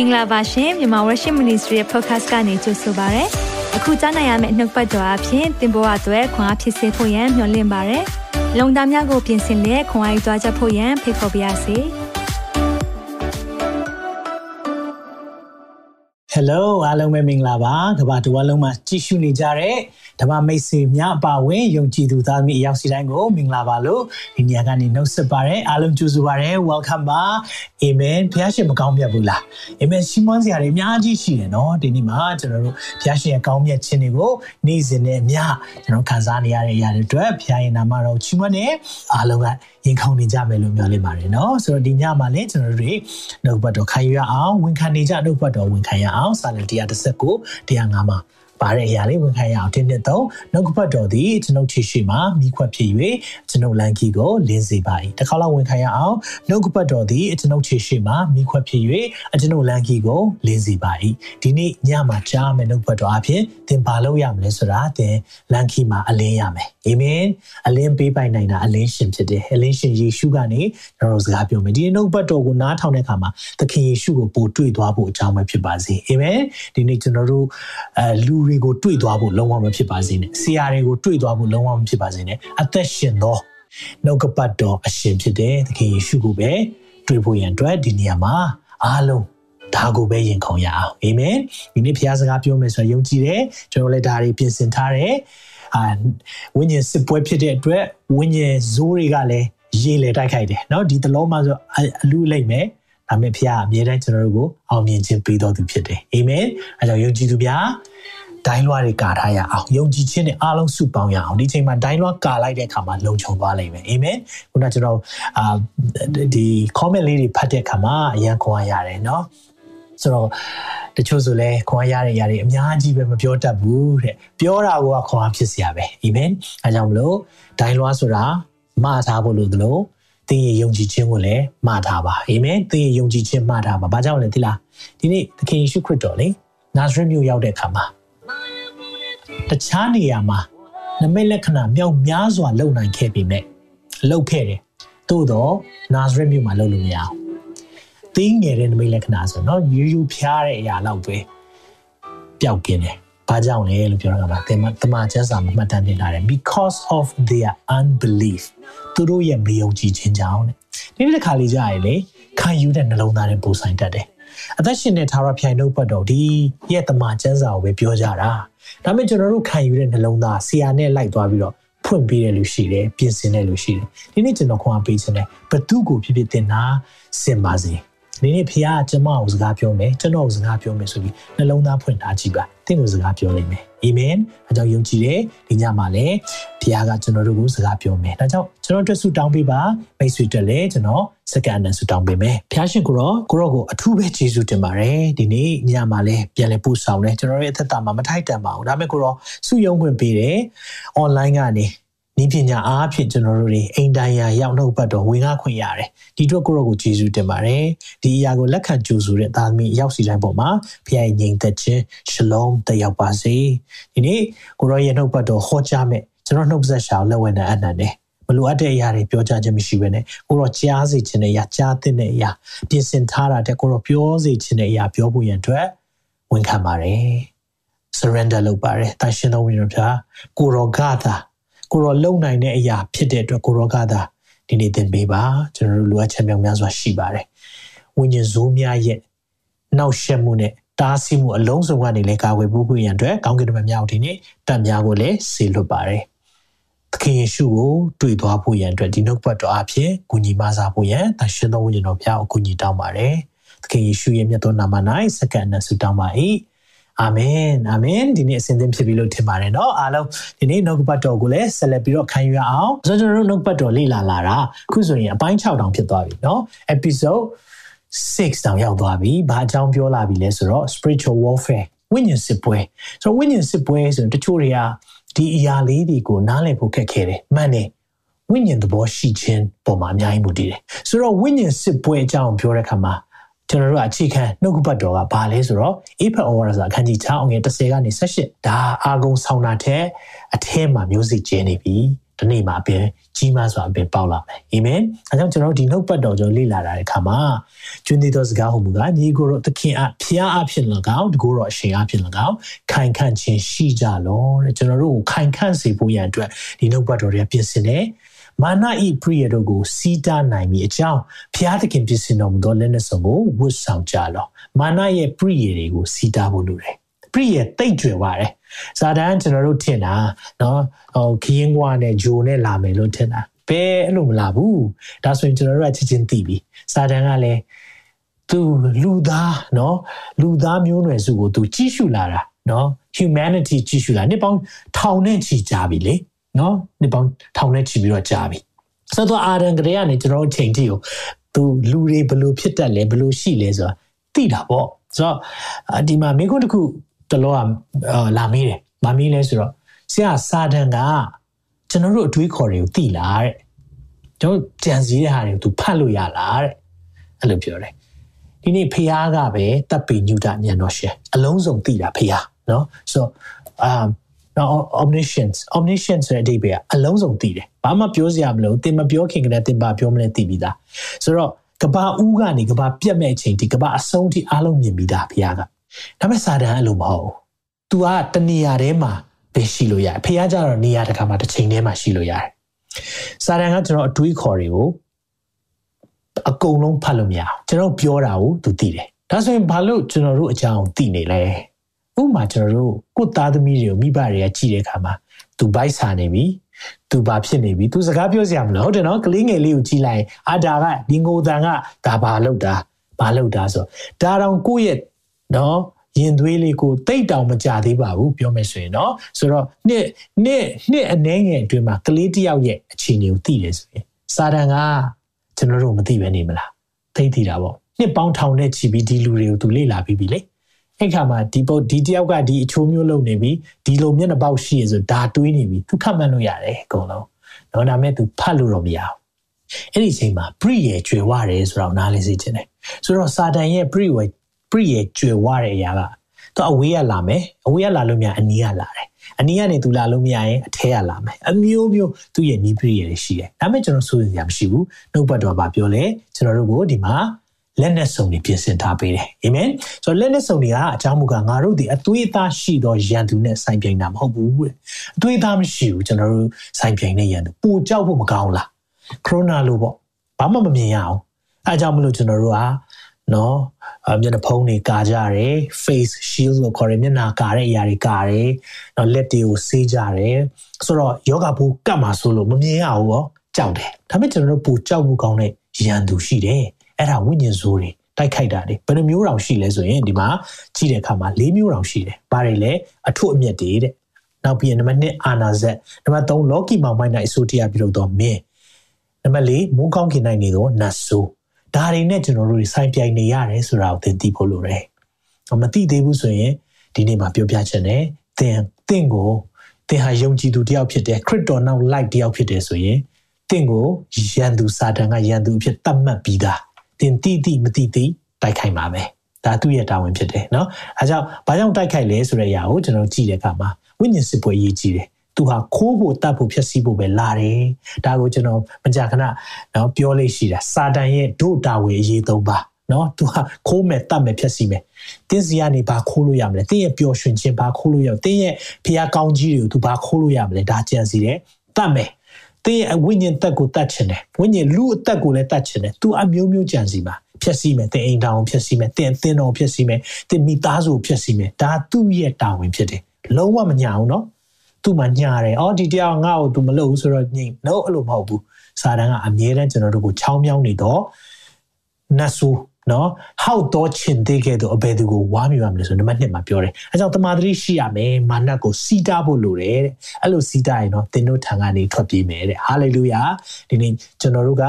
င်္ဂလာပါရှင်မြန်မာ Worship Ministry ရဲ့ podcast ကနေကြိုဆိုပါရစေ။အခုကြားနိုင်ရမယ့်နှုတ်ပတ်တော်အဖြစ်သင်ပေါ်အပ်ွယ်ခွန်အားဖြစ်စေဖို့ယံမျှဝင့်ပါရစေ။လုံတာများကိုပြင်ဆင်လက်ခွန်အားယူကြားချက်ဖို့ယံဖိတ်ခေါ်ပါရစေ။ Hello အားလုံးပဲမင်္ဂလာပါကဘာတဝလုံးမှာကြည့်ရှုနေကြတဲ့ ဓမ္မမိတ်ဆွေများအပါအဝင်ယုံကြည်သူသားသမီးအယောက်စီတိုင်းကိုမင်္ဂလာပါလို့ဒီနေရာကနေနှုတ်ဆက်ပါတယ်အားလုံးကြိုဆိုပါတယ် welcome ပါ amen ဘုရားရှင်မကောင်းမြတ်ဘူးလား amen ရှင်းမွန်းစရာတွေအများကြီးရှိတယ်နော်ဒီနေ့မှာကျွန်တော်တို့ဘုရားရှင်ရဲ့ကောင်းမြတ်ခြင်းတွေကိုနေ့စဉ်နဲ့အမျှကျွန်တော်ခံစားနေရတဲ့အရာတွေအတွက်ဘုရားရဲ့နာမတော်ချီးမွမ်းတဲ့အားလုံးကရင်ခုန်နေကြမယ်လို့မျှော်လင့်ပါတယ်နော်ဆိုတော့ဒီညမှာလည်းကျွန်တော်တို့နှုတ်ဘတ်တော်ခံယူရအောင်ဝန်ခံနေကြနှုတ်ဘတ်တော်ဝန်ခံရအောင်စာလံ119 105မှာ ပါတဲ့အရာလေးဝန်ခံရအောင်တင်းနှစ်သုံးနှုတ်ကပတ်တော်သည်ကျွန်ုပ်ချီရှိမှမိခွက်ဖြစ်၍ကျွန်ုပ်လန်ကီကိုလင်းစေပါ၏တစ်ခါလောက်ဝန်ခံရအောင်နှုတ်ကပတ်တော်သည်ကျွန်ုပ်ချီရှိမှမိခွက်ဖြစ်၍ကျွန်ုပ်လန်ကီကိုလင်းစေပါ၏ဒီနေ့ညမှာကြားမယ်နှုတ်ကပတ်တော်အဖြစ်သင်ဘာလုပ်ရမလဲဆိုတာသင်လန်ကီမှာအလင်းရမယ် အာမင်အလင်းပေးပိုင်နိုင်တာအလင်းရှင်ဖြစ်တယ်အလင်းရှင်ယေရှုကနေကျွန်တော်စကားပြောမယ်ဒီနှုတ်ပတ်တော်ကိုနားထောင်တဲ့အခါမှာသခင်ယေရှုကိုပို့တွေ့သွားဖို့အကြောင်းပဲဖြစ်ပါစေအာမင်ဒီနေ့ကျွန်တော်တို့အဲလူတွေကိုတွေ့သွားဖို့လုံးဝမဖြစ်ပါစေနဲ့ဆရာတွေကိုတွေ့သွားဖို့လုံးဝမဖြစ်ပါစေနဲ့အသက်ရှင်သောနှုတ်ကပတ်တော်အရှင်ဖြစ်တဲ့သခင်ယေရှုကိုပဲတွေ့ဖို့ရန်အတွက်ဒီနေရာမှာအားလုံးဒါကိုပဲယင်ခုံရအောင်အာမင်ဒီနေ့ဘုရားစကားပြောမယ်ဆိုတော့ယုံကြည်တယ်ကျွန်တော်လည်းဒါတွေပြင်ဆင်ထားတယ် အာဝိညာဉ်စစ်ပွဲဖြစ်တဲ့အတွက်ဝိညာဉ်ဇိုးတွေကလည်းရေးလေတိုက်ခိုက်တယ်เนาะဒီတလုံးမှာဆိုအလူလိုက်မယ်ဒါပေမဲ့ဘုရားအမြဲတမ်းကျွန်တော်တို့ကိုအောင်မြင်ခြင်းပေးတော်သူဖြစ်တယ်အာမင်အဲကြောင့်ယုံကြည်သူများဒိုင်းလွှားတွေကာထားရအောင်ယုံကြည်ခြင်းနဲ့အားလုံးစုပေါင်းရအောင်ဒီချိန်မှာဒိုင်းလွှားကာလိုက်တဲ့အခါမှာလုံခြုံသွားလိမ့်မယ်အာမင်ခုနကျွန်တော်အာဒီ comment လေးတွေဖတ်တဲ့အခါမှာအရန်ခွန်အားရတယ်เนาะ ဆိုတော့တချို့ဆိုလဲခွန်အားရတဲ့ຢာတွေအများကြီးပဲမပြောတတ်ဘူးတဲ့ပြောတာကခွန်အားဖြစ်စရာပဲအာမင်အဲကြောင့်မလို့ဒိုင်းလွှားဆိုတာမှားထားဖို့လို့သလိုသင်ရဲ့ယုံကြည်ခြင်းကိုလည်းမှားထားပါအာမင်သင်ရဲ့ယုံကြည်ခြင်းမှားထားပါဘာကြောင့်လဲသိလားဒီနေ့သခင်ယေရှုခရစ်တော်လေနာဇရက်မြို့ရောက်တဲ့အခါမှာတခြားနေရာမှာနမိတ်လက္ခဏာမြောက်များစွာလုပ်နိုင်ခဲ့ပေမဲ့လုပ်ခဲ့တယ်သို့တော့နာဇရက်မြို့မှာလုပ်လို့မရအောင် တင်းငယ်တဲ့နမိတ်လက္ခဏာဆိုတော့ယူယူဖျားတဲ့အရာလောက်ပဲပျောက်ကင်းတယ်ဘာကြောင့်လဲလို့ပြောတာကတမတမချမ်းစာမမှတ်တမ်းတင်လာတယ် because of their unbelief သူတို့ရဲ့မယုံကြည်ခြင်းကြောင့်တဲ့ဒီနေ့တစ်ခါလေးကြာရည်လေခံယူတဲ့နှလုံးသားနဲ့ပူဆိုင်တတ်တယ်အသက်ရှင်တဲ့သာရဖြိုင်နှုတ်ပတ်တော်ဒီရဲ့တမချမ်းစာကိုပဲပြောကြတာဒါပေမဲ့ကျွန်တော်တို့ခံယူတဲ့နှလုံးသားဆရာနဲ့လိုက်သွားပြီးတော့ဖွင့်ပေးတဲ့လူရှိတယ်ပြင်ဆင်တဲ့လူရှိတယ်ဒီနေ့ကျွန်တော်ခွန်အားပေးခြင်းနဲ့ဘသူကိုဖြစ်ဖြစ်တင်တာစင်ပါစေ ဒီနေ့ဖခင်ကကျွန်မကိုစကားပြောမယ်ကျွန်တော်ကိုစကားပြောမယ်ဆိုပြီးနှလုံးသားဖွင့်ထားကြည့်ပါတင့်ကိုစကားပြောလိမ့်မယ်အာမင်အဲကြောင့်ယုံကြည်တယ်ဒီညမှာလည်းဖခင်ကကျွန်တော်တို့ကိုစကားပြောမယ်ဒါကြောင့်ကျွန်တော်တို့ဆုတောင်းပေးပါမိတ်ဆွေတက်လည်းကျွန်တော်စကန်နဲ့ဆုတောင်းပေးမယ်ဖခင်ရှင်ကိုရောကိုရောကိုအထူးပဲကျေးဇူးတင်ပါတယ်ဒီနေ့ညမှာလည်းပြန်လည်ပို့ဆောင်တယ်ကျွန်တော်ရဲ့အသက်တာမှာမထိုက်တန်ပါဘူးဒါပေမဲ့ကိုရောဆုယုံခွင့်ပေးတယ် online ကနေ ဤပညာအားဖြင့်ကျွန်တော်တို့တွေအိမ်တိုင်ရာရောက်နှုတ်ပတ်တော်ဝင်ကားခွင့်ရတယ်ဒီတော့ကိုရောကိုကျေးဇူးတင်ပါတယ်ဒီအရာကိုလက်ခံကြိုဆိုတဲ့သားသမီးရောက်စီတိုင်းပေါ်မှာဖခင်ငြိမ်သက်ခြင်းရှလုံးတက်ရောက်ပါစေဒီနေ့ကိုရောရဲ့နှုတ်ပတ်တော်ဟောကြားမဲ့ကျွန်တော်နှုတ်ဆက်ရှာကိုလက်ဝင်တဲ့အနန္တနဲ့မလိုအပ်တဲ့အရာတွေပြောကြားခြင်းမရှိဘဲနဲ့ကိုရောကြားစေခြင်းနဲ့အရာကြားသင့်တဲ့အရာပြင်ဆင်ထားတာတဲ့ကိုရောပြောစေခြင်းတဲ့အရာပြောဖို့ရန်အတွက်ဝန်ခံပါတယ် surrender လုပ်ပါတယ်တန်ရှင်တော်ဝင်တော်ဖျားကိုရောဂသာ ကိုရောလုံနိုင်တဲ့အရာဖြစ်တဲ့အတွက်ကိုရောကသာဒီနေ့သင်ပေးပါကျွန်တော်တို့လိုအပ်ချက်များများစွာရှိပါတယ်ဝိညာဉ်ဇိုးများရဲ့နောက်ရှက်မှုနဲ့တားဆီးမှုအလုံးစုံကနေလည်းကာကွယ်ဖို့ခွင့်ရန်အတွက်ကောင်းကင်ဘုရားဒီနေ့တန်များကိုလည်းဆေလွတ်ပါတယ်သခင်ယေရှုကိုတွေ့သွားဖို့ရန်အတွက်ဒီနှုတ်ပတ်တော်အဖြစ်ကူညီမဆာဖို့ရန်တန်ရှင်သောဝိညာဉ်တော်ဖျားကိုကူညီတောင်းပါတယ်သခင်ယေရှုရဲ့မြတ်သောနာမ၌စက္ကန့်နဲ့ဆုတောင်းပါ၏ အာမင်အာမင်ဒီနေ့အစဉ်သင်ဖြစ်ပြီလို့ထင်ပါတယ်เนาะအားလုံးဒီနေ့နှုတ်ပတ်တော်ကိုလည်းဆက်လက်ပြီးတော့ခံယူရအောင်ဆိုတော့ကျွန်တော်တို့နှုတ်ပတ်တော်လေ့လာလာတာအခုဆိုရင်အပိုင်း6တောင်ဖြစ်သွားပြီเนาะ episode 6တောင်ရောက်သွားပြီဘာအကြောင်းပြောလာပြီလဲဆိုတော့ spiritual warfare ဝိညာဉ်စစ်ပွဲဆိုတော့ဝိညာဉ်စစ်ပွဲဆိုရင်တချို့တွေကဒီအရာလေးတွေကိုနားလည်ဖို့ခက်ခဲတယ်မှန်တယ်ဝိညာဉ်သဘောရှိခြင်းပုံမှာအများကြီးမူတည်တယ်ဆိုတော့ဝိညာဉ်စစ်ပွဲအကြောင်းပြောတဲ့အခါမှာ ကျွန်တော်တို့အခြေခံနှုတ်ကပတ်တော်ကဘာလဲဆိုတော့အေဖဩဝါဒစာအခန်းကြီး6အငယ်30ကနေ18ဒါအာဂုံဆောင်တာတဲ့အထဲမှာမျိုးစိကျင်းနေပြီဒီနေ့မှာပဲကြီးမားစွာပဲပေါက်လာမယ်အာမင်အဲကြောင့်ကျွန်တော်တို့ဒီနှုတ်ပတ်တော်ကျွန်တော်လေ့လာတာတဲ့အခါမှာကျွန်းသေးသောစကားဟောမူကညီကိုတို့သခင်အဖျားအဖြစ်၎င်းတကူတော့အရှင်အဖြစ်၎င်းခိုင်ခန့်ခြင်းရှိကြလောတဲ့ကျွန်တော်တို့ကိုခိုင်ခန့်စေဖို့ရန်အတွက်ဒီနှုတ်ပတ်တော်တွေကပြင်ဆင်တယ် မာနဤပရိယတို့ကိုစီးတားနိုင်ပြီအကြောင်းဘုရားသခင်ပြင်ဆင်တော်မူသောလက်နက်စုံကိုဝတ်ဆောင်ကြလောမာနရဲ့ပရိယတွေကိုစီးတားဖို့လိုတယ်ပရိယတိတ်ကြွယ်ပါတယ်ဇာတန်ကျွန်တော်တို့ထင်တာနော်ဟိုခရင်ကွာနဲ့ဂျိုနဲ့လာမယ်လို့ထင်တာဘယ်အဲ့လိုမလာဘူးဒါဆိုရင်ကျွန်တော်တို့ကချက်ချင်းသိပြီဇာတန်ကလည်းသူလူသားနော်လူသားမျိုးနွယ်စုကိုသူကြီးရှုလာတာနော် humanity ကြီးရှုလာနှစ်ပေါင်းထောင်နဲ့ချီကြာပြီလေ နော်နှစ်ပေါင်းထောင်နဲ့ချီပြီးတော့ကြာပြီဆိုတော့အာရန်ကလေးကနေကျွန်တော်တို့ချိန်ထိကိုသူလူတွေဘလို့ဖြစ်တတ်လဲဘလို့ရှိလဲဆိုတာသိတာပေါ့ဆိုတော့ဒီမှာမိခွန်းတစ်ခုတလောကလာမေးတယ်။မမေးလဲဆိုတော့ဆရာစာတန်ကကျွန်တော်တို့အတွေးခေါ်တွေကိုသိလားတဲ့။ကျွန်တော်ကြံစည်တဲ့ဟာတွေကိုသူဖတ်လို့ရလားတဲ့။အဲ့လိုပြောတယ်။ဒီနေ့ဖះကပဲတပ်ပေညုတညံတော်ရှင်အလုံးစုံသိတာဖះနော်။ဆိုတော့ um now omniscience omniscience ဆိုတဲ့အဓိပ္ပာယ်အလုံးစုံသိတယ်။ဘာမှပြောစရာမလိုသင်မပြောခင်ကတည်းကသင်ပါပြောမလဲသိပြီးသား။ဆိုတော့ကဘာဦးကနေကဘာပြတ်မဲ့အချိန်ဒီကဘာအဆုံးထိအားလုံးမြင်ပြီးသားဖះကဒါပေမဲ့စာတန်အဲ့လိုမဟုတ်ဘူး။ तू ကတနေရာထဲမှာပဲရှိလို့ရတယ်။ဖះကြတော့နေရာတစ်ခါမှာတစ်ချိန်ထဲမှာရှိလို့ရတယ်။စာတန်ကကျွန်တော်အတွေးခေါ်တွေကိုအကုန်လုံးဖတ်လို့မရအောင်ကျွန်တော်ပြောတာကို तू သိတယ်။ဒါဆိုရင်ဘာလို့ကျွန်တော်တို့အကြောင်းသိနေလဲ။ ဥပမာကျွန်တော်တို့ကိုသားသမီးတွေကိုမိဘတွေကကြည့်တဲ့အခါမှာသူဘိုက်ဆာနေပြီသူဘာဖြစ်နေပြီသူစကားပြောစရာမလိုဟုတ်တယ်နော်ကလေးငယ်လေးကိုကြည့်လိုက်အာဒါကဒီငိုတန်ကဒါဘာလောက်တာဘာလောက်တာဆိုဒါတောင်ကိုယ့်ရဲ့နော်ရင်သွေးလေးကိုတိတ်တောင်မကြသေးပါဘူးပြောမယ်ဆိုရင်เนาะဆိုတော့နှစ်နှစ်နှစ်အနည်းငယ်အတွင်းမှာကလေးတယောက်ရဲ့အခြေအနေကိုသိတယ်ဆိုရင်စာတန်ကကျွန်တော်တို့မသိပဲနေမလားသိသိတာပေါ့နှစ်ပေါင်းထောင်နဲ့ချီပြီးဒီလူတွေကိုသူလေ့လာပြီးပြီလေ အဲ့ခါမှာဒီပုတ်ဒီတယောက်ကဒီအချိုးမျိုးလုပ်နေပြီဒီလိုမျက်နှာပေါက်ရှိရဆိုဒါတွေးနေပြီသူခတ်မှန်းလို့ရတယ်အကုန်လုံးတော့ဒါမဲ့သူဖတ်လို့တော့မရဘူးအဲ့ဒီအချိန်မှာ pre ရဲ့ကျွေဝရတယ်ဆိုတော့နားလေးစေချင်တယ်ဆိုတော့စာတန်ရဲ့ pre ဝပရိရဲ့ကျွယ်ဝတဲ့အရာကသူအဝေးကလာမယ်အဝေးကလာလို့မြအနီးကလာတယ်အနီးကနေသူလာလို့မရရင်အထဲကလာမယ်အမျိုးမျိုးသူ့ရဲ့နီးပရိရဲ့ရှိတယ်ဒါပေမဲ့ကျွန်တော်စိုးရိမ်စရာမရှိဘူးနှုတ်ပတ်တော်ဘာပြောလဲကျွန်တော်တို့ကိုဒီမှာ လက်နဲ့စုံတွေပြင်ဆင်ထားပေးတယ်အာမင်ဆိုတော့လက်နဲ့စုံတွေကအကြောင်းမူကားငါတို့ဒီအသွေးအသားရှိသောယန်သူနဲ့ဆိုင်ပြိုင်တာမဟုတ်ဘူးတဲ့အသွေးအသားမရှိဘူးကျွန်တော်တို့ဆိုင်ပြိုင်တဲ့ယန်သူပူကြောက်ဖို့မကောင်းလားခရိုနာလို့ပေါ့ဘာမှမမြင်ရအောင်အဲအကြောင်းမလို့ကျွန်တော်တို့ကနော်မျက်နှာဖုံးတွေကာကြတယ် face shield လို့ခေါ်တယ်မျက်နှာကာတဲ့အရာတွေကာတယ်နော်လက်တွေကိုဆေးကြတယ်ဆိုတော့ယောဂဘူးကတ်မှာဆိုလို့မမြင်ရဘူးရောကြောက်တယ်ဒါပေမဲ့ကျွန်တော်တို့ပူကြောက်ဘူးကောင်းတဲ့ရန်သူရှိတယ် အဲ့ဒါဝိညာဉ်ဆိုးတွေတိုက်ခိုက်တာတွေဘယ်နှမျိုးတောင်ရှိလဲဆိုရင်ဒီမှာကြည့်တဲ့အခါမှာ၄မျိုးတောင်ရှိတယ်။ဘာတွေလဲအထွတ်အမြတ်တွေတဲ့။နောက်ပြီးရင်နံပါတ်1အာနာဇက်နံပါတ်3လောကီမောင်မိုင်းနိုင်အစိုးတရားပြုလုပ်တော့မင်းနံပါတ်4မိုးကောင်းခင်နိုင်နေတော့နတ်ဆိုးဒါတွေနဲ့ကျွန်တော်တို့ဆိုင်ပြိုင်နေရတယ်ဆိုတာကိုသင်သိဖို့လိုတယ်။မသိသေးဘူးဆိုရင်ဒီနေ့မှာပြောပြချင်တယ်။သင်သင်ကိုသင်ဟာယုံကြည်သူတယောက်ဖြစ်တယ်ခရစ်တော်နောက်လိုက်တယောက်ဖြစ်တယ်ဆိုရင်သင်ကိုယန်သူစာတန်ကယန်သူအဖြစ်သတ်မှတ်ပြီးသား။ သင်တိတိမတိတိတိုက်ခိုက်မှာပဲ။ဒါသူ့ရဲ့တာဝန်ဖြစ်တယ်နော်။အဲကြောင့်ဘာကြောင့်တိုက်ခိုက်လဲဆိုတဲ့အရာကိုကျွန်တော်ကြည့်တဲ့အခါမှာဝိညာဉ်စစ်ပွဲရေးကြည့်တယ်။သူဟာခိုးဖို့တတ်ဖို့ဖြစ်စီဖို့ပဲလာတယ်ဒါကိုကျွန်တော်မကြာခဏနော်ပြောလို့ရှိတာစာတန်ရဲ့ဒုတာဝေအရေးသုံးပါနော်သူဟာခိုးမယ်တတ်မယ်ဖြစ်စီမယ်တင်းစီကနေဘာခိုးလို့ရမလဲတင်းရဲ့ပျော်ရွှင်ခြင်းဘာခိုးလို့ရတင်းရဲ့ဖျားကောင်းကြီးတွေကိုသူဘာခိုးလို့ရမလဲဒါကြံစီတယ်တတ်မယ်တ င်းရဲ့ဝိညာဉ်တက်ကိုတတ်ချင်တယ်ဝိညာဉ်လူအသက်ကိုလည်းတတ်ချင်တယ်သူအမျိုးမျိုးကြံစီပါဖြစ်စီမယ်တင်းအိမ်တောင်ဖြစ်စီမယ်တင်းအသင်းတော်ဖြစ်စီမယ်တင်းမိသားစုဖြစ်စီမယ်ဒါသူ့ရဲ့တာဝန်ဖြစ်တယ်လုံးဝမညာဘူးနော်သူ့မှာညာတယ်အော်ဒီတရားငါ့ကို तू မလုပ်ဘူးဆိုတော့ညင်တော့အဲ့လိုမဟုတ်ဘူးစာတန်ကအမြဲတမ်းကျွန်တော်တို့ကိုချောင်းမြောင်းနေတော့နတ်ဆူ နော်ဟောက်တော့ချင်သေးခဲ့တော့အဘယ်သူကိုဝါမြူရမလဲဆိုနံပါတ်1မှာပြောတယ်အဲကြောင့်တမာတိရှိရမယ်မာနကိုစီးတားဖို့လိုတယ်တဲ့အဲ့လိုစီးတားရင်တော့သင်တို့ထံကနေထွက်ပြေးမယ်တဲ့ဟာလေလုယာဒီနေ့ကျွန်တော်တို့က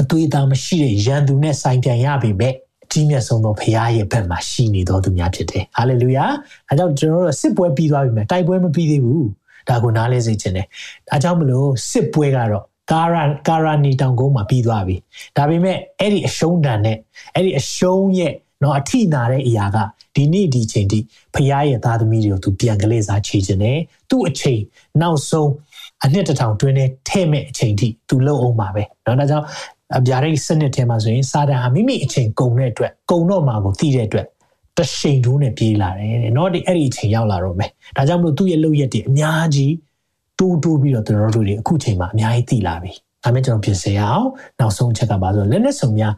အသွေးသားမရှိတဲ့ယန်သူနဲ့ဆိုင်ပြန်ရပြီမဲ့ကြီးမြတ်ဆုံးသောဖခင်ရဲ့ဘက်မှာရှိနေတော်သူများဖြစ်တယ်ဟာလေလုယာအဲကြောင့်ကျွန်တော်တို့စစ်ပွဲပြီးသွားပြီမဲ့တိုက်ပွဲမပြီးသေးဘူးဒါကိုနားလဲစေချင်တယ်ဒါကြောင့်မလို့စစ်ပွဲကတော့ ကာရန်ကာရာနီတောင်ကုန်းမှာပြီးသွားပြီဒါပေမဲ့အဲ့ဒီအရှုံးတန်နဲ့အဲ့ဒီအရှုံးရဲ့နော်အထိနာတဲ့အရာကဒီနေ့ဒီချိန်ထိဖခင်ရဲ့သားသမီးတွေကိုသူပြန်ကလေးစားချေခြင်းနဲ့သူ့အချိန်နောက်ဆုံးအနှစ်တစ်ထောင်တွင်းနဲ့ထဲ့မဲ့အချိန်ထိသူလုံအောင်ပါပဲနော်ဒါကြောင့်အပြာရိတ်စနစ်ထဲမှာဆိုရင်စာတန်ဟာမိမိအချိန်ကုန်တဲ့အတွက်ကုန်တော့မှာကိုသိတဲ့အတွက်တရှိန်တိုးနဲ့ပြေးလာတယ်တဲ့နော်ဒီအဲ့ဒီအချိန်ရောက်လာတော့မယ်ဒါကြောင့်မလို့သူ့ရဲ့လုပ်ရက်တွေအများကြီး တိုးတိုးပြီးတော့ကျွန်တော်တို့တွေအခုချိန်မှာအများကြီးသိလာပြီဒါမဲ့ကျွန်တော်ပြင်ဆင်ရအောင်နောက်ဆုံးချက်ကပါဆိုလက်လက်စုံများ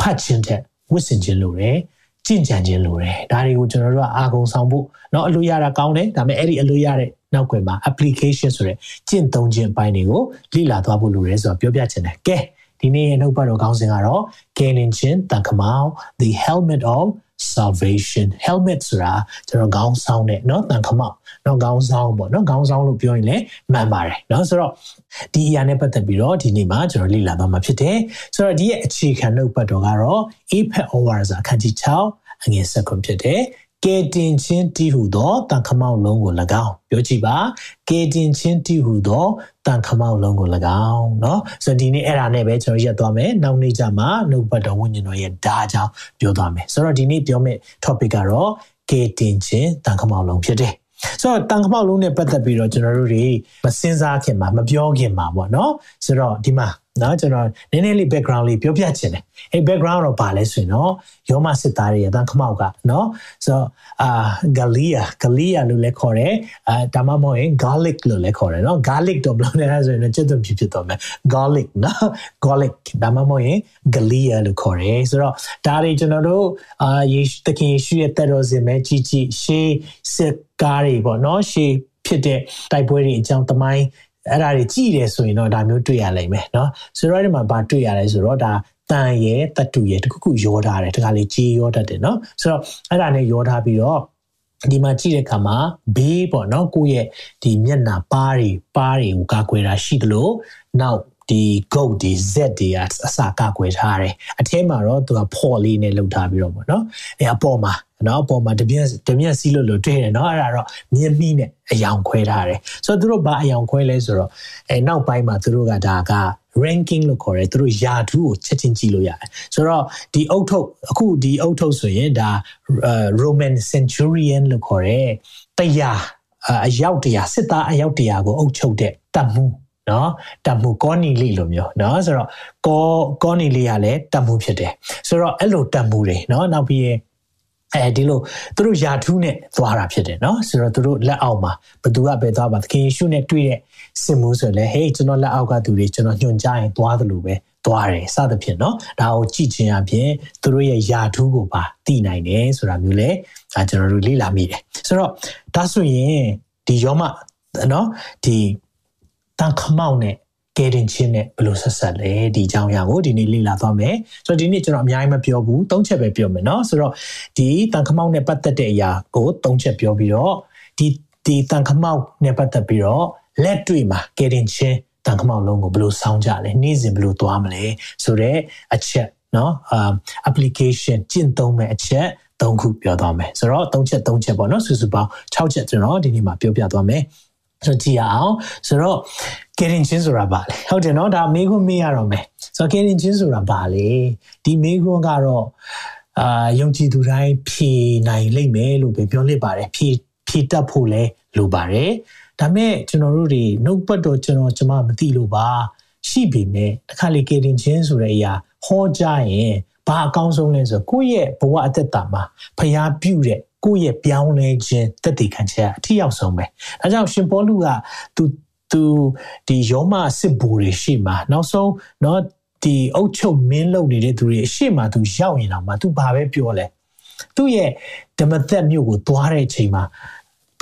ဖတ်ခြင်းတဲ့ဝစ်စင်ခြင်းလို့တယ်ကြင်ကြံခြင်းလို့တယ်ဒါတွေကိုကျွန်တော်တို့ကအာကုံဆောင်ဖို့เนาะအလို့ရတာကောင်းတယ်ဒါပေမဲ့အဲ့ဒီအလို့ရတဲ့နောက်ွယ်မှာ application ဆိုတဲ့ကျင့်သုံးခြင်းအပိုင်းတွေကိုလေ့လာသွားဖို့လိုတယ်ဆိုတော့ပြောပြချင်တယ်ကဲဒီနေ့ရဲ့နှုတ်ပတ်တော်ခေါင်းစဉ်ကတော့ gaining ခြင်းတန်ခမောင်း the helmet of salvation helmet ဆိုတာကျွန်တော်ခေါင်းဆောင်တဲ့เนาะတန်ခမောင်း เนาะခေါင်းဆောင်ပေါ့เนาะခေါင်းဆောင်လို့ပြောရင်လည်းမှန်ပါတယ်เนาะဆိုတော့ဒီအရာနဲ့ပတ်သက်ပြီးတော့ဒီနေ့မှာကျွန်တော်လေ့လာသွားမှာဖြစ်တယ်ဆိုတော့ဒီရဲ့အခြေခံနှုတ်ပတ်တော်ကတော့ APEC over စာအခန်းကြီး6အငယ်7ခုဖြစ်တယ်ကဲတင်ချင်းတီးဟုသောတန်ခမောက်လုံးကို၎င်းပြောကြည့်ပါကဲတင်ချင်းတီးဟုသောတန်ခမောက်လုံးကို၎င်းเนาะဆိုတော့ဒီနေ့အဲ့ဒါနဲ့ပဲကျွန်တော်ရက်သွားမယ်နောက်နေ့ကျမှနှုတ်ပတ်တော်ဝိညာဉ်တော်ရဲ့ဓာတ်ကြောင့်ပြောသွားမယ်ဆိုတော့ဒီနေ့ပြောမယ့် topic ကတော့ကဲတင်ချင်းတန်ခမောက်လုံးဖြစ်တယ် ဆိုတော့တန်ခမောက်လုံးနဲ့ပတ်သက်ပြီးတော့ကျွန်တော်တို့တွေမစင်စားခင်မှာမပြောခင်မှာပေါ့နော်ဆိုတော့ဒီမှာ နော်ကျွန်တော်နည်းနည်းလေး background လေးပြောပြချင်တယ်အဲ background တော့ပါလဲဆိုရင်တော့ယောမစစ်သားတွေရဲ့တန်ခမောက်ကနော်ဆိုတော့အာ galia galia လို့လည်းခေါ်တယ်အာဒါမှမဟုတ်ရင် garlic လို့လည်းခေါ်တယ်နော် garlic တော့ဘယ်လိုလဲဆိုရင်ကျွတ်သွဖြစ်ဖြစ်တော့မယ် garlic နော် garlic ဒါမှမဟုတ်ရင် galia လို့ခေါ်တယ်ဆိုတော့ဒါတွေကျွန်တော်တို့အာယေရှုသခင်ယေရှုရဲ့တက်တော်စင်မဲ့ကြီးကြီးရှေးစစ်ကားတွေပေါ့နော်ရှေးဖြစ်တဲ့တိုက်ပွဲတွေအကြောင်းတမိုင်း အဲ့ဒါတွေကြည့်တယ်ဆိုရင်တော့ဒါမျိုးတွေ့ရလိမ့်မယ်เนาะဆိုတော့ဒီမှာဘာတွေ့ရလဲဆိုတော့ဒါတန်ရဲ့တတူရဲ့တခုခုရောထားတယ်တခါလေကြီးရောတတ်တယ်เนาะဆိုတော့အဲ့ဒါနဲ့ရောထားပြီးတော့ဒီမှာကြည့်တဲ့အခါမှာဘေးပေါ့နော်ကိုယ့်ရဲ့ဒီမျက်နှာပါးတွေပါးတွေကိုကာကွယ်တာရှိသလိုနောက်ဒီ goat ဒီ z တွေအစာကာကွယ်ထားတယ်အထဲမှာတော့သူကဖော်လေးနဲ့လုပ်ထားပြီးတော့ပေါ့နော်အဲအပေါ်မှာ နော်အပေါ်မှာတပြက်တပြက်စီးလို့လို့တွေ့တယ်နော်အဲ့ဒါတော့မြင်းမိနဲ့အယောင်ခွဲထားတယ်ဆိုတော့သူတို့ဘာအယောင်ခွဲလဲဆိုတော့အဲနောက်ပိုင်းမှာသူတို့ကဒါက ranking လို့ခေါ်တယ်သူတို့ယာထူးကိုချက်ချင်းကြည့်လို့ရတယ်ဆိုတော့ဒီအုတ်ထုတ်အခုဒီအုတ်ထုတ်ဆိုရင်ဒါ Roman centurion လို့ခေါ်တယ်တရားအယောက်တရားစစ်သားအယောက်တရားကိုအုပ်ချုပ်တဲ့တပ်မှုနော်တတ်မှုကောနီလီလိုမျိုးနော်ဆိုတော့ကောကောနီလီကလည်းတတ်မှုဖြစ်တယ်ဆိုတော့အဲ့လိုတတ်မှုတွေနော်နောက်ပြီးရင် အဲဒီလိုသူတို့ယာထူးနဲ့သွားတာဖြစ်တယ်เนาะဆိုတော့သူတို့လက်အောက်မှာဘသူကပဲသွားပါသခင်ယေရှုနဲ့တွေ့တဲ့စင်မှုဆိုလဲဟေးကျွန်တော်လက်အောက်ကသူတွေကျွန်တော်ညွှန်ကြားရင်သွားတယ်လို့ပဲသွားတယ်စသဖြင့်เนาะဒါကိုကြည့်ခြင်းအပြင်သူတို့ရဲ့ယာထူးကိုပါသိနိုင်တယ်ဆိုတာမျိုးလဲဒါကျွန်တော်တို့လေ့လာမိတယ်ဆိုတော့ဒါဆိုရင်ဒီယောမเนาะဒီတန်ခမောက်နဲ့ ကဲတင်ချင်းနဲ့ဘယ်လိုဆက်ဆက်လဲဒီအကြောင်းအရာကိုဒီနေ့လေ့လာသွားမယ်ဆိုတော့ဒီနေ့ကျွန်တော်အများကြီးမပြောဘူးသုံးချက်ပဲပြောမယ်เนาะဆိုတော့ဒီတန်ခမောက်နဲ့ပတ်သက်တဲ့အရာကိုသုံးချက်ပြောပြီးတော့ဒီဒီတန်ခမောက်နဲ့ပတ်သက်ပြီးတော့လက်တွေ့မှာကဲတင်ချင်းတန်ခမောက်လုံးကိုဘယ်လိုစောင်းကြလဲနေ့စဉ်ဘယ်လိုသွားမလဲဆိုတော့အချက်เนาะအာ application ကျင့်သုံးမဲ့အချက်၃ခုပြောသွားမယ်ဆိုတော့၃ချက်၃ချက်ပေါ့နော်စုစုပေါင်း6ချက်ကျွန်တော်ဒီနေ့မှာပြောပြသွားမယ် ဆိုကြည့်အောင်ဆိုတော့ caring ချင်းဆိုတာဘာလဲဟုတ်တယ်နော်ဒါမေးခွန်းမေးရတော့မယ်ဆိုတော့ caring ချင်းဆိုတာဘာလဲဒီမေးခွန်းကတော့အာယုံကြည်သူတိုင်းဖြေနိုင်လိမ့်မယ်လို့ပဲပြောလိမ့်ပါတယ်ဖြေဖြေတတ်ဖို့လဲလိုပါတယ်ဒါမဲ့ကျွန်တော်တို့တွေနှုတ်ပတ်တော်ကျွန်တော်ကျမမသိလို့ပါရှိပေမဲ့တစ်ခါလေ caring ချင်းဆိုတဲ့အရာဟောကြရင်ဘာအကောင်းဆုံးလဲဆိုကိုယ့်ရဲ့ဘဝအသက်တာမှာဖျားပြုတ်တဲ့ ကိုယ့်ရဲ့ပြောင်းလဲခြင်းတက်တည်ခံချက်အထီရောက်ဆုံးပဲ။ဒါကြောင့်ရှင်ပေါလုကသူသူဒီယောမစစ်ဘူတွေရှိမှာနောက်ဆုံးเนาะဒီအုတ်ချုပ်မင်းလုပ်နေတဲ့သူတွေအရှိမှသူရောက်ရင်တော့မှသူဘာပဲပြောလဲ။သူ့ရဲ့ဓမ္မသက်မြို့ကိုသွားတဲ့အချိန်မှာ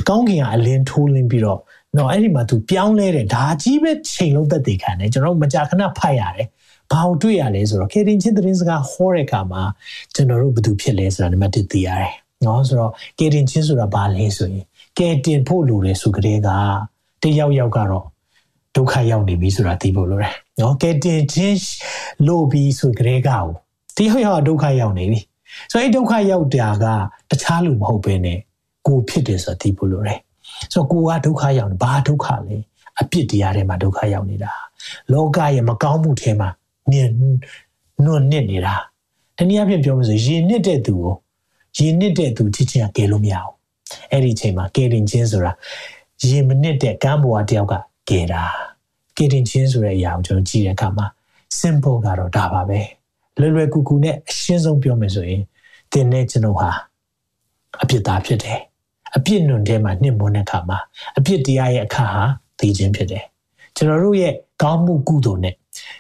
ကောင်းကင်ကအလင်းထိုးလင်းပြီးတော့နော်အဲ့ဒီမှာသူပြောင်းလဲတယ်ဒါကြီးပဲချိန်လုံးသက်တည်ခံတယ်ကျွန်တော်မကြာခဏဖတ်ရတယ်ဘာကိုတွေ့ရလဲဆိုတော့ခေတင်ချင်းသတင်းစကားဟောတဲ့အခါမှာကျွန်တော်တို့ဘာသူဖြစ်လဲဆိုတာနံပါတ်1သိရတယ် နော်ဆိုတော့ကယ်တင်ချင်းဆိုတာဘာလဲဆိုရင်ကယ်တင်ဖို့လိုတယ်ဆိုကြတဲ့ကတယောက်ယောက်ကတော့ဒုက္ခရောက်နေပြီဆိုတာသိဖို့လိုတယ်နော်ကယ်တင်ချင်းလိုပြီးဆိုကြတဲ့ကကိုတယောက်ယောက်ဒုက္ခရောက်နေပြီဆိုတော့အဲ့ဒုက္ခရောက်တာကတခြားလူမဟုတ်ဘဲနဲ့ကိုဖြစ်တယ်ဆိုတာသိဖို့လိုတယ်ဆိုတော့ကိုကဒုက္ခရောက်နေဘာဒုက္ခလဲအပြစ်တရားထဲမှာဒုက္ခရောက်နေတာလောကရဲ့မကောင်းမှုထဲမှာမြင်နွတ်နစ်နေတာတနည်းအားဖြင့်ပြောမလို့ရေနစ်တဲ့သူကို ရေနစ်တဲ့သူချစ်ချင်းကကယ်လို့မရဘူးအဲ့ဒီအချိန်မှာကယ်တင်ခြင်းဆိုတာရေမနစ်တဲ့ကမ်းပေါ်ကတယောက်ကကယ်တာကယ်တင်ခြင်းဆိုတဲ့အရာကိုကျွန်တော်ကြည့်တဲ့အခါမှာ simple ကတော့ဒါပါပဲလွယ်လွယ်ကူကူနဲ့အရှင်းဆုံးပြောမယ်ဆိုရင်သင်နဲ့ကျွန်တော်ဟာအပြစ်သားဖြစ်တယ်အပြစ်နွန်ထဲမှာနှိမ့်မွန်းတဲ့အခါမှာအပြစ်တရားရဲ့အခါဟာသိခြင်းဖြစ်တယ်ကျွန်တော်တို့ရဲ့ကောင်းမှုကုသိုလ်နဲ့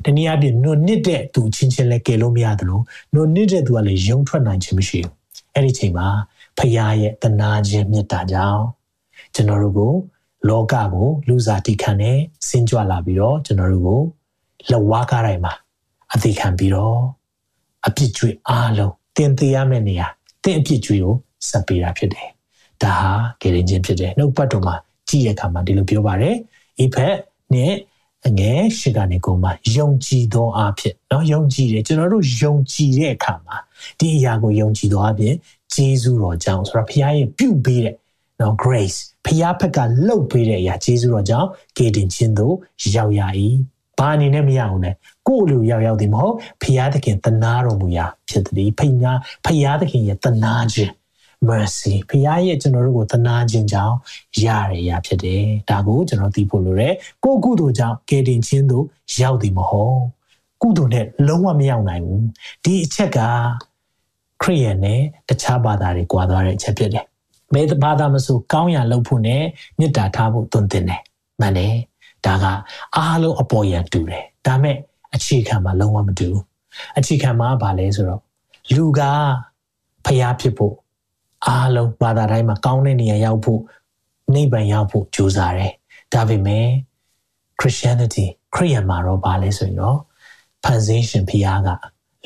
တနည်းအားဖြင့်နွန်နစ်တဲ့သူချင်းချင်းလည်းကယ်လို့မရသလိုနွန်နစ်တဲ့သူကလည်းယုံထွက်နိုင်ခြင်းမရှိဘူး အဲ့ဒီချိန်မှာဖခင်ရဲ့တနာခြင်းမေတ္တာကြောင့်ကျွန်တော်တို့ကိုလောကကိုလူစားတိခံနဲ့ဆင်းကြွလာပြီးတော့ကျွန်တော်တို့ကိုလဝါကားတိုင်းမှာအသေးခံပြီးတော့အပြစ်ကြွေအားလုံးတင်သေးရမယ့်နေရာတင်အပြစ်ကြွေကိုဆက်ပေးတာဖြစ်တယ်။ဒါဟာကယ်တင်ခြင်းဖြစ်တယ်။နှုတ်ပတ်တော်မှာကြည့်ရခါမှာဒီလိုပြောပါတယ်။ဤဖက်နဲ့ အငယ်ရှိကနေကုန်မှာယုံကြည်သောအဖြစ်เนาะယုံကြည်တယ်ကျွန်တော်တို့ယုံကြည်တဲ့အခါမှာဒီအရာကိုယုံကြည်သောအဖြစ်ဂျေဇုတော်ကြောင့်ဆိုတော့ဘုရားရဲ့ပြုပေးတဲ့နော် grace ဖျားဖက်ကလှုပ်ပေးတဲ့အရာကျေးဇူးတော်ကြောင့်ကေတင်ခြင်းတို့ရောက်ရ၏ဘာအနေနဲ့မရအောင်လဲကိုယ်လိုရောက်ရောက်ဒီမဟုတ်ဖျားသခင်တနာတော်မူရာဖြစ်သည်ဖိညာဖျားသခင်ရဲ့တနာခြင်း mercy ဖျားရဲ့ကျွန်တော်တို့ကိုတနာခြင်းကြောင့်ရရရာဖြစ်တယ်ဒါကိုကျွန်တော်သိဖို့လိုတယ်ကိုကုသိုလ်ကြောင့်ကေတင်ခြင်းတို့ရောက်သည်မဟုတ်ကုသိုလ်နဲ့လုံးဝမရောက်နိုင်ဘူးဒီအချက်ကခရိယန်နဲ့တခြားဘာသာတွေကွာသွားတဲ့အချက်ဖြစ်တယ်ဘယ်ဘာသာမဆိုကောင်းရာလုပ်ဖို့နဲ့မေတ္တာထားဖို့သွန်သင်တယ်မှန်တယ်ဒါကအားလုံးအပေါ်ရန်တူတယ်ဒါမဲ့အခြေခံမှာလုံးဝမတူဘူးအခြေခံမှာဘာလဲဆိုတော့လူကဖျားဖြစ်ဖို့ အားလုံးဘာသာတိုင်းမှာကောင်းတဲ့နေရာရောက်ဖို့နိဗ္ဗာန်ရောက်ဖို့ကြိုးစားတယ်ဒါပေမဲ့ Christianity ခရိယန်မှာတော့ဘာလဲဆိုရင်တော့ဖန်ဆင်းရှင်ဖျားက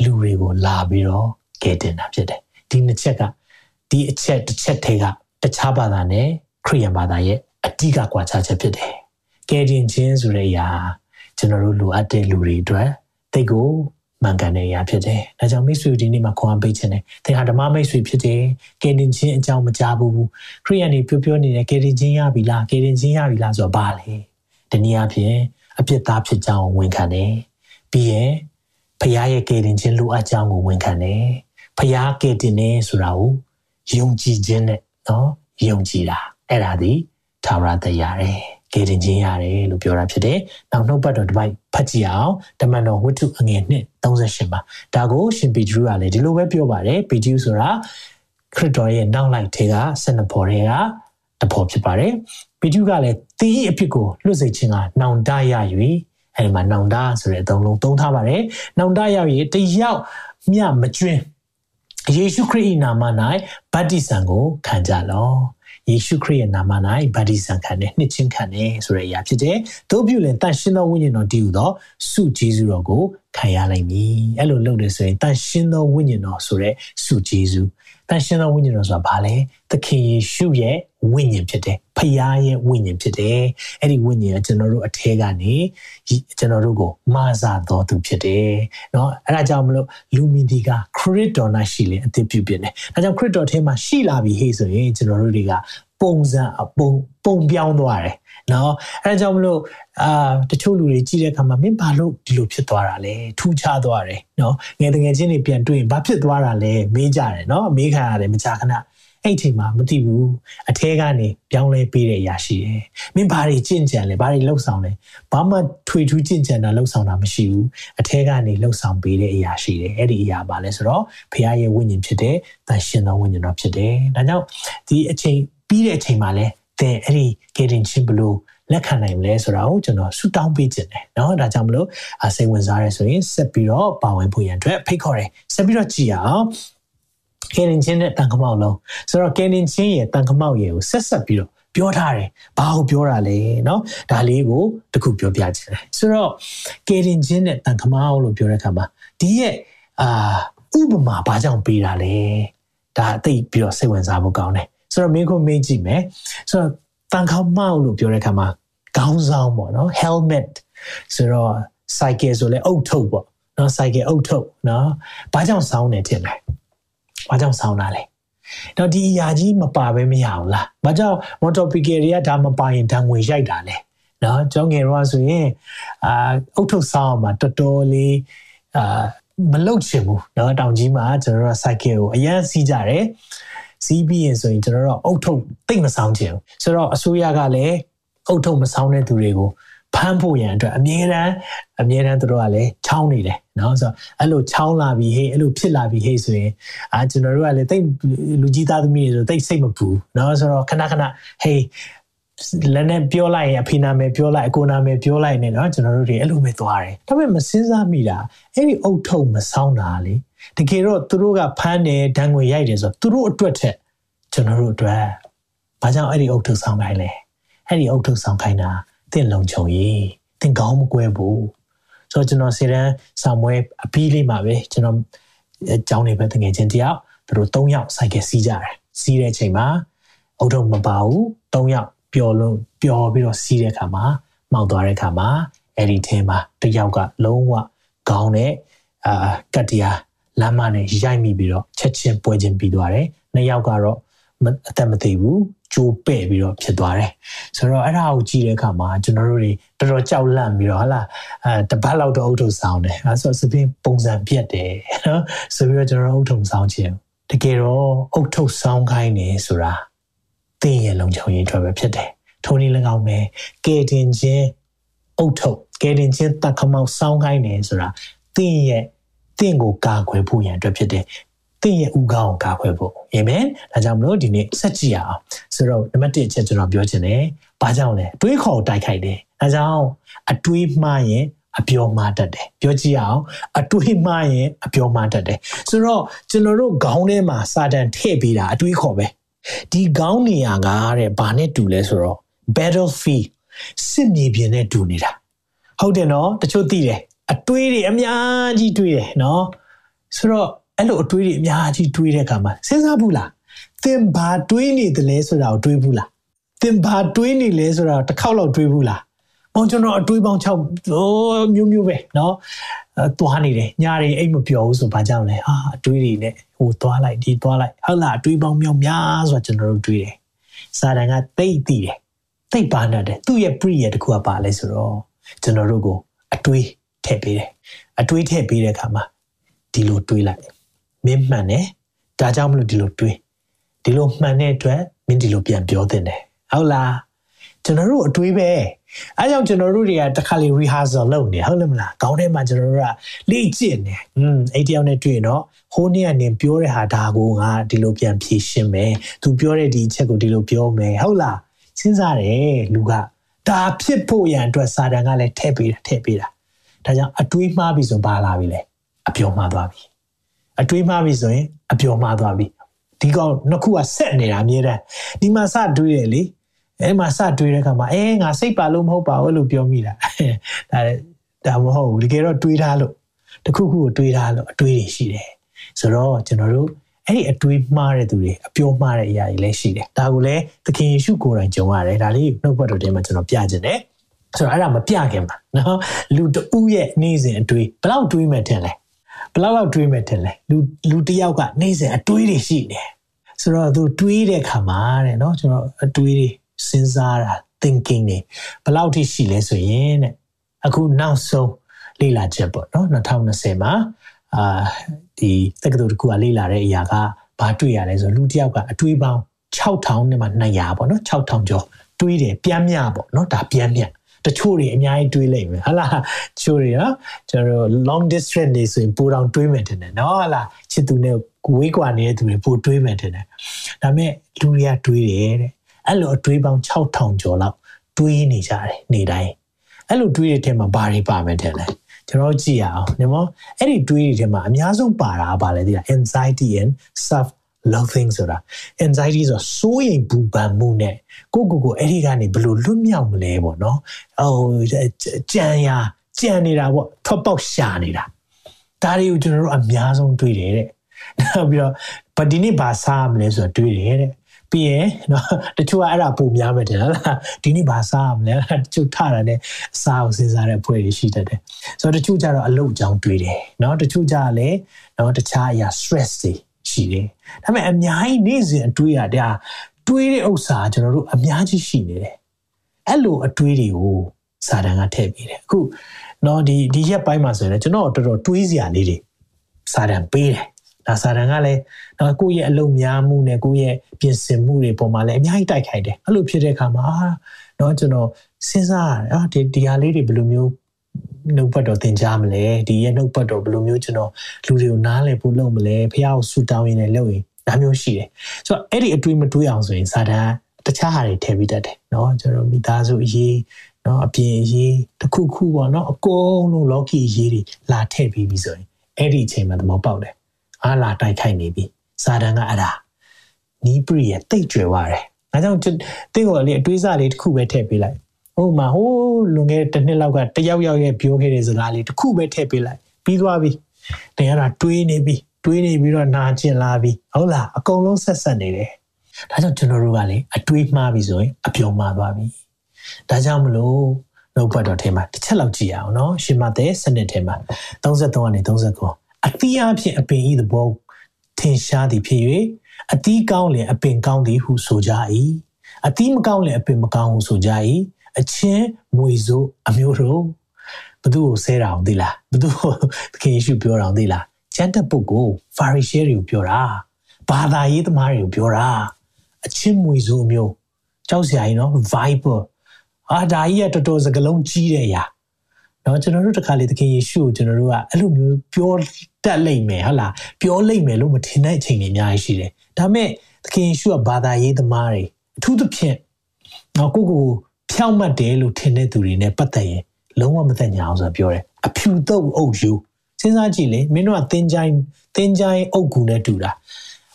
လူတွေကိုလာပြီးတော့ကယ်တင်တာဖြစ်တယ်ဒီနှစ်ချက်ကဒီအချက်တစ်ချက်ထဲကတခြားဘာသာနဲ့ခရိယန်ဘာသာရဲ့အဓိကကွာခြားချက်ဖြစ်တယ်။ကယ်တင်ခြင်းဆိုတဲ့အရာကျွန်တော်တို့လိုအပ်တဲ့လူတွေအတွက်တိတ်ကို မှန်ကန်တဲ့အရာဖြစ်တယ်။ဒါကြောင့်မိတ်ဆွေဒီနေ့မှာခွန်အားပေးခြင်းတယ်။သင်ဟာဓမ္မမိတ်ဆွေဖြစ်တယ်။ကယ်တင်ခြင်းအကြောင်းမကြားဘူး။ခရိယန်တွေပြောပြောနေတယ်ကယ်တင်ခြင်းရပြီလား။ကယ်တင်ခြင်းရပြီလားဆိုတော့ဘာလဲ။ဒီနေ့အဖြစ်အပြစ်သားဖြစ်ကြောင်းဝန်ခံတယ်။ပြီးရင်ဖခင်ရဲ့ကယ်တင်ခြင်းလိုအပ်ကြောင်းကိုဝန်ခံတယ်။ဖခင်ကယ်တင်နေဆိုတာကိုယုံကြည်ခြင်းနဲ့နော်ယုံကြည်တာအဲ့ဒါဒီသာဝရတရားတယ် ကယ်တင်ခြင်းရတယ်လို့ပြောတာဖြစ်တယ်။နောက်နှုတ်ပတ်တော်တစ်ပိုက်ဖတ်ကြည့်အောင်ဓမ္မတော်ဝတ္ထုအငယ်နှစ်38မှာဒါကိုရှင်ပေဂျူးကလည်းဒီလိုပဲပြောပါတယ်ပေဂျူးဆိုတာခရစ်တော်ရဲ့နောက်လိုက်ထဲကဆန္ဒဖော်တွေကတဖော်ဖြစ်ပါတယ်။ပေဂျူးကလည်းသင်၏အဖြစ်ကိုလွတ်စေခြင်းကနောင်တရ၍အဲဒီမှာနောင်တဆိုတဲ့အသုံးလုံးသုံးထားပါတယ်။နောင်တရ၍တယောက်မြမကျွင်းယေရှုခရစ်၏နာမ၌ဗတ္တိဇံကိုခံကြလော့ ယေရှုခရစ်ရဲ့နာမ၌ဗတ္တိဇံခံတယ်နှစ်ချင်းခံတယ်ဆိုတဲ့အရာဖြစ်တယ်။တို့ပြုလင်တန်ရှင်းသောဝိညာဉ်တော်တည်ဟူသောစုဂျေဇုတော်ကိုခံရနိုင်မည်။အဲ့လိုလုပ်တယ်ဆိုရင်တန်ရှင်းသောဝိညာဉ်တော်ဆိုတဲ့စုဂျေဇု တန်ရှင်းသောဝိညာဉ်တော်ဆိုတာဘာလဲ။သခင်ယေရှုရဲ့ဝိညာဉ်ဖြစ်တယ်။ဖခင်ရဲ့ဝိညာဉ်ဖြစ်တယ်။အဲ့ဒီဝိညာဉ်ကကျွန်တော်တို့အထဲကနေကျွန်တော်တို့ကိုမာစာတော်သူဖြစ်တယ်။เนาะအဲ့ဒါကြောင့်မလို့လူမီဒီကခရစ်တော်၌ရှိလေအသစ်ပြုပြင်တယ်။ဒါကြောင့်ခရစ်တော်ထဲမှာရှိလာပြီဟေ့ဆိုရင်ကျွန်တော်တို့တွေက ပုံစံအပုံပုံပြောင်းသွားတယ်နော်အဲဒါကြောင့်မလို့အာတချို့လူတွေကြည့်တဲ့အခါမှာမင်းဘာလို့ဒီလိုဖြစ်သွားတာလဲထူးခြားသွားတယ်နော်ငယ်တငယ်ချင်းတွေပြန်တွေ့ရင်ဘာဖြစ်သွားတာလဲမေးကြတယ်နော်မေးခံရတယ်မကြာခဏအဲ့ချိန်မှာမသိဘူးအထဲကနေပြောင်းလဲပေးတဲ့အရာရှိတယ်။မင်းဘာတွေကြင့်ကြံလဲဘာတွေလှုပ်ဆောင်လဲဘာမှထွေထူးကြင့်ကြံတာလှုပ်ဆောင်တာမရှိဘူးအထဲကနေလှုပ်ဆောင်ပေးတဲ့အရာရှိတယ်အဲ့ဒီအရာပါလဲဆိုတော့ဖခင်ရဲ့ဝိညာဉ်ဖြစ်တဲ့တန်ရှင်သောဝိညာဉ်တော်ဖြစ်တယ်။ဒါကြောင့်ဒီအချိန် ပြီးတဲ့အချိန်မှာလဲသင်အဲ့ဒီကယ်တင်ခြင်းဘလို့လက်ခံနိုင်မလဲဆိုတာကိုကျွန်တော်ဆူတောင်းပေးခြင်းတယ်เนาะဒါကြောင့်မလို့စိတ်ဝင်စားရဲဆိုရင်ဆက်ပြီးတော့ပါဝင်ဖို့ရန်အတွက်ဖိတ်ခေါ်တယ်ဆက်ပြီးတော့ကြည့်အောင်ကယ်တင်ခြင်းနဲ့တန်ခမောက်လုံးဆိုတော့ကယ်တင်ခြင်းရဲ့တန်ခမောက်ရဲ့ကိုဆက်ဆက်ပြီးတော့ပြောထားတယ်ဘာကိုပြောတာလဲเนาะဒါလေးကိုတခုပြောပြခြင်းတယ်ဆိုတော့ကယ်တင်ခြင်းနဲ့တန်ခမောက်လို့ပြောတဲ့အခါမှာဒီရဲ့အာဥပမာဘာကြောင့်ပေးတာလဲဒါအသိပြီးတော့စိတ်ဝင်စားဖို့ကောင်းတယ် ဆိုတော့မင်းကိုမေးကြည့်မယ်ဆိုတော့တန်ခေါင်းမောက်လို့ပြောတဲ့အခါမှာခေါင်းဆောင်ပေါ့နော် helmet ဆိုတော့ cycle ဆိုလဲအုတ်ထုတ်ပေါ့နော် cycle အုတ်ထုတ်နော်ဘာကြောင့်ဆောင်းနေတင်လဲဘာကြောင့်ဆောင်းတာလဲတော့ဒီအရာကြီးမပါဘဲမရဘူးလားဘာကြောင့် motor picker တွေကဒါမပါရင်ဓာငွေရိုက်တာလဲနော်ကျောင်းငယ်တော့ဆိုရင်အာအုတ်ထုတ်ဆောင်းမှာတော်တော်လေးအာ မလုတ်ချင်ဘူးเนาะတောင်ကြီးမှာကျွန်တော်တို့ cycle ကိုအရန်စီးကြတယ် စီးပြီးရင်ဆိုရင်ကျွန်တော်တို့အုတ်ထုတ်သိမ့်မဆောင်ခြင်းဆိုတော့အစိုးရကလည်းအုတ်ထုတ်မဆောင်တဲ့သူတွေကိုဖမ်းဖို့ရန်အတွက်အမြဲတမ်းအမြဲတမ်းတို့ကလည်းချောင်းနေတယ်နော်ဆိုတော့အဲ့လိုချောင်းလာပြီဟေးအဲ့လိုဖြစ်လာပြီဟေးဆိုရင်အာကျွန်တော်တို့ကလည်းတိတ်လူကြီးသားသမီးတွေဆိုတိတ်စိတ်မပူနော်ဆိုတော့ခဏခဏဟေးလည်းနဲ့ပြောလိုက်ရင်အဖေနာမည်ပြောလိုက်အကိုနာမည်ပြောလိုက်နေနော်ကျွန်တော်တို့တွေအဲ့လိုပဲသွားတယ်ဒါပေမဲ့မစင်းစားမိတာအဲ့ဒီအုတ်ထုံမဆောင်တာလေ တကယ်တော့သူတို့ကဖမ်းတယ်ဒဏ်ငွေရိုက်တယ်ဆိုတော့သူတို့အတွက်ထက်ကျွန်တော်တို့အတွက်ဘာကြောင့်အဲ့ဒီအုတ်ထုဆောင်ခိုင်းလဲအဲ့ဒီအုတ်ထုဆောင်ခိုင်းတာတင့်လုံချုံရေးတင့်ကောင်းမကွဲဘူးဆိုတော့ကျွန်တော်စေတန်းဆောင်ပွဲအပြီးလေးမှာပဲကျွန်တော်ကျောင်းနေပဲတငယ်ချင်းတယောက်သူတို့၃ယောက်စိုက်ကစီးကြတယ်စီးတဲ့အချိန်မှာအုတ်ထုမပါဘူး၃ယောက်ပျော်လို့ပျော်ပြီးတော့စီးတဲ့အခါမှာမှောက်သွားတဲ့အခါမှာအဲ့ဒီထဲမှာတယောက်ကလုံးဝခေါင်းနဲ့အာကတ်တရား လမ်းမနဲ့ရိုက်မိပြီးတော့ချက်ချင်းပွဲချင်းပြီးသွားတယ်နှစ်ယောက်ကတော့အသက်မသေးဘူးကြိုးပဲ့ပြီးတော့ဖြစ်သွားတယ်ဆိုတော့အဲ့ဒါကိုကြည့်တဲ့အခါမှာကျွန်တော်တို့တွေတော်တော်ကြောက်လန့်ပြီးတော့ဟာလာအဲတပတ်လောက်တော့အုတ်ထုံဆောင်တယ်အဲဆိုစပင်းပုံစံပြက်တယ်နော်ဆိုပြီးတော့ကျွန်တော်အုတ်ထုံဆောင်ခြင်းတကယ်တော့အုတ်ထုံဆောင်ခိုင်းနေဆိုတာတင်းရဲ့လုံခြုံရေးအတွက်ပဲဖြစ်တယ်ထိုနည်း၎င်းပဲကဲတင်ခြင်းအုတ်ထုတ်ကဲတင်ခြင်းတက္ကမောက်စောင်းခိုင်းနေဆိုတာတင်းရဲ့ တင်းကိုကာကွယ်ဖို့ရန်အတွက်ဖြစ်တယ်တင်းရဲ့ဥကောင်းကိုကာကွယ်ဖို့အာမင်ဒါကြောင့်မလို့ဒီနေ့ဆက်ကြည့်ရအောင်ဆိုတော့နံပါတ်1အချက်ကျွန်တော်ပြောချင်တယ်ဘာကြောင့်လဲအတွေးခေါ်တိုက်ခိုက်တယ်ဒါကြောင့်အတွေးမှားရင်အပြောမှားတတ်တယ်ပြောကြည့်အောင်အတွေးမှားရင်အပြောမှားတတ်တယ်ဆိုတော့ကျွန်တော်တို့ခေါင်းထဲမှာစာတန်ထည့်ပေးတာအတွေးခေါ်ပဲဒီခေါင်းနေရာကတဲ့ဘာနဲ့တူလဲဆိုတော့ battlefield စစ်မြေပြင်နဲ့တူနေတာဟုတ်တယ်နော်တချို့သိတယ် အတွေးတွေအများကြီးတွေးတယ်နော်ဆိုတော့အဲ့လိုအတွေးတွေအများကြီးတွေးတဲ့အခါမှာစဉ်းစားဘူးလားသင်ဘာတွေးနေတယ်လဲဆိုတာကိုတွေးဘူးလားသင်ဘာတွေးနေလဲဆိုတာတစ်ခေါက်လောက်တွေးဘူးလား။အော်ကျွန်တော်အတွေးပေါင်း6မျိုးမျိုးပဲเนาะအဲသွားနေတယ်ညတွေအိတ်မပျော်ဘူးဆိုဘာကြောင့်လဲဟာအတွေးတွေနဲ့ဟိုသွားလိုက်ဒီသွားလိုက်ဟုတ်လားအတွေးပေါင်းမြောက်များဆိုတာကျွန်တော်တို့တွေးတယ်။စာတန်ကတိတ်တည်တယ်တိတ်ပါနေတယ်သူ့ရဲ့ pre ရဲ့တခုကပါလဲဆိုတော့ကျွန်တော်တို့ကိုအတွေး ထည့်ပေးတယ်အတွေးထည့်ပေးတဲ့အခါမှာဒီလိုတွေးလိုက်မင်းမှန်တယ်ဒါကြောင့်မလို့ဒီလိုတွေးဒီလိုမှန်တဲ့အတွက်မင်းဒီလိုပြန်ပြောသင့်တယ်ဟုတ်လားကျွန်တော်တို့အတွေးပဲအဲကြောင့်ကျွန်တော်တို့တွေကတစ်ခါလေ rehearsal လုပ်နေဟုတ်လားမလားခေါင်းထဲမှာကျွန်တော်တို့ကလေ့ကျင့်နေอืมအဲ့တယောက်နဲ့တွေ့ရင်တော့ဟိုနေ့ကနေပြောတဲ့ဟာဒါကိုငါဒီလိုပြန်ဖြေရှင်းမယ်သူပြောတဲ့ဒီအချက်ကိုဒီလိုပြောမယ်ဟုတ်လားစဉ်းစားတယ်လူကဒါဖြစ်ဖို့ရန်အတွက်စာတန်ကလည်းထည့်ပေးတာထည့်ပေးတာ ဒါကြောင့်အတွေးမှားပြီဆိုဘာလာပြီလဲအပြောမှားသွားပြီအတွေးမှားပြီဆိုရင်အပြောမှားသွားပြီဒီကောင်နှစ်ခုကဆက်နေတာအမြဲတမ်းဒီမှာစတွေးတယ်လေအဲ့မှာစတွေးတဲ့အခါမှာအဲငါစိတ်ပါလို့မဟုတ်ပါဘူးလို့ပြောမိတာဒါဒါမဟုတ်ဘူးတကယ်တော့တွေးထားလို့တခုခုကိုတွေးထားလို့အတွေးတွေရှိတယ်ဆိုတော့ကျွန်တော်တို့အဲ့ဒီအတွေးမှားတဲ့သူတွေအပြောမှားတဲ့အရာတွေလည်းရှိတယ်ဒါကိုလည်းသခင်ယေရှုကိုယ်တိုင်ကြုံရတယ်ဒါလေးနှုတ်ဘတ်တော်ထဲမှာကျွန်တော်ပြခြင်းတယ် ဆိုတော့အဲ့ဒါမပြခင်ပါနော်လူတူရဲ့နေ့စဉ်အတွေးဘယ်လောက်တွေးမှထင်လဲဘယ်လောက်လောက်တွေးမှထင်လဲလူလူတယောက်ကနေ့စဉ်အတွေးတွေရှိတယ်ဆိုတော့သူတွေးတဲ့ခါမှာတဲ့နော်ကျွန်တော်အတွေးတွေစဉ်းစားတာ thinking တွေဘယ်လောက်ထိရှိလဲဆိုရင်တဲ့အခုနောက်ဆုံးလေ့လာချက်ပေါ့နော်2020မှာအာဒီတက္ကသိုလ်တစ်ခုကလေ့လာတဲ့အရာကဘာတွေ့ရလဲဆိုလူတစ်ယောက်ကအတွေးပေါင်း6000နဲ့မှ200ပေါ့နော်6000ကျော်တွေးတယ်ပြန်မြပေါ့နော်ဒါပြန်မြ တချို့တွေအများကြီးတွေးလိုက်မယ်ဟာလားတချို့တွေနော်ကျွန်တော် long distance နေဆိုရင်ပိုတောင်တွေးမယ်တင်တယ်နော်ဟာလားချစ်သူနဲ့ဝေးကွာနေတဲ့သူတွေပိုတွေးမယ်တင်တယ်ဒါပေမဲ့လူတွေကတွေးတယ်တဲ့အဲ့လိုအတွေးပေါင်း6000ကျော်လောက်တွေးနေကြတယ်နေတိုင်းအဲ့လိုတွေးတဲ့ထဲမှာဘာတွေပါမယ်တဲ့လဲကျွန်တော်ကြည့်ရအောင်ဒီမောအဲ့ဒီတွေးတွေထဲမှာအများဆုံးပါတာပါလဲဒီက anxiety and self loathing ဆိုတာ anxiety ဆိုစိုးရိမ်ပူပန်မှုနဲ့ကိုကိုကိုအဲ့ဒီကနေဘလို့လွတ်မြောက်မလဲပေါ့နော်ဟိုကြံရကြံနေတာပေါ့ထွက်ပေါက်ရှာနေတာဒါတွေကိုကျွန်တော်တို့အများဆုံးတွေးတယ်တဲ့နောက်ပြီးတော့ဗဒီနေ့ဘာစားမလဲဆိုတော့တွေးတယ်တဲ့ပြီးရင်နော်တချို့ကအဲ့ဒါပုံများမယ်တဲ့ဟုတ်လားဒီနေ့ဘာစားမလဲတချို့ထတာနဲ့အစားကိုစဉ်းစားတဲ့ဖွဲ့တွေရှိတတ်တယ်ဆိုတော့တချို့ကျတော့အလုပ်အကြောင်းတွေးတယ်နော်တချို့ကျလည်းနော်တခြားအရာ stress တွေ ရှိတယ်ဒါပေမဲ့အများကြီးနေ့စဉ်အတွေးရတဲ့တွေးတဲ့ဥစ္စာကျွန်တော်တို့အများကြီးရှိနေတယ်အဲ့လိုအတွေးတွေကိုစာတန်ကထည့်ပေးတယ်အခုနော်ဒီဒီရက်ပိုင်းမှာဆိုရင်ကျွန်တော်တော်တော်တွေးစရာလေးတွေစာတန်ပေးတယ်ဒါစာတန်ကလည်းတော့ကိုယ့်ရဲ့အလုံးများမှုနဲ့ကိုယ့်ရဲ့ပြင်ဆင်မှုတွေပေါ်မှာလည်းအများကြီးတိုက်ခိုက်တယ်အဲ့လိုဖြစ်တဲ့အခါမှာတော့ကျွန်တော်စဉ်းစားရတယ်အာဒီဒီဟာလေးတွေဘယ်လိုမျိုး နှုတ်ပတ်တော်သင်ကြားမလဲဒီရဲ့နှုတ်ပတ်တော်ဘယ်လိုမျိုးကျွန်တော်လူတွေကိုနားလည်ဖို့လုပ်မလဲဖះကိုဆူတောင်းရင်းနဲ့လုပ်ရင်ဒါမျိုးရှိတယ်ဆိုတော့အဲ့ဒီအတွေးမတွေးအောင်ဆိုရင်စာတန်တခြားဟာတွေထည့်ပြီးတတ်တယ်เนาะကျွန်တော်မိသားစုအရေးเนาะအပြင်အရေးတစ်ခုခုပေါ့เนาะအကုန်လုံးလောကီအရေးတွေလာထည့်ပြီးပြီဆိုရင်အဲ့ဒီအချိန်မှာသဘောပေါက်တယ်အားလာတိုက်ခိုက်နေပြီစာတန်ကအဲ့ဒါနီးပရိရဲ့တိတ်ကြွယ်သွားတယ်။ဒါကြောင့်တင်းကိုလေအတွေးစားလေးတစ်ခုပဲထည့်ပေးလိုက်။ ဟိုမှာဟိုးလွန်ခဲ့တဲ့တစ်နှစ်လောက်ကတယောက်ယောက်ရဲ့ပြောခဲ့တဲ့စကားလေးတစ်ခုပဲထည့်ပေးလိုက်။ပြီးသွားပြီ။တင်ရတာတွေးနေပြီ။တွေးနေပြီးတော့နာကျင်လာပြီ။ဟုတ်လားအကုန်လုံးဆက်ဆက်နေတယ်။ဒါကြောင့်ကျွန်တော်တို့ကလေအတွေးမှားပြီဆိုရင်အပြုံမှားသွားပြီ။ဒါကြောင့်မလို့နှုတ်ပတ်တော်ထဲမှာတစ်ချက်လောက်ကြည့်အောင်နော်ရှင်မသက်စနစ်ထဲမှာ33ကနေ39အတိအဖြစ်အပင်ဤသဘောထင်ရှားသည်ဖြစ်၍အတီးကောင်းလင်အပင်ကောင်းသည်ဟုဆိုကြ၏အတီးမကောင်းလင်အပင်မကောင်းဟုဆိုကြ၏ အချင်းမွေစိုးအမျိုးတို့ဘသူ့ကိုဆဲတာအောင်သိလားဘသူ့ကိုသခင်ယေရှုပြောတာအောင်သိလားကျန်တဲ့ပုဂ္ဂိုလ်ဖာရီရှဲတွေကိုပြောတာဘာသာရေးသမားတွေကိုပြောတာအချင်းမွေစိုးမျိုးကြောက်စရာကြီးနော် viper အာဒါကြီးကတော်တော်စကလုံးကြီးတဲ့ရာနော်ကျွန်တော်တို့တခါလေသခင်ယေရှုကိုကျွန်တော်တို့ကအဲ့လိုမျိုးပြောတတ်လိမ့်မယ်ဟုတ်လားပြောလိမ့်မယ်လို့မထင်တဲ့အချိန်တွေအများကြီးရှိတယ်ဒါပေမဲ့သခင်ယေရှုကဘာသာရေးသမားတွေအထူးသဖြင့်နော်ကိုကို ဖြောင့်မတ်တယ်လို့ထင်တဲ့သူတွေနဲ့ပတ်သက်ရင်လုံးဝမသက်ညာအောင်ဆိုပြောတယ်အဖြူတုပ်အုပ်ယူစဉ်းစားကြည့်လေမင်းတို့ကသင်ချိုင်းသင်ချိုင်းအုပ်ကူနဲ့တူတာ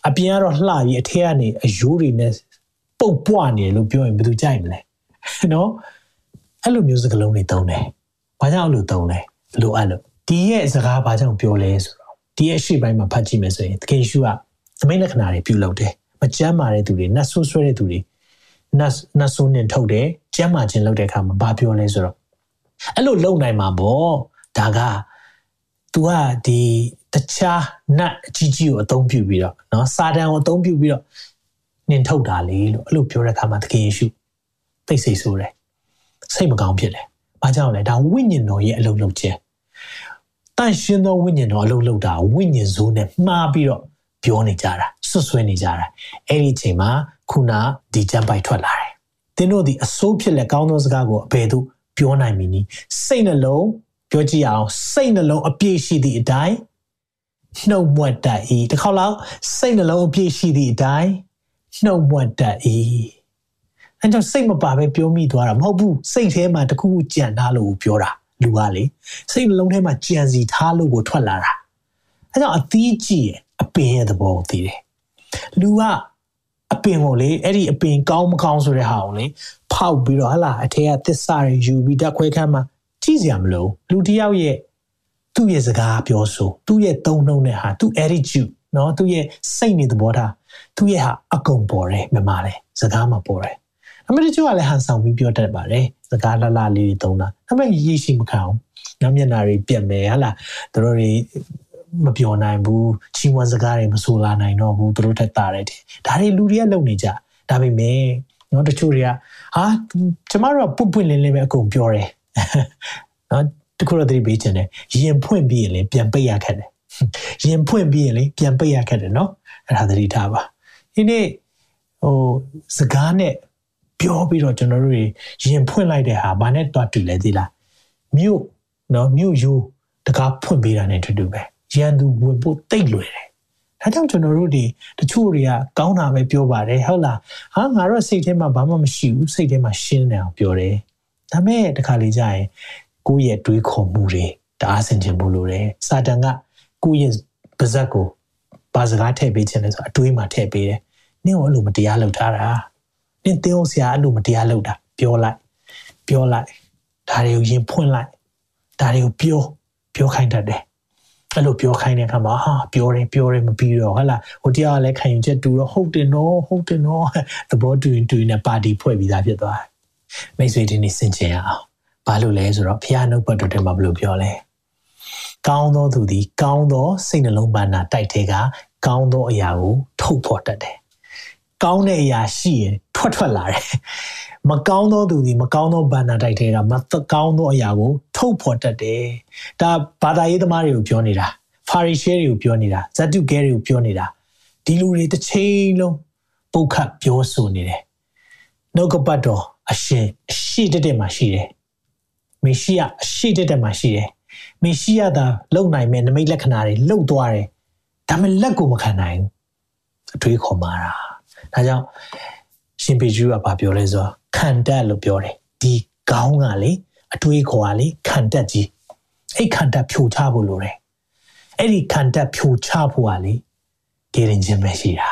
အပြင်ကတော့လှပြီးအထက်ကနေအယိုးတွေနဲ့ပုတ်ပွားနေတယ်လို့ပြောရင်ဘယ်သူကြိုက်မလဲနော်အဲ့လိုမျိုးစကားလုံးတွေသုံးတယ်ဘာကြောင့်အဲ့လိုသုံးလဲလိုအပ်လို့ဒီရဲ့စကားဘာကြောင့်ပြောလဲဆိုတော့ဒီရဲ့ရှေ့ပိုင်းမှာဖတ်ကြည့်မယ်ဆိုရင်သခင်ယေရှုကသမိတ်လက္ခဏာတွေပြုလုပ်တယ်မကြမ်းမာတဲ့သူတွေနတ်ဆိုးဆွဲတဲ့သူတွေ နတ်နတ်ဆိုးနဲ့ထုတ်တယ်ကြမ်းမာခြင်းလုပ်တဲ့အခါမှာဘာပြောလဲဆိုတော့အဲ့လိုလုပ်နိုင်မှာပေါ့ဒါက तू ကဒီတခြားနတ်အကြီးကြီးကိုအသုံးပြုပြီးတော့เนาะစာတန်ကိုအသုံးပြုပြီးတော့နင်ထုတ်တာလေလို့အဲ့လိုပြောတဲ့အခါမှာသခင်ယေရှုသိစိတ်ဆိုးတယ်စိတ်မကောင်းဖြစ်တယ်။ဘာကြောင့်လဲဒါဝိညာဉ်တော်ရဲ့အလုံးလုံးခြင်းတန်ရှင်သောဝိညာဉ်တော်အလုံးလုံးတာဝိညာဉ်စိုးနဲ့မှားပြီးတော့ပြောနေကြတာဆွဆွဲနေကြတာအဲ့ဒီအချိန်မှာ ခုနဒီကြံပိုက်ထွက်လာတယ်သင်တို့ဒီအစိုးဖြစ်လက်ကောင်းသောစကားကိုအဘယ်သို့ပြောနိုင်မည်နည်းစိတ်နှလုံးပြောကြည့်အောင်စိတ်နှလုံးအပြည့်ရှိသည့်အတိုင်းနှုတ်မွတ်တတ်၏တစ်ခေါက်လောက်စိတ်နှလုံးအပြည့်ရှိသည့်အတိုင်းနှုတ်မွတ်တတ်၏အဲကြောင့်စိတ်မပါပဲပြောမိသွားတာမဟုတ်ဘူးစိတ်ထဲမှာတခုခုကြံထားလို့ပြောတာလူကလေစိတ်နှလုံးထဲမှာကြံစီထားလို့ကိုထွက်လာတာအဲကြောင့်အသီးကြည့်ရဲ့အပင်ရဲ့သဘောကိုသိတယ်လူက အပင်ကိုလေအဲ့ဒီအပင်ကောင်းမကောင်းဆိုတဲ့ဟာကိုလေဖောက်ပြီးတော့ဟလာအထက်ကသစ္စာတွေယူပြီးတက်ခွဲခန်းမှာကြည့်စရာမလိုလူတစ်ယောက်ရဲ့သူ့ရဲ့စကားပြောဆိုသူ့ရဲ့သုံးနှုန်းတဲ့ဟာသူ့ attitude เนาะသူ့ရဲ့စိတ်နေသဘောထားသူ့ရဲ့ဟာအကုန်ပေါ်တယ်မြန်မာလေစကားမှာပေါ်တယ်အမေရိကကလည်းဟန်ဆောင်ပြီးပြောတတ်ပါတယ်စကားလှလှလေးတွေသုံးတာဒါပေမဲ့ရရှိမခံအောင်နောက်မျက်နှာတွေပြက်မယ်ဟလာတို့တွေ မပြောနိုင်ဘူးချီးမွမ်းစကားတွေမဆိုလာနိုင်တော့ဘူးတို့ထက်တာတယ်ဒါတွေလူတွေကလုံနေကြဒါပေမဲ့နော်တချို့တွေကဟာကျမတို့ကပွတ်ပွင့်လင်းလင်းပဲအကုန်ပြောတယ်နော်တခုတော့သတိပေးခြင်းတယ်ရင်ဖွင့်ပြီးရင်လေပြန်ပိတ်ရခက်တယ်ရင်ဖွင့်ပြီးရင်လေပြန်ပိတ်ရခက်တယ်နော်အဲ့ဒါသတိထားပါဒီနေ့ဟိုစကားနဲ့ပြောပြီးတော့ကျွန်တော်တို့ရင်ဖွင့်လိုက်တဲ့ဟာဘာနဲ့တွားတူလဲသိလားမြို့နော်မြို့ယူတကားဖွင့်ပေးတာနဲ့တူတူပဲ ရန်သူဝင်ဖို့တိတ်လွယ်တယ်။ဒါကြောင့်ကျွန်တော်တို့ဒီတချို့တွေကကောင်းတာပဲပြောပါတယ်ဟုတ်လား။ဟာငါတို့စိတ်ထဲမှာဘာမှမရှိဘူးစိတ်ထဲမှာရှင်းနေအောင်ပြောတယ်။ဒါမဲ့တခါလေကြာရင်ကိုယ့်ရဲ့တွေးခေါ်မှုတွေတအားဆင်ခြင်ဖို့လိုတယ်။စာတန်ကကိုယ့်ရဲ့ပါဇက်ကိုပါစကားထည့်ပေးခြင်းလဲဆိုအတွေးမှာထည့်ပေးတယ်။နင့်ကအဲ့လိုမတရားလုပ်ထားတာ။နင့်တင်းအောင်ဆရာအဲ့လိုမတရားလုပ်တာပြောလိုက်ပြောလိုက်ဒါတွေကိုရင်ဖွင့်လိုက်ဒါတွေကိုပြောပြောခိုင်းတတ်တယ် အဲ့လိုပြောခိုင်းတဲ့အခါမှာဟာပြောတယ်ပြောတယ်မပြီးတော့ဟုတ်လားဟိုတရားကလည်းခံယူချက်တူတော့ဟုတ်တယ်နော်ဟုတ်တယ်နော်သဘောတူရင်တူရင်ပါတီဖွဲ့ပြီးသားဖြစ်သွားတယ်မိတ်ဆွေဒီနေ့စင်ကြင်ရအောင်ဘာလို့လဲဆိုတော့ဖះနှုတ်ပတ်တော်ထဲမှာဘယ်လိုပြောလဲကောင်းသောသူသည် ကောင်းသောစိတ်နှလုံးပန်းနာတိုက်ထဲကကောင်းသောအရာကိုထုတ်ဖော်တတ်တယ်ကောင်းတဲ့အရာရှိရင်ထွက်ထွက်လာတယ် မကောင်းသောသူဒီမကောင်းသောဘန္နာတိုက်ထဲကမကောင်းသောအရာကိုထုတ်ဖော်တတ်တယ်ဒါဘာသာရေးသမားတွေကိုပြောနေတာဖာရီရှဲတွေကိုပြောနေတာဇတ်တုကဲတွေကိုပြောနေတာဒီလူတွေတစ်ချိန်လုံးပုတ်ခတ်ပြောဆိုနေတယ်နှုတ်ကပတ်တော်အရှင်အရှိတက်တက်မှာရှိတယ်မေရှိယအရှိတက်တက်မှာရှိတယ်မေရှိယသာလုံနိုင်မဲ့နမိတ်လက္ခဏာတွေလှုပ်သွားတယ်ဒါပေမဲ့လက်ကိုမခံနိုင်ဘူးအတွေးခေါ်မှာတာဒါကြောင့် ရှင်ပေကျူးကပြောလဲဆိုခံတက်လို့ပြောတယ်ဒီခေါင်းကလေအတွေးခေါ်ကလေခံတက်ကြီးအဲ့ခံတက်ဖြိုချဖို့လိုတယ်အဲ့ဒီခံတက်ဖြိုချဖို့ကလေကဲရင်ချင်းပဲရှိတာ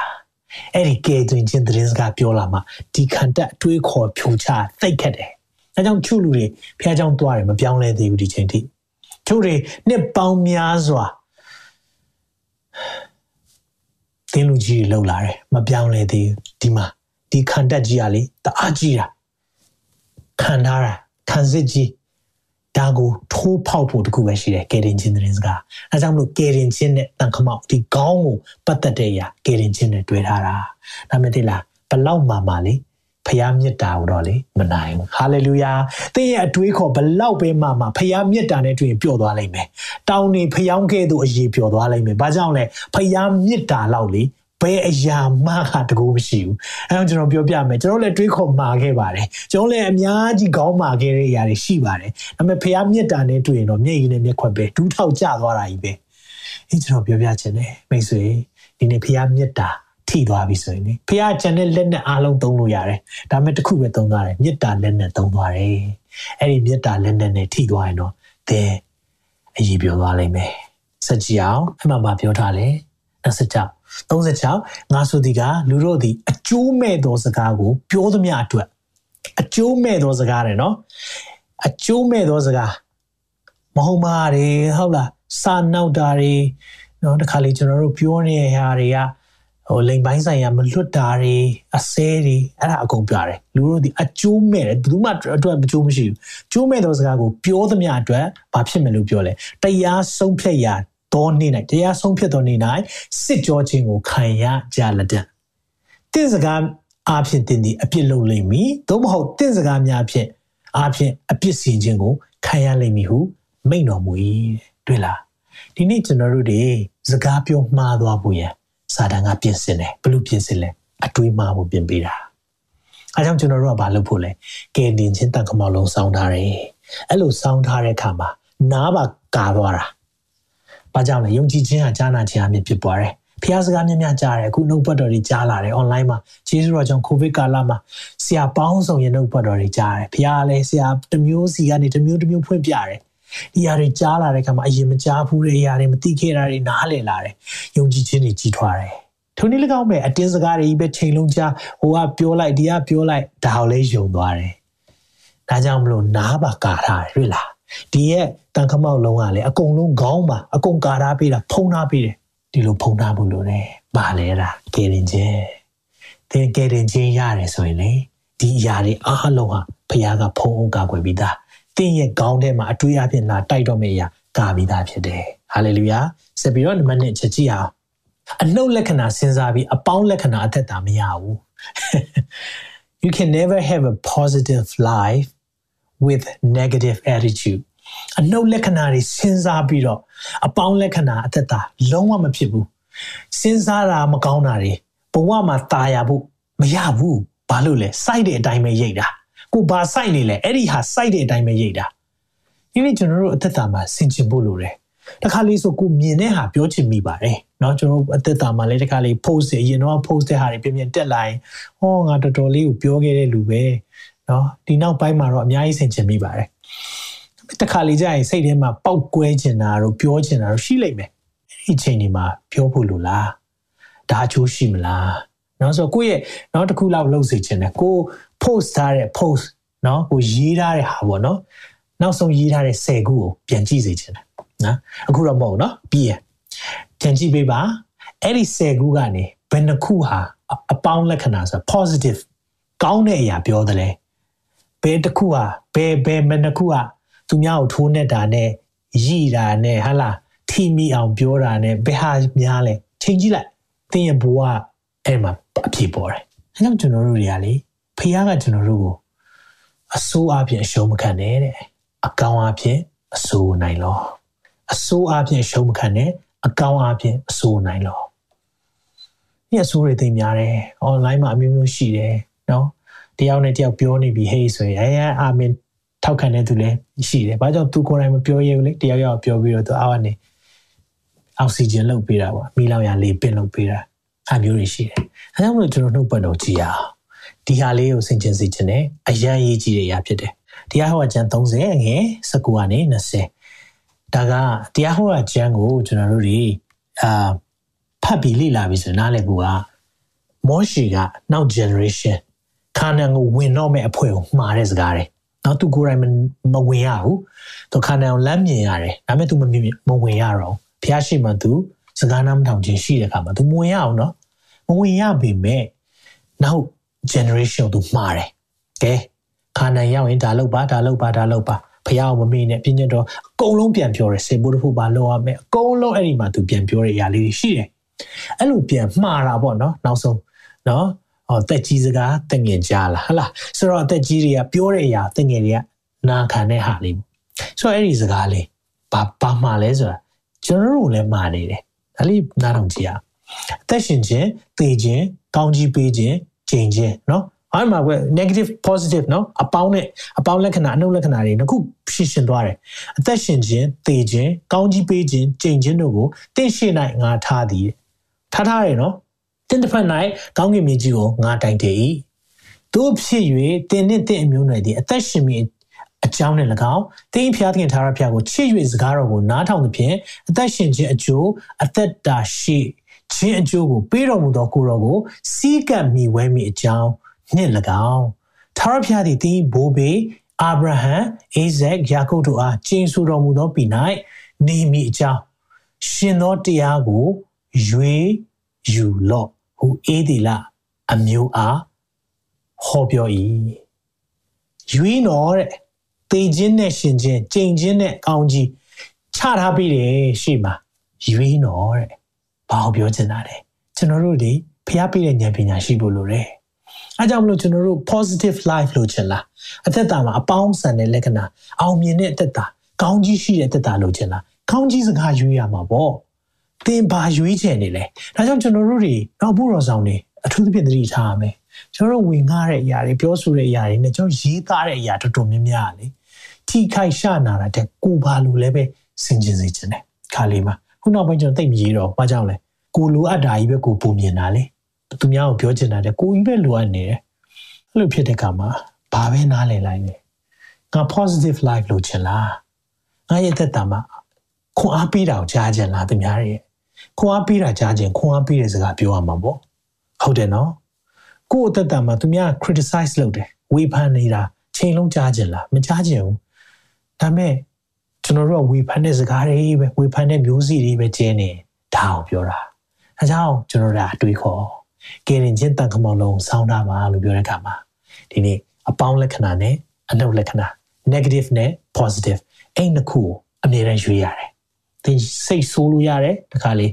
အဲ့ဒီကဲတွင်ချင်းသတင်းစကားပြောလာမှဒီခံတက်အတွေးခေါ်ဖြိုချသိတ်ခတ်တယ်အဲကြောင့်ချုလူတွေဖះเจ้าသွားတယ်မပြောင်းလဲသေးဘူးဒီချိန်ထိချို့တွေနှစ်ပေါင်းများစွာတင်းလူကြီးတွေလှုပ်လာတယ်မပြောင်းလဲသေးဘူးဒီမှာ ဒီခံတက်ကြီးကလေတအားကြီးတာခံထားတာခံစစ်ကြီးဒါကိုထိုးဖောက်ဖို့တခုပဲရှိတယ်ကယ်တင်ခြင်းတဲ့စကားအဲကြောင့်မလို့ကယ်တင်ခြင်းနဲ့တန်ခမောက်ဒီကောင်းကိုပတ်သက်တဲ့အရာကယ်တင်ခြင်းနဲ့တွေ့ထားတာဒါမဲ့တိလားဘလောက်မှမှလေဖျားမြတ်တာတော့လေမနိုင်ဘူးဟာလေလုယာသင်ရဲ့အတွေးခေါ်ဘလောက်ပဲမှမှဖျားမြတ်တာနဲ့တွေ့ရင်ပျော့သွားလိမ့်မယ်တောင်းနေဖျောင်းခဲ့သူအရေးပျော့သွားလိမ့်မယ်ဘာကြောင့်လဲဖျားမြတ်တာလောက်လေ ဘယ်အရာမှတကူမရှိဘူးအဲတော့ကျွန်တော်ပြောပြမယ်ကျွန်တော်လည်းတွေးခေါ်မှာခဲ့ပါတယ်ကျွန်တော်လည်းအများကြီးခေါင်းမာခဲ့တဲ့အရာတွေရှိပါတယ်ဒါပေမဲ့ဖះမြတ်တာနဲ့တွေ့ရင်တော့မျက်ရည်နဲ့မျက်ခွက်ပဲဒူးထောက်ကျသွားတာကြီးပဲအဲကျွန်တော်ပြောပြချင်တယ်မိတ်ဆွေဒီနေ့ဖះမြတ်တာထိသွားပြီဆိုရင်ဖះကျန်တဲ့လက်နဲ့အားလုံးသုံးလို့ရတယ်ဒါပေမဲ့တစ်ခုပဲသုံးသွားတယ်မြတ်တာလက်နဲ့သုံးသွားတယ်အဲ့ဒီမြတ်တာလက်နဲ့နဲ့ထိသွားရင်တော့သင်အရေးပြောသွားလိမ့်မယ်စကြည့်အောင်အမှန်ပါပြောထားတယ်26 36ငါဆိုသည်ကလူတို့သည်အကျိုးမဲ့သောစကားကို ပြောသမျှအတွက်အကျိုးမဲ့သောစကားတယ်နော်အကျိုးမဲ့သောစကားမဟုတ်ပါတွေဟုတ်လားစာနောက်တာတွေနော်တခါလေကျွန်တော်တို့ပြောနေတဲ့ဟာတွေကဟိုလိမ်ပိုင်းဆိုင်ရာမလွတ်တာတွေအစဲတွေအဲ့ဒါအကုန်ပြတယ်လူတို့ဒီအကျိုးမဲ့တယ်ဘယ်သူမှအတွက်အကျိုးမရှိဘူးကျိုးမဲ့သောစကားကိုပြောသမျှအတွက်ဘာဖြစ်မယ်လို့ပြောလဲတရားဆုံးဖြတ်ရာ သောနေ့၌တရားဆုံးဖြတ်သောနေ့၌စစ်ကြောခြင်းကိုခံရကြလက်တံတင့်စကားအားဖြင့်တင်သည်အပြစ်လုပ်လိမ့်မည်သို့မဟုတ်တင့်စကားများဖြင့်အားဖြင့်အပြစ်စီခြင်းကိုခံရလိမ့်မည်ဟုမိန့်တော်မူ၏တွေ့လားဒီနေ့ကျွန်တော်တို့တွေစကားပြောမှားသွားဖို့ရန်စာတန်ကပြင်ဆင်တယ်ဘလို့ပြင်ဆင်လဲအတွေးမှားဖို့ပြင်ပေးတာအဲကြောင့်ကျွန်တော်တို့ကဘာလုပ်ဖို့လဲကယ်တင်ချင်းတန်ခမောက်လုံးစောင်းထားတယ်အဲ့လိုစောင်းထားတဲ့အခါမှာနားပါကာသွားတာ ဘာကြောင့်လဲယုံကြည်ခြင်းဟာကြားနာခြင်းအမြင်ဖြစ်ပွားတယ်ဖျားစကားများများကြားတယ်အခုနှုတ်ပတ်တော်တွေကြားလာတယ် online မှာဂျေဇုတော်ကြောင့်ကိုဗစ်ကာလမှာဆရာပေါင်းဆောင်ရဲ့နှုတ်ပတ်တော်တွေကြားတယ်ဖျားလည်းဆရာတစ်မျိုးစီကနေတစ်မျိုးတစ်မျိုးဖွင့်ပြတယ်ဒီຢာတွေကြားလာတဲ့အခါမှာအရင်မကြားဘူးတဲ့ຢာတွေမသိခဲ့တာတွေနားလည်လာတယ်ယုံကြည်ခြင်းတွေကြီးထွားတယ်ထိုနည်း၎င်းပဲအတင်းစကားတွေပဲချိန်လုံးကြားဟိုကပြောလိုက်ဒီကပြောလိုက်ဒါကိုလည်းယုံသွားတယ်ဒါကြောင့်မလို့နားပါကာထားတယ်တွေ့လား ဒီရဲ့တန်ခမောက်လုံးကလည်းအကုန်လုံးခေါင်းပါအကုန်ကာထားပေးတာဖုံးထားပေးတယ်ဒီလိုဖုံးထားဖို့လိုတယ်ပါလေတာကယ်ရင်ခြင်းသင်ကယ်ရင်ခြင်းရတယ်ဆိုရင်လေဒီအရာတွေအားလုံးဟာဖခင်ကဖုံးအောင်ကာကွယ်ပြီးသားသင်ရဲ့ခေါင်းထဲမှာအတွေးအဖြစ်လာတိုက်တော့မယ့်အရာကာပြီးသားဖြစ်တယ်ဟာလေလုယာဆက်ပြီးတော့နံပါတ်1ချက်ကြည့်အောင်အနှုတ်လက္ခဏာစဉ်းစားပြီးအပေါင်းလက္ခဏာအသက်တာမရဘူး you can never have a positive life with negative attitude အနှုတ်လက္ခဏာတွေစဉ်းစားပြီးတော့အပေါင်းလက္ခဏာအသက်တာလုံးဝမဖြစ်ဘူးစဉ်းစားတာမကောင်းတာတွေဘဝမှာตายရဖို့မရဘူးဘာလို့လဲစိုက်တဲ့အတိုင်းပဲရိတ်တာကိုဘာစိုက်နေလဲအဲ့ဒီဟာစိုက်တဲ့အတိုင်းပဲရိတ်တာဒီနေ့ကျွန်တော်တို့အသက်တာမှာဆင်ခြင်ဖို့လိုတယ်တခါလေးဆိုကိုမြင်တဲ့ဟာပြောချင်မိပါတယ်เนาะကျွန်တော်အသက်တာမှာလည်းတခါလေး post အရင်တော့ post တဲ့ဟာတွေပြပြတက်လာရင်ဟောငါတော်တော်လေးကိုပြောခဲ့တဲ့လူပဲ နော်ဒီနောက်ပိုင်းမှာတော့အများကြီးဆင်ခြင်မိပါတယ်တခါလေကြာရင်စိတ်ထဲမှာပောက်ကွဲကျင်တာတို့ပြောကျင်တာတို့ရှိလိမ့်မယ်အဲ့ဒီအချိန်ဒီမှာပြောဖို့လိုလားဒါအချိုးရှိမလားနော်ဆိုတော့ကိုယ့်ရဲ့နောက်တစ်ခုလောက်လှုပ်စေချင်တယ်ကို post ထားတဲ့ post နော်ကိုရေးထားတဲ့ဟာပေါ့နော်နောက်ဆုံးရေးထားတဲ့10ခုကိုပြန်ကြည့်စေချင်တယ်နော်အခုတော့မဟုတ်နော်ပြီးရပြန်ကြည့်ပေးပါအဲ့ဒီ10ခုကနေဘယ်နှခုဟာအပေါင်းလက္ခဏာဆို positive ကောင်းတဲ့အရာပြောတယ် ဘယ်တစ်ခုဟာဘယ်ဘယ်မနှခုဟာသူများကိုထိုးနေတာနဲ့ရည်တာနဲ့ဟာလားထိမိအောင်ပြောတာနဲ့ဘယ်ဟာများလဲချိန်ကြည့်လိုက်သင်ရဲ့ဘဝအဲ့မှာအပြည့်ပေါ်တယ်အဲကြောင့်ကျွန်တော်တို့တွေကလေဖခင်ကကျွန်တော်တို့ကိုအဆိုးအပြင်အရှုံးမခံနဲ့တဲ့အကောင်းအပြင်အဆိုးနိုင်လောအဆိုးအပြင်ရှုံးမခံနဲ့အကောင်းအပြင်အဆိုးနိုင်လို့ဒီအဆိုးတွေသိများတယ် online မှာအမျိုးမျိုးရှိတယ်နော် တယောက်နဲ့တယောက်ပြောနေပြီဟေးဆိုရင်အဲအာမင်ထောက်ခံတဲ့သူလည်းရှိတယ်ဘာကြောင့်သူကိုယ်တိုင်မပြောရဘူးလေတယောက်ယောက်ပြောပြီးတော့သူအောက်ကနေအောက်ဆီဂျင်လုတ်ပေးတာပေါ့မိလောက်ရလေးပင့်လုတ်ပေးတာအမျိုးတွေရှိတယ်အဲကြောင့်မလို့ကျွန်တော်နှုတ်ပတ်တော်ကြည်ရအောင်ဒီဟာလေးကိုဆင်ခြင်စေခြင်းနဲ့အရန်ရေးကြည့်တဲ့အရာဖြစ်တယ်တရားဟောကျမ်း30ငယ်19ကနေ20ဒါကတရားဟောကျမ်းကိုကျွန်တော်တို့တွေအာဖတ်ပြီးလေ့လာပြီးဆိုရင်နားလည်ဖို့ကမောရှိကနောက် generation ခါနန်ကိုဝင်တော့မဲ့အဖွဲကိုမှားတဲ့စကားတွေနော်သူကိုယ်တိုင်မဝင်ရဘူးသူခါနန်ကိုလမ်းမြင်ရတယ်ဒါပေမဲ့ तू မမြင်မဝင်ရတော့ဘုရားရှိမှ तू စကားနားမထောင်ခြင်းရှိတဲ့အခါမှာ तू မဝင်ရအောင်နော်မဝင်ရပေမဲ့နောက် generation ကို तू မှားတယ်ကဲခါနန်ရောက်ရင်ဒါလုပ်ပါဒါလုပ်ပါဒါလုပ်ပါဖះအောင်မမေ့နဲ့ပြင်းညတ်တော့အကုန်လုံးပြန်ပြောတယ်စေဘုဒ္ဓဖို့ပါလောက်ရမယ်အကုန်လုံးအဲ့ဒီမှာ तू ပြန်ပြောတဲ့အရာလေးတွေရှိတယ်အဲ့လိုပြန်မှားတာပေါ့နော်နောက်ဆုံးနော် ဟောတက်ကြီးစကားတက်ငယ်ကြားလားဟလားဆိုတော့တက်ကြီးတွေကပြောတဲ့အရာတက်ငယ်တွေကနာခံတဲ့ဟာလေးဆိုတော့အဲ့ဒီစကားလေးဘာဘာမှလဲဆိုတာကျွန်တော်တို့လည်းမှားနေတယ်ဒါလေးနားထောင်ကြည့်ရအသက်ရှင်ခြင်းသေခြင်းကောင်းကြီးပေးခြင်းချိန်ခြင်းเนาะအဲ့မှာက negative positive เนาะအပေါင်းနဲ့အပေါင်းလက္ခဏာအနှုတ်လက္ခဏာတွေနှစ်ခုရှင်းရှင်းသွားတယ်အသက်ရှင်ခြင်းသေခြင်းကောင်းကြီးပေးခြင်းချိန်ခြင်းတို့ကိုတင့်ရှိနိုင်ငါထားသည်ထားထားတယ်เนาะ တင်းတစ်ဖက်၌ကောင်းကင်မြေကြီးကိုငါတိုင်တည်၏တို့ဖြစ်၍တင်းနှင့်တင်းအမျိုးနွယ်သည်အသက်ရှင်မည်အကြောင်းနဲ့၎င်းတင်းဖျားသခင်ထာဝရဘုရားကိုချစ်၍စကားတော်ကိုနားထောင်သဖြင့်အသက်ရှင်ခြင်းအကျိုးအသက်တာရှိခြင်းအကျိုးကိုပေးတော်မူသောကိုတော်ကိုစီးကပ်မိဝဲမိအကြောင်းနှင့်၎င်းထာဝရဘုရားသည်တင်းဘိုးဘေးအာဗြဟံအိဇက်ယာကုပ်တို့အားကျင့်ဆိုတော်မူသောပြည်၌နေမိအကြောင်းရှင်သောတရားကိုရွေယူလော့ ဟူအေးဒီလအမျိုးအားဟောပြော၏ရွေးတော်တဲ့တေခြင်းနဲ့ရှင်ခြင်းကြိမ်ခြင်းနဲ့ကောင်းကြီးချထားပြီးတယ်ရှိမှာရွေးတော်တဲ့ဘာကိုပြောချင်တာလဲကျွန်တော်တို့ဒီဖျားပြတဲ့ဉာဏ်ပညာရှိဖို့လိုတယ်အဲကြောင့်မလို့ကျွန်တော်တို့ positive life လို့ချင်လားအသက်တာမှာအပေါင်းဆန်တဲ့လက္ခဏာအောင်မြင်တဲ့အသက်တာကောင်းကြီးရှိတဲ့အသက်တာလို့ချင်လားကောင်းကြီးစကားရွေးရမှာပေါ့ သင်ဘာရွေးချယ်နေလဲဒါကြောင့်ကျွန်တော်တို့တွေတော့ဘုရောဆောင်နေအထူးသဖြင့်သတိထားရမယ်ကျွန်တော်တို့ဝင်ငားတဲ့အရာတွေပြောဆိုတဲ့အရာတွေနဲ့ကျွန်တော်ရေးသားတဲ့အရာတော်တော်များများလေထိခိုက်ရှနာတာတဲ့ကိုဘာလို့လဲပဲစင်ကျင်စေချင်တယ်ခါလေးမှာခုနောက်ပိုင်းကျွန်တော်သိမရေးတော့ဘာကြောင့်လဲကိုလိုအပ်တာကြီးပဲကိုပုံမြင်တာလေသူများကိုပြောချင်တာတဲ့ကိုကြီးပဲလိုအပ်နေတယ်အဲ့လိုဖြစ်တဲ့အခါမှာဘာပဲနားလည်လိုက်လဲငါ positive life လို့ချင်လားငါရဲ့သက်တာမှာခွန်အားပေးတာကိုကြားချင်လားသူများရဲ့ ခွန်အားပေးတာကြားချင်ခွန်အားပေးတဲ့စကားပြောရမှာပေါ့ဟုတ်တယ်နော်ကိုယ့်အသက်တာမှာသူများ criticize လုပ်တယ်ဝေဖန်နေတာချိန်လုံးကြားချင်လားမကြားချင်ဘူးဒါပေမဲ့ကျွန်တော်တို့ကဝေဖန်တဲ့စကားတွေပဲဝေဖန်တဲ့မျိုးစီတွေပဲကျင်းနေဒါကိုပြောတာအဲကြောင့်ကျွန်တော်တို့အတွေးခေါ်ကယ်ရင်ချင်းတန်ခမောင်လုံးစောင်းတာပါလို့ပြောတဲ့အခါမှာဒီနေ့အပေါင်းလက္ခဏာနဲ့အနှုတ်လက္ခဏာ negative နဲ့ positive အဲ့နှစ်ခုကိုအမြဲတမ်းရွေးရတယ်။သင်စိတ်ဆိုးလို့ရတယ်တခါလေ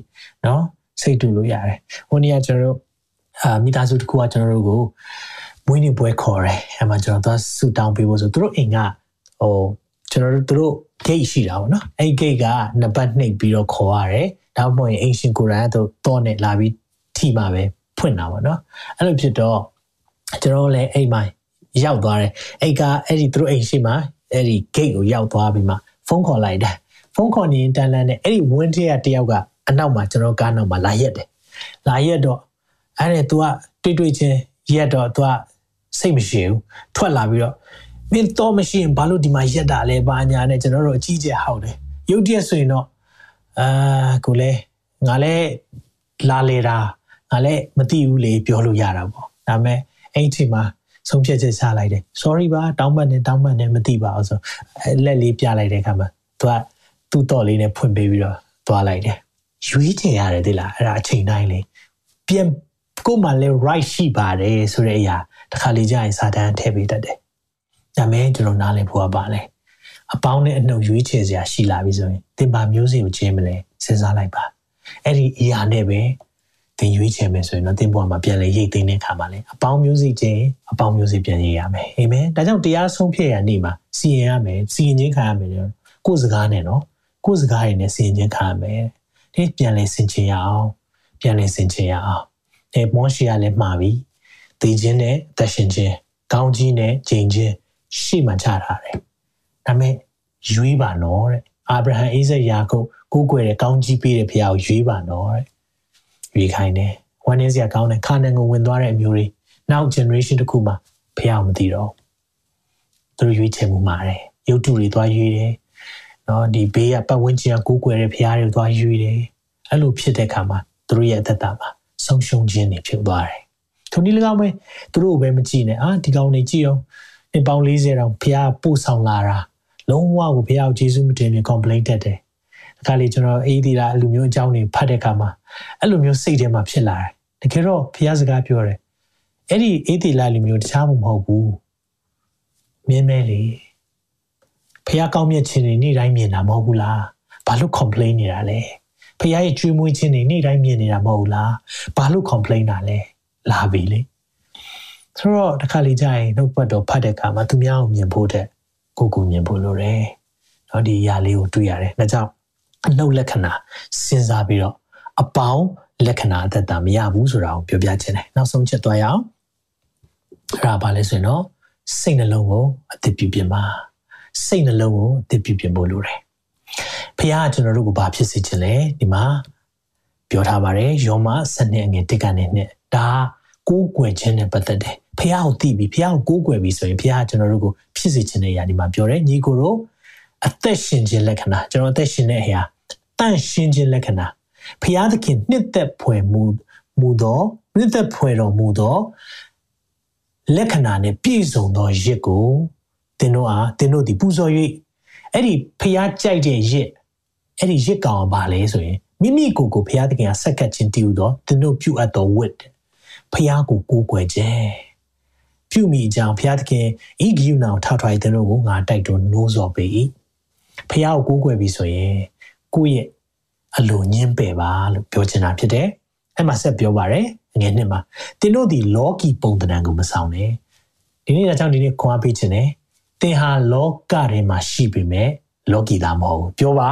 နော်စိတ်တူလို့ရတယ်။ဟိုနေ့ကကျွန်တော်တို့အာမိသားစုတစ်ခုကကျွန်တော်တို့ကိုမွေးနေ့ပွဲခေါ်တယ်။အဲမှာကျွန်တော်သွားဆူတောင်းပေးဖို့ဆိုသူတို့အိမ်ကဟိုကျွန်တော်တို့သူတို့ gate ရှိတာပေါ့နော်။အဲ့ gate ကနံပါတ်နှိပ်ပြီးတော့ခေါ်ရတယ်။ဒါမှမဟုတ်ရင်အင်ရှင်ကိုယ်တိုင်ကတော့တော့နဲ့လာပြီးထိမှာပဲဖွင့်တာပေါ့နော်။အဲ့လိုဖြစ်တော့ကျွန်တော်လည်းအိမ်မှာရောက်သွားတယ်အိတ်ကအဲ့ဒီသူတို့အိမ်ရှိမှာအဲ့ဒီ gate ကိုရောက်သွားပြီးမှဖုန်းခေါ်လိုက်တယ်ဖုန်းခေါ်နေတန်လန်းနဲ့အဲ့ဒီဝင်းထဲကတယောက်က အနောက်မှာကျွန်တော်ကားနောက်မှာလာရက်တယ်လာရက်တော့အဲ့ဒါ तू ကတွေ့တွေ့ချင်းရက်တော့ तू ကစိတ်မရှိဘူးထွက်လာပြီးတော့မင်းတော့မရှိရင်ဘာလို့ဒီမှာရက်တာလဲဘာညာနဲ့ကျွန်တော်တို့အကြီးကျယ်ဟောက်တယ်ရုပ်တရက်ဆိုရင်တော့အာကိုလေငါလည်းလာလေတာငါလည်းမသိဘူးလေပြောလို့ရတာပေါ့ဒါပေမဲ့အဲ့ဒီမှာဆုံးဖြတ်ချက်ချလိုက်တယ် sorry ပါတောင်းပန်နေတောင်းပန်နေမသိပါဘူးဆိုလက်လေးပြလိုက်တဲ့အခါမှာသူကသူ့တော့လေးနဲ့ဖွင့်ပေးပြီးတော့သွားလိုက်တယ် ရွေးချယ်ရတယ်ဒီလားအဲ့ဒါအချိန်တိုင်းလေပြန်ကိုမှလည်း right ရှိပါတယ်ဆိုတဲ့အရာတစ်ခါလေကြာရင်စာတန်းထည့်ပေးတတ်တယ်ဒါမဲ့ကျွန်တော်နားလည်ဖို့ပါလေအပေါင်းနဲ့အနှုတ်ရွေးချယ်စရာရှိလာပြီဆိုရင်သင်ပါမျိုးစေ့ကိုကျင်းမလဲစဉ်းစားလိုက်ပါအဲ့ဒီအရာနဲ့ပဲသင်ရွေးချယ်မယ်ဆိုရင်တော့သင်ဘဝမှာပြန်လဲရိတ်သိမ်းတဲ့ခါမှာလဲအပေါင်းမျိုးစေ့ချင်းအပေါင်းမျိုးစေ့ပြန်ရေးရမယ်အာမင်ဒါကြောင့်တရားဆုံးဖြတ်ရနေ့မှာစီရင်ရမယ်စီရင်ခြင်းခံရမယ်ကိုယ်စကားနဲ့နော်ကိုယ်စကားရည်နဲ့စီရင်ခြင်းခံရမယ် ဒီပြန်လဲဆင်ခြင်ရအောင်ပြန်လဲဆင်ခြင်ရအောင်အဲမောရှိကလည်းမှာပြီတည်ခြင်းနဲ့အသက်ရှင်ခြင်းကောင်းကြီးနဲ့ဂျင်ခြင်းရှေ့မှာချထားတယ်ဒါပေမဲ့ရွေးပါနော်တဲ့အာဗြဟံအိဇက်ယာကုပ်ကိုးကွယ်တဲ့ကောင်းကြီးပေးတဲ့ဖခင်ကိုရွေးပါနော်တဲ့ရွေးခိုင်းတယ်ဝမ်းနည်းစရာကောင်းတဲ့ခါနန်ကိုဝင်သွားတဲ့အမျိုးတွေနောက် generation တစ်ခုမှဖခင်မသိတော့သူတို့ရွေးချယ်မှုမှာတယ်ရုပ်တုတွေသွားရွေးတယ် နော်ဒီဘေးကပတ်ဝန်းကျင်ကကိုးကွယ်တဲ့ဖခင်တွေသွားရွေးတယ်အဲ့လိုဖြစ်တဲ့အခါမှာသူတို့ရဲ့အသက်တာမှာဆုံးရှုံးခြင်းတွေဖြစ်သွားတယ်ထိုနည်း၎င်းပဲသူတို့ပဲမကြည့်နဲ့အာဒီကောင်နေကြည့်အောင်အပေါင်း40တောင်ဖခင်ပို့ဆောင်လာတာလုံးဝကိုဖခင်ကိုယေရှုမတင်မြင် complaint တက်တယ်အခါလေးကျွန်တော်အေးဒီလာအလူမျိုးအကြောင်းတွေဖတ်တဲ့အခါမှာအဲ့လိုမျိုးစိတ်ထဲမှာဖြစ်လာတယ်တကယ်တော့ဖခင်စကားပြောတယ်အဲ့ဒီအေးဒီလာလူမျိုးတခြားမှမဟုတ်ဘူးမြင်းမဲလေ ဖះကောင်းမြတ်ခြင်းတွေနေ့တိုင်းမြင်တာမဟုတ်ဘူးလားဘာလို့ complain နေတာလဲဖះရဲ့ကြွေးမွေးခြင်းတွေနေ့တိုင်းမြင်နေတာမဟုတ်ဘူးလားဘာလို့ complain တာလဲလာပြီလေဆိုတော့တစ်ခါလေကြာရင်နှုတ်ပတ်တော်ဖတ်တဲ့အခါမှာသူများကိုမြင်ဖို့တဲ့ကိုကိုမြင်ဖို့လိုတယ်။နော်ဒီအရာလေးကိုတွေ့ရတယ်။ဒါကြောင့်အနှုတ်လက္ခဏာစဉ်းစားပြီးတော့အပေါင်းလက္ခဏာအသက်တာမရဘူးဆိုတာကိုပြောပြချင်တယ်။နောက်ဆုံးချက်သွားရအောင်။အဲ့ဒါပါလဲဆိုရင်တော့စိတ်နှလုံးကိုအသစ်ပြုပြင်ပါ။ စိတ်နှလုံးကိုအသစ်ပြုပြင်ဖို့လိုတယ်ဖခင်ကကျွန်တော်တို့ကိုဘာဖြစ်စေခြင်းလဲဒီမှာပြောထားပါတယ်ယောမ7နှစ်အငယ်1ကနေနှစ်ဒါကိုးကွယ်ခြင်းနဲ့ပတ်သက်တယ်ဖះကိုသိပြီဖះကိုကိုးကွယ်ပြီဆိုရင်ဖះကကျွန်တော်တို့ကိုဖြစ်စေခြင်းတဲ့အရာဒီမှာပြောတယ်ညီကိုတို့အသက်ရှင်ခြင်းလက္ခဏာကျွန်တော်အသက်ရှင်တဲ့အရာတန့်ရှင်းခြင်းလက္ခဏာဖះသခင်နှစ်သက်ဖွယ်မူမူသောနှစ်သက်ဖွယ်တော်မူသောလက္ခဏာနဲ့ပြည့်စုံသောရစ်ကို သင်တို့အားသင်တို့ဒီပူဇော်၍အဲ့ဒီဖះကြိုက်တဲ့ရစ်အဲ့ဒီရစ်ကောင်ပါလဲဆိုရင်မိမိကိုယ်ကိုဖះသခင်ကဆက်ကပ်ခြင်းတည်ဟူသောသင်တို့ပြုအပ်သောဝတ်ဖះကိုကိုးကွယ်ခြင်းပြုမိကြောင်ဖះသခင်ဤဂိယူနာကိုထောက်ထွားတဲ့တို့ကိုငါတိုက်တွန်းနှိုးဆော်ပေ၏ဖះကိုကိုးကွယ်ပြီဆိုရင်ကိုယ့်ရဲ့အလိုညင်းပယ်ပါလို့ပြောချင်တာဖြစ်တယ်အဲ့မှာဆက်ပြောပါရယ်ငယ်နှစ်မှာတင်းတို့ဒီလောကီပုံသဏ္ဍာန်ကိုမဆောင်နဲ့ဒီနေ့အကြောင်းဒီနေ့ခွန်အားပေးခြင်းနဲ့ တင်ဟာလောကထဲမှာရှိပေမဲ့လောကီသားမဟုတ်ဘူးပြောပါ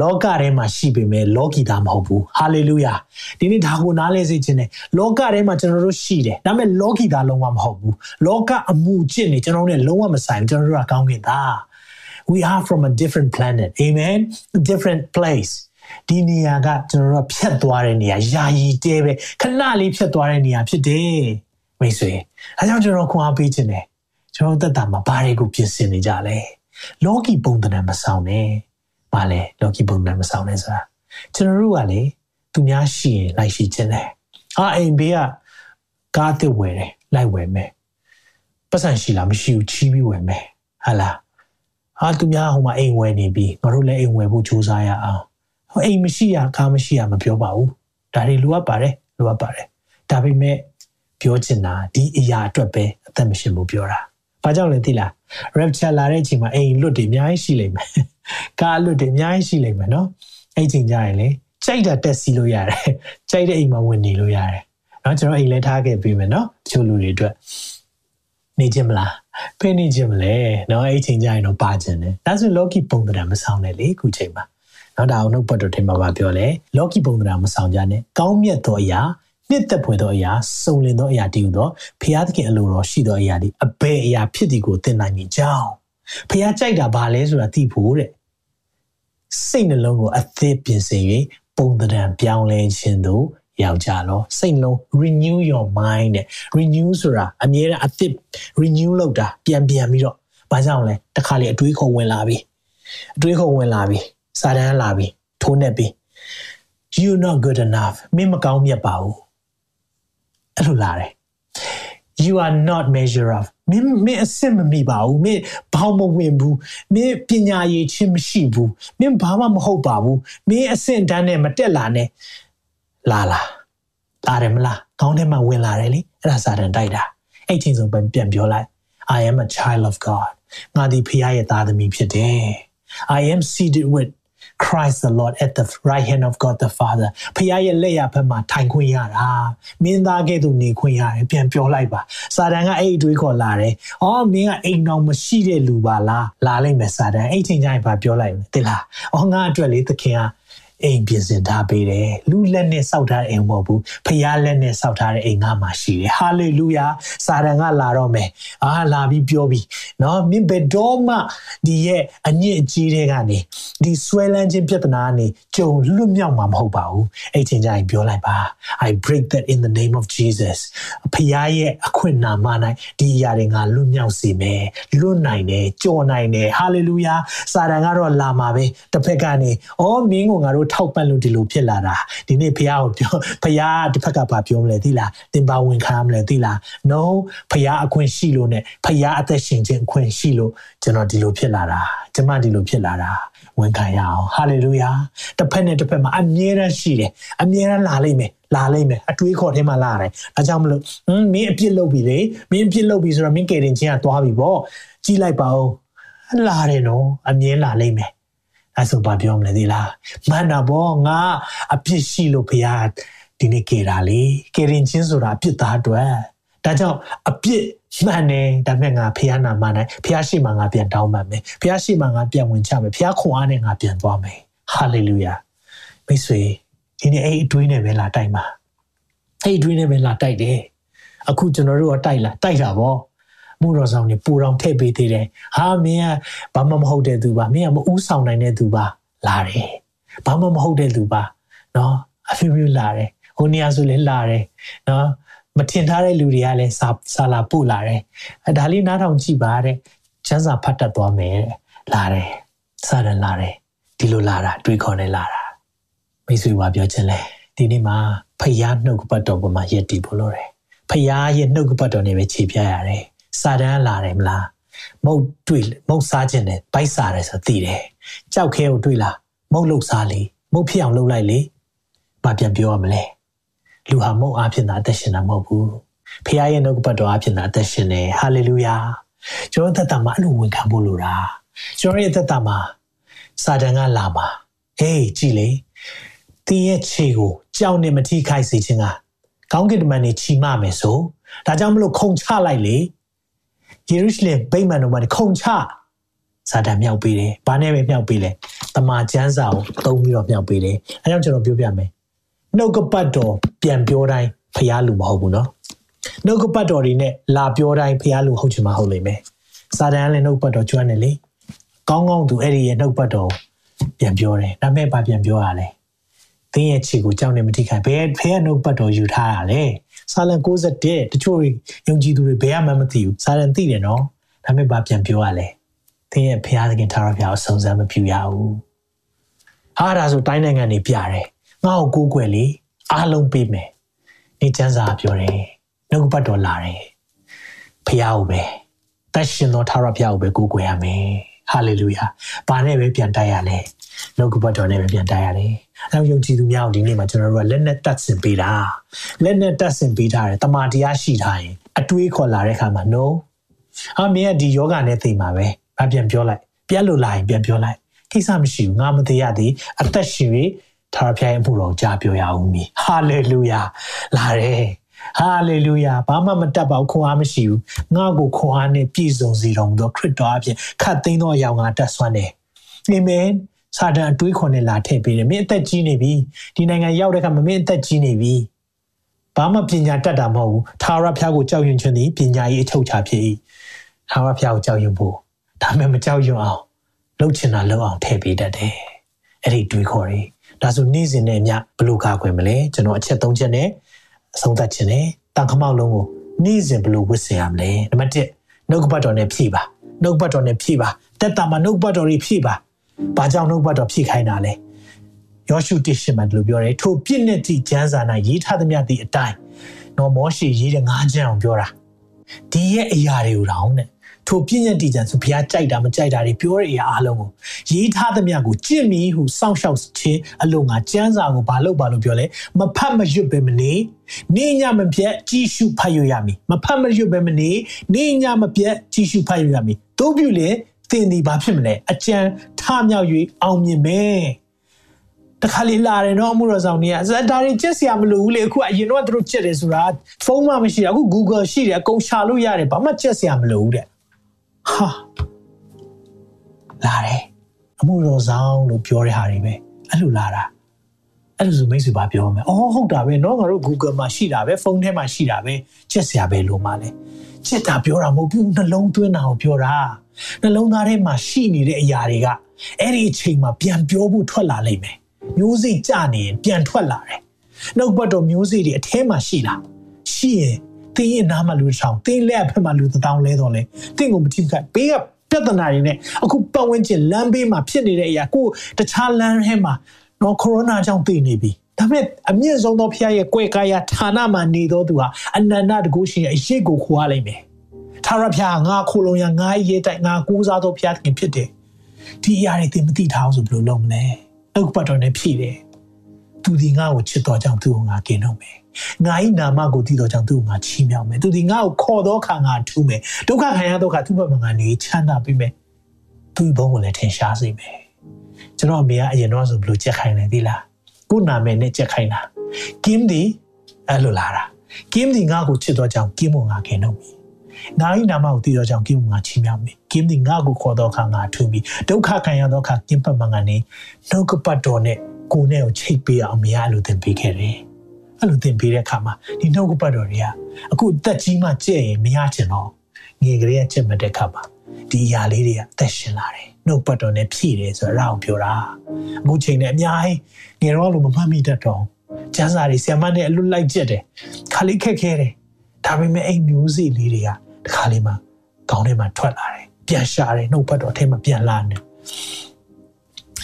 လောကထဲမှာရှိပေမဲ့လောကီသားမဟုတ်ဘူးဟာလေလုယာဒီနေ့ဒါကိုနားလဲစေခြင်းနဲ့လောကထဲမှာကျွန်တော်တို့ရှိတယ်ဒါပေမဲ့လောကီသားလုံးဝမဟုတ်ဘူးလောကအမှုကျင့်နေကျွန်တော်တို့နဲ့လုံးဝမဆိုင်ဘူးကျွန်တော်တို့ကကောင်းကင်သား we are from a different planet amen a different place ဒီနေရာကကျွန်တော်တို့ဖြတ်သွားတဲ့နေရာယာယီတဲပဲခဏလေးဖြတ်သွားတဲ့နေရာဖြစ်တယ်မိတ်ဆွေအဲကြောင့်ကျွန်တော်ခွန်အားပေးခြင်းတယ် ကျွန်တော်သက်တာမှာဘာတွေကိုပြင်ဆင်နေကြလဲလောကီပုံသဏ္ဍာန်မဆောင်နဲ့ဘာလဲလောကီပုံသဏ္ဍာန်မဆောင်နဲ့ဆိုတာကျွန်တော်တို့ကလေသူများရှိရင်လိုက်ရှိခြင်းတယ်အာအိမ်ဘေးကကားအစ်ဝယ်တယ်လိုက်ဝယ်မယ်ပတ်စံရှိလားမရှိဘူးချီးပြီးဝယ်မယ်ဟာလားအာသူများဟိုမှာအိမ်ဝယ်နေပြီငါတို့လည်းအိမ်ဝယ်ဖို့ကြိုးစားရအောင်ဟိုအိမ်မရှိရကားမရှိရမပြောပါဘူးဒါတွေလိုအပ်ပါတယ်လိုအပ်ပါတယ်ဒါပေမဲ့ပြောချင်တာဒီအရာအတွက်ပဲအသက်မရှင်ဘူးပြောတာ ဘာကြောင့်လဲသိလား rapture လာတဲ့အချိန်မှာအိမ်လွတ်တွေအများကြီးရှိလိမ့်မယ်ကားလွတ်တွေအများကြီးရှိလိမ့်မယ်နော်အဲ့ချိန်ကြရင်လေကြိုက်တာတက်စီလို့ရတယ်ကြိုက်တဲ့အိမ်မှာဝင်နေလို့ရတယ်နော်ကျွန်တော်အိမ်လဲထားခဲ့ပြီးမယ်နော်တချို့လူတွေအတွက်နေခြင်းမလားဖိနေခြင်းမလဲနော်အဲ့ချိန်ကြရင်တော့ပါခြင်းတယ်ဒါဆိုလောကီပုံသဏ္ဍာန်မဆောင်နဲ့လေအခုချိန်မှာနော်ဒါအောင်နှုတ်ပတ်တော်ထဲမှာပြောလဲလောကီပုံသဏ္ဍာန်မဆောင်ကြနဲ့ကောင်းမြတ်သောအရာ နှစ်သက်ဖွယ်သောအရာစုံလင်သောအရာတည်ဟူသောဖျားသခင်အလိုတော်ရှိသောအရာဒီအဘယ်အရာဖြစ်သည်ကိုသင်နိုင်မည်ကြောင်းဖျားကြိုက်တာဘာလဲဆိုတာသိဖို့တဲ့စိတ်နှလုံးကိုအသက်ပြင်ဆင်၍ပုံသဏ္ဍာန်ပြောင်းလဲခြင်းသို့ရောက်ကြလောစိတ်လုံး renew your mind တဲ့ renew ဆိုတာအမြဲတမ်းအသစ် renew လုပ်တာပြန်ပြန်ပြီးတော့ဘာကြောင့်လဲတခါလေအတွေးခေါ်ဝင်လာပြီအတွေးခေါ်ဝင်လာပြီစာတန်းလာပြီထိုးနေပြီ you not good enough မင်းမကောင်းမြတ်ပါဘူး အဲ့လိုလာတယ် you are not measure of မင်းမင်းအစစ်မမိပါဘူးမင်းဘောင်းမဝင်ဘူးမင်းပညာရည်ချင်းမရှိဘူးမင်းဘာမှမဟုတ်ပါဘူးမင်းအဆင့်တန်းနဲ့မတက်လာနဲ့လာလာလာတယ်မလားခေါင်းထဲမှာဝင်လာတယ်လေအဲ့ဒါစာတန်တိုက်တာအဲ့ချင်းဆုံးပြန်ပြောလိုက် I am a child of God ငါဒီဖခင်ရဲ့သားသမီးဖြစ်တယ် I am seated with Christ the Lord at the right hand of God the Father ဖခင်ရဲ့လက်ရဘက်မှာထိုင်ခွင့်ရတာမင်းသားကဲ့သို့နေခွင့်ရတယ်ပြန်ပြောလိုက်ပါစာတန်ကအဲ့အတွေးခေါ်လာတယ်။အော်မင်းကအိမ်တော်မရှိတဲ့လူပါလားလာလိုက်မယ်စာတန်အဲ့ချိန်ကျရင်ဘာပြောလိုက်လဲသိလား။အော်ငါအတွက်လေသခင်က အိမ်ပြင်ဆင်ထားပေးတယ်လူလက်နဲ့စောက်ထားတဲ့အိမ်မဟုတ်ဘူးဖခင်လက်နဲ့စောက်ထားတဲ့အိမ်ငါမှရှိတယ်ဟာလေလုယာစာတန်ကလာတော့မယ်အာလာပြီးပြောပြီးနော်မင်းဘယ်တော့မှဒီရဲ့အညစ်အကြေးတွေကနေဒီဆွဲလန်းခြင်းပြဿနာကနေကြုံလွတ်မြောက်မှာမဟုတ်ပါဘူးအဲ့ချိန်ကျရင်ပြောလိုက်ပါ I break that in the name of Jesus ဖခင်ရဲ့အခွင့်နာမ၌ဒီအရာတွေငါလွတ်မြောက်စေမယ်လွတ်နိုင်တယ်ကြော်နိုင်တယ်ဟာလေလုယာစာတန်ကတော့လာမှာပဲတစ်ဖက်ကနေအော်မင်းကငါတို့ထောက်ပံ့လို့ဒီလိုဖြစ်လာတာဒီနေ့ဖခင်ကိုပြောဖခင်တစ်ဖက်ကဘာပြောမလဲသိလားတင်ပါဝင်ခံမလဲသိလား no ဖခင်အခွင့်ရှိလို့ ਨੇ ဖခင်အသက်ရှင်ခြင်းအခွင့်ရှိလို့ကျွန်တော်ဒီလိုဖြစ်လာတာကျွန်မဒီလိုဖြစ်လာတာဝန်ခံရအောင်ဟာလေလုယာတစ်ဖက်နဲ့တစ်ဖက်မှာအမြဲတမ်းရှိတယ်အမြဲတမ်းလာလိမ့်မယ်လာလိမ့်မယ်အတွေးခေါ်ထဲမှာလာတယ်ဒါကြောင့်မလို့ဟင်းမင်းအပြစ်လုပ်ပြီလေမင်းအပြစ်လုပ်ပြီဆိုတော့မင်းကယ်တင်ခြင်းကသွားပြီပေါ့ကြည့်လိုက်ပါဦးလာတယ်နော်အမြဲလာလိမ့်မယ် အဲ့ဆိုဘာပြောမလဲဒီလားမှန်တာပေါ့ငါအပြစ်ရှိလို့ဖရားဒီနေ့ကေတာလေကေရင်ချင်းဆိုတာအပြစ်သားအတွက်ဒါကြောင့်အပြစ်မှန်တယ်ဒါပေမဲ့ငါဖရားနာမနိုင်ဖရားရှိမှငါပြန်တောင်းပန်မယ်ဖရားရှိမှငါပြန်ဝင်ချမယ်ဖရားခွန်အားနဲ့ငါပြန်သွားမယ်ဟာလေလုယာမိတ်ဆွေဒီနေ့အဲ့အတွေးနဲ့ပဲလာတိုက်မှာအဲ့အတွေးနဲ့ပဲလာတိုက်တယ်အခုကျွန်တော်တို့ကတိုက်လာတိုက်တာပေါ့ မှုတော်ဆောင်နေပူတော်ထည့်ပေးသေးတယ်ဟာမင်းကဘာမှမဟုတ်တဲ့သူပါမင်းကမဥဆောင်နိုင်တဲ့သူပါလာတယ်ဘာမှမဟုတ်တဲ့သူပါနော်အဖေမျိုးလာတယ်ဟိုနေရာဆိုလည်းလာတယ်နော်မထင်ထားတဲ့လူတွေကလည်းစာစာလာပို့လာတယ်အဲဒါလေးနားထောင်ကြည့်ပါတဲ့ကျန်းစာဖတ်တတ်သွားမယ်တဲ့လာတယ်စာရန်လာတယ်ဒီလိုလာတာတွေးခေါ်နေလာတာမိတ်ဆွေပါပြောချင်လဲဒီနေ့မှာဖယားနှုတ်ကပတ်တော်ပေါ်မှာယက်တည်ဖို့လိုတယ်ဖယားရဲ့နှုတ်ကပတ်တော်နဲ့ပဲခြေပြရတယ် စာတန်းလာတယ်မလားမုတ်တွေ့မုတ်စားခြင်းနဲ့ဗိုက်စားတယ်ဆိုသိတယ်ကြောက်ခဲကိုတွေ့လားမုတ်လုတ်စားလေမုတ်ဖြစ်အောင်လုပ်လိုက်လေဘာပြန်ပြောရမလဲလူဟာမုတ်အားဖြင့်သာအသက်ရှင်တာမဟုတ်ဘူးဖခင်ရဲ့နှုတ်ကပတ်တော်အားဖြင့်သာအသက်ရှင်တယ်ဟာလေလုယာကျွန်တော်သက်တာမှာအဲ့လိုဝန်ခံဖို့လိုတာကျွန်တော်ရဲ့သက်တာမှာစာတန်ကလာမှာဟေးကြည်လေတင်းရဲ့ခြေကိုကြောက်နေမထိခိုက်စေခြင်းကကောင်းကင်တမန်နေချီမမယ်ဆိုဒါကြောင့်မလို့ခုံချလိုက်လေ ယေရုရှလင်ဗိမာန်တော်မှာခုံချစာတန်မြောက်ပေးတယ်။ဘာနဲ့ပဲမြောက်ပေးလဲ။တမန်ကျမ်းစာကိုသုံးပြီးတော့မြောက်ပေးတယ်။အဲကြောင့်ကျွန်တော်ပြောပြမယ်။နှုတ်ကပတ်တော်ပြန်ပြောတိုင်းဖျားလူမဟုတ်ဘူးနော်။နှုတ်ကပတ်တော်တွေနဲ့လာပြောတိုင်းဖျားလူဟုတ်ချင်မှဟုတ်လိမ့်မယ်။စာတန်လည်းနှုတ်ပတ်တော်ကျွမ်းတယ်လေ။ကောင်းကောင်းသူအဲ့ဒီရဲ့နှုတ်ပတ်တော်ပြန်ပြောတယ်။ဒါမဲ့ဘာပြန်ပြောရလဲ။သင်ရဲ့ခြေကိုကြောက်နေမထိခိုင်ဘယ်ဖះနှုတ်ပတ်တော်ယူထားရလဲ။ စာလံ61တချို့ယုံကြည်သူတွေဘယ်မှမသိဘူးစာလံသိတယ်နော်ဒါပေမဲ့ဘာပြန်ပြောရလဲသင်ရဲ့ဖခင်သခင်ထာဝရဘုရားကိုစုံစမ်းမပြူရဘူးဟာဒါဆိုတိုင်းနိုင်ငံနေပြတယ်ငါ့ကိုကိုးကွယ်လေအားလုံးပေးမယ်နေချမ်းစာပြောတယ်နှုတ်ပတ်တော်လာတယ်ဖခင်ကိုပဲတတ်ရှင်သောထာဝရဘုရားကိုပဲကိုးကွယ်ရမယ်ဟာလေလုယာဘာနဲ့ပဲပြန်တိုက်ရလဲ နှုတ်ကပတ်တော်နဲ့ပဲပြန်တိုက်ရတယ်။အဲယုံကြည်သူများကိုဒီနေ့မှာကျွန်တော်တို့ကလက်နဲ့တတ်ဆင်ပေးတာ။လက်နဲ့တတ်ဆင်ပေးထားတယ်။တမာတရားရှိထားရင်အတွေးခေါ်လာတဲ့အခါမှာ no အမေကဒီယောဂနဲ့သိမှာပဲ။အပြန်ပြောလိုက်။ပြက်လို့လာရင်ပြန်ပြောလိုက်။ကိစ္စမရှိဘူး။ငါမသေးရသည်အသက်ရှင်၍ထာဝရဘုရားရဲ့အမှုတော်ကြားပြောရအောင်မီ။ဟာလေလုယာ။လာတယ်။ဟာလေလုယာဘာမှမတတ်ပါဘူးခွန်အားမရှိဘူးငါ့ကိုခွန်အားနဲ့ပြည့်စုံစေတော်မူသောခရစ်တော်အပြင်ခတ်သိမ်းသောအရာငါတတ်ဆွမ်းတယ်အာမင် စာတန်အတွေးခွန်နဲ့လာထည့်ပေးတယ်မင်းအသက်ကြီးနေပြီဒီနိုင်ငံရောက်တဲ့အခါမှာမင်းအသက်ကြီးနေပြီဘာမှပညာတတ်တာမဟုတ်ဘူးသာရဖျားကိုကြောက်ရွံ့ခြင်းသည်ပညာရေးအချုပ်ချဖြစ်၏သာရဖျားကိုကြောက်ရွံ့ဖို့ဒါမှမကြောက်ရွံ့အောင်လှုပ်ချင်တာလှုပ်အောင်ထည့်ပေးတတ်တယ်အဲ့ဒီတွေးခေါ်တွေဒါဆိုနေ့စဉ်နဲ့ညဘလို့ကာကွယ်မလဲကျွန်တော်အချက်၃ချက်နဲ့အဆုံးသတ်ခြင်းနဲ့တန်ခမောက်လုံးကိုနေ့စဉ်ဘလို့ဝတ်ဆင်ရမလဲနံပါတ်1နှုတ်ကပတ်တော်နဲ့ဖြည့်ပါနှုတ်ပတ်တော်နဲ့ဖြည့်ပါတက်တာမှာနှုတ်ပတ်တော်ကြီးဖြည့်ပါ ဘာကြောင့်နှုတ်ပတ်တော်ဖြည့်ခိုင်းတာလဲယောရှုတိရှင်မှာဒီလိုပြောတယ်ထိုပြည့်နဲ့တိကျမ်းစာ၌ရေးထားသမျှသည့်အတိုင်းနော်မောရှေရေးတဲ့ငါးချမ်းအောင်ပြောတာဒီရဲ့အရာတွေကိုတောင်းတဲ့ထိုပြည့်ညက်တည်ကြံဆိုဘုရားကြိုက်တာမကြိုက်တာတွေပြောတဲ့အရာအလုံးကိုရေးထားသမျှကိုကြင့်မီဟုစောင့်ရှောက်ခြင်းအလုံးငါကျမ်းစာကိုဘာလို့ဘာလို့ပြောလဲမဖတ်မရွတ်ပဲမနေနေညမပြတ်ကြည်ရှုဖတ်ရရမည်မဖတ်မရွတ်ပဲမနေနေညမပြတ်ကြည်ရှုဖတ်ရရမည်တို့ပြုလေ တင်ဒီဘာဖြစ်မလဲအကြံထမြောက်၍အောင်မြင်မယ်တခါလေလာတယ်နော်အမှုတော်ဆောင်တွေကဒါတွေချက်စရာမလိုဘူးလေအခုအရင်တော့သူတို့ချက်တယ်ဆိုတာဖုန်းမှမရှိတာအခု Google ရှိတယ်အကုန်ရှာလို့ရတယ်ဘာမှချက်စရာမလိုဘူးတဲ့ဟာလာတယ်အမှုတော်ဆောင်လို့ပြောတဲ့ဟာတွေပဲအဲ့လိုလာတာအဲ့လိုဆိုမိတ်ဆွေဘာပြောမလဲအော်ဟုတ်တာပဲနော်ငါတို့ Google မှာရှိတာပဲဖုန်းထဲမှာရှိတာပဲချက်စရာပဲလို့မှလည်း ချက်တာပြောတာမဟုတ်ဘူးနှလုံးသွင်းတာကိုပြောတာနှလုံးသားထဲမှာရှိနေတဲ့အရာတွေကအဲ့ဒီအချိန်မှာပြန်ပြောဖို့ထွက်လာလိမ့်မယ်မျိုးစိတ်ကြနေရင်ပြန်ထွက်လာတယ်နှုတ်ပတ်တော်မျိုးစိတ်တွေအထဲမှာရှိလားရှိရင်တင်းရဲ့နားမှာလူတစ်ချောင်းတင်းလက်အဖက်မှာလူတစ်တောင်းလဲတော့လဲတင်းကိုမထိခိုက်ဘေးကပြဿနာတွေနဲ့အခုပတ်ဝန်းကျင်လမ်းဘေးမှာဖြစ်နေတဲ့အရာကိုတခြားလမ်းထဲမှာတော့ကိုရိုနာကြောင့်သိနေပြီ ဒါပေမဲ့အမြင့်ဆုံးသောဖခင်ရဲ့ကွယ်ကာယဌာနမှာနေတော်သူဟာအနန္တတကုရှင်ရဲ့အရေးကိုခေါ်ရလိမ့်မယ်ထာဝရဘုရားငါခိုလုံရငါရေးတိုက်ငါကူးစားသောဘုရားသခင်ဖြစ်တယ်ဒီအရာတွေသင်မသိထားအောင်ဆိုဘယ်လိုလုပ်မလဲဥပ္ပတော်နဲ့ဖြည့်တယ်သူဒီငါ့ကိုချစ်တော်ကြောင့်သူ့ကိုငါကင်တော့မယ်ငါ၏နာမကိုတည်တော်ကြောင့်သူ့ကိုငါချီးမြှောက်မယ်သူဒီငါ့ကိုခေါ်သောအခါငါထူးမယ်ဒုက္ခခံရသောအခါသူ့ဘက်မှာငါနေချမ်းသာပေးမယ်သူ့ဘုံကိုလည်းထင်ရှားစေမယ်ကျွန်တော်အမေကအရင်တော့ဆိုဘယ်လိုကြက်ခိုင်းလဲသိလား ကိုနာမည်နဲ့ကြက်ခိုင်းတာကင်းဒီအဲ့လိုလာတာကင်းဒီငါ့ကိုချစ်တော်ကြောင့်ကင်းမငါခင်တော့ပြီငါ၏နာမကိုတည်တော်ကြောင့်ကင်းမငါချီးမြှောက်မယ်ကင်းဒီငါ့ကိုခေါ်တော်အခါငါထူးပြီဒုက္ခခံရသောအခါကင်းပတ်မှာငါနေနှုတ်ကပတ်တော်နဲ့ကိုယ်နဲ့ကိုချိတ်ပေးအောင်အမေကလိုသင်ပေးခဲ့တယ်အဲ့လိုသင်ပေးတဲ့အခါမှာဒီနှုတ်ကပတ်တော်တွေကအခုအသက်ကြီးမှကြည့်ရင်မရချင်တော့ငယ်ကလေးကချက်မှတ်တဲ့အခါမှာဒီအရာလေးတွေကအသက်ရှင်လာတယ် နှုတ်ပတ်တော်နဲ့ဖြည့်တယ်ဆိုတော့အအောင်ပြောတာအခုချိန်နဲ့အများကြီးငယ်တော့လို့မမှတ်မိတတ်တော့ကျန်းစာတွေဆီယမနဲ့အလွတ်လိုက်ကြက်တယ်ခါလေးခက်ခဲတယ်ဒါပေမဲ့အဲ့မျိုးစိလေးတွေကတခါလေးမှကောင်းထဲမှာထွက်လာတယ်ပြန်ရှာတယ်နှုတ်ပတ်တော်ထဲမှာပြန်လာတယ်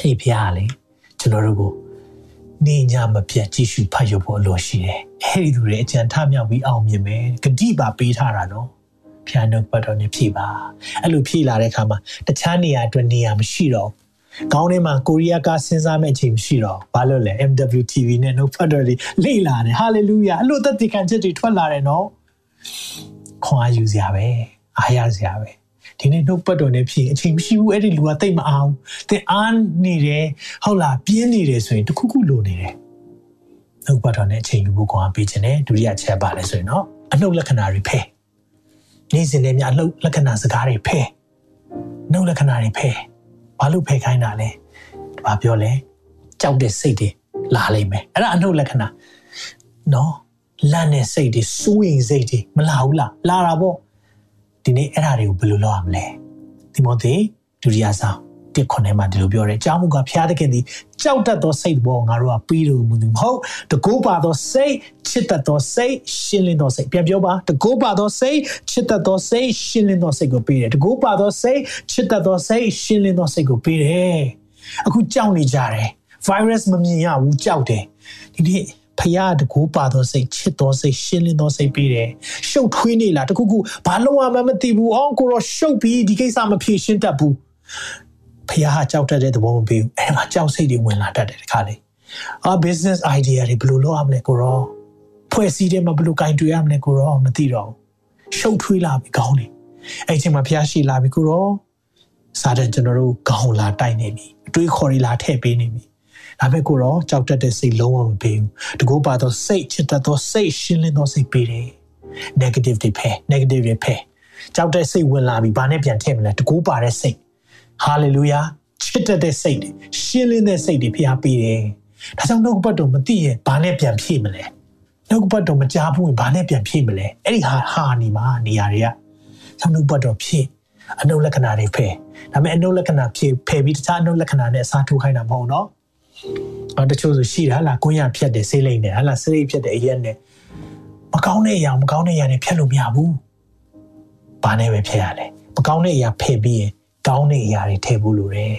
အဲ့ဖျားလေကျွန်တော်တို့ကိုနေညမပြတ်ကြည့်ရှုဖတ်ရဖို့လိုရှိတယ်အဲ့ဒီသူတွေအကြံထမြောက်ပြီးအောင်မြင်မယ်ဂတိပါပေးထားတာနော် ဖျားနှုတ်ပတ်တော်နဲ့ဖြည့်ပါအဲ့လိုဖြည့်လာတဲ့အခါမှာတခြားနေရာအတွက်နေရာမရှိတော့ကောင်းထဲမှာကိုရီးယားကစဉ်းစားမဲ့အချိန်မရှိတော့ဘာလို့လဲ MWTV နဲ့ no further တွေလိလာတယ် hallelujah အဲ့လိုသက်သေခံချက်တွေထွက်လာတယ်နော်ခွန်အားယူစရာပဲအားရစရာပဲဒီနေ့နှုတ်ပတ်တော်နဲ့ဖြည့်အချိန်မရှိဘူးအဲ့ဒီလူကတိတ်မအောင်သင်အားနေတယ်ဟုတ်လားပြင်းနေတယ်ဆိုရင်တခုခုလိုနေတယ်နှုတ်ပတ်တော်နဲ့အချိန်ယူဖို့ခွန်အားပေးခြင်းနဲ့ဒုတိယချက်ပါလဲဆိုရင်တော့အနှုတ်လက္ခဏာတွေဖဲ နေ့စဉ်နဲ့များအနှုတ်လက္ခဏာစကားတွေဖဲနှုတ်လက္ခဏာတွေဖဲဘာလို့ဖဲခိုင်းတာလဲဘာပြောလဲကြောက်တဲ့စိတ်တွေလာလိမ့်မယ်အဲ့ဒါအနှုတ်လက္ခဏာနော်လန့်တဲ့စိတ်တွေစိုးရိမ်စိတ်တွေမလာဘူးလားလာတာပေါ့ဒီနေ့အဲ့ဒါတွေကိုဘယ်လိုလုပ်ရမလဲဒီမောသေဒုတိယဆောင် တစ်ခွန်းထဲမှာဒီလိုပြောတယ်။ကြောင်းမူကဖျားသခင်သည်ကြောက်တတ်သောစိတ်ဘောငါတို့ကပြီးလို့မူသည်မဟုတ်တကိုးပါသောစိတ်ချစ်တတ်သောစိတ်ရှင်းလင်းသောစိတ်ပြန်ပြောပါတကိုးပါသောစိတ်ချစ်တတ်သောစိတ်ရှင်းလင်းသောစိတ်ကိုပေးတယ်။တကိုးပါသောစိတ်ချစ်တတ်သောစိတ်ရှင်းလင်းသောစိတ်ကိုပေးတယ်။အခုကြောက်နေကြတယ်။ virus မမြင်ရဘူးကြောက်တယ်။ဒီနေ့ဖရာတကူပါသောစိတ်ချစ်သောစိတ်ရှင်းလင်းသောစိတ်ပေးတယ်ရှုပ်ထွေးနေလားတခုခုဘာလို့မှမသိဘူးအော်ကိုတော့ရှုပ်ပြီးဒီကိစ္စမဖြေရှင်းတတ်ဘူး ဖရာဟာကြောက်တတ်တဲ့သဘောမပေးဘူးအဲ့မှာကြောက်စိတ်တွေဝင်လာတတ်တယ်တခါလေအာ business idea တွေဘယ်လိုလုပ်ရမလဲကိုရောဖွဲ့စည်းတယ်မှာဘယ်လိုကင်တွေ့ရမလဲကိုရောမသိတော့ဘူးရှုပ်ထွေးလာပြီခေါင်းနေအဲ့ချိန်မှာဖရာရှိလာပြီကိုရောစားတဲ့ကျွန်တော်တို့ခေါင်းလာတိုက်နေပြီအတွေးခေါ်တွေလာထည့်ပေးနေပြီဒါပေမဲ့ကိုတော့ကြောက်တတ်တဲ့စိတ်လုံးဝမပေးဘူးတကူပါတော့စိတ်ချစ်တတ်သောစိတ်ရှင်းလင်းသောစိတ်ပေးတယ် negative တွေဖယ် negative တွေဖယ်ကြောက်တဲ့စိတ်ဝင်လာပြီဘာနဲ့ပြန်ထည့်မလဲတကူပါတဲ့စိတ် hallelujah ချစ်တတ်တဲ့စိတ်တွေရှင်းလင်းတဲ့စိတ်တွေဖျားပေးတယ်ဒါကြောင့်နှုတ်ပတ်တော်မသိရင်ဘာနဲ့ပြန်ဖြည့်မလဲနှုတ်ပတ်တော်မကြားဘူးရင်ဘာနဲ့ပြန်ဖြည့်မလဲအဲ့ဒီဟာဟာနေမှာနေရာတွေကဆောင်းနှုတ်ပတ်တော်ဖြည့်အနုလက္ခဏာတွေဖယ်ဒါပေမဲ့အနုလက္ခဏာဖြည့်ဖယ်ပြီးတခြားအနုလက္ခဏာနဲ့အစားထိုးခိုင်းတာမဟုတ်တော့အော်တချို့ဆိုရှိတာဟလာကွင်းရဖြတ်တယ်ဆေးလိမ့်တယ်ဟလာဆေးလိမ့်ဖြတ်တယ်အရက်နဲ့မကောင်းတဲ့အရာမကောင်းတဲ့အရာတွေဖြတ်လို့မရဘူး။ဘာနဲ့ပဲဖြတ်ရလဲ။မကောင်းတဲ့အရာဖယ်ပြီးရင် ကောင်းတဲ့အရာတွေထည့်ဖို့လိုတယ်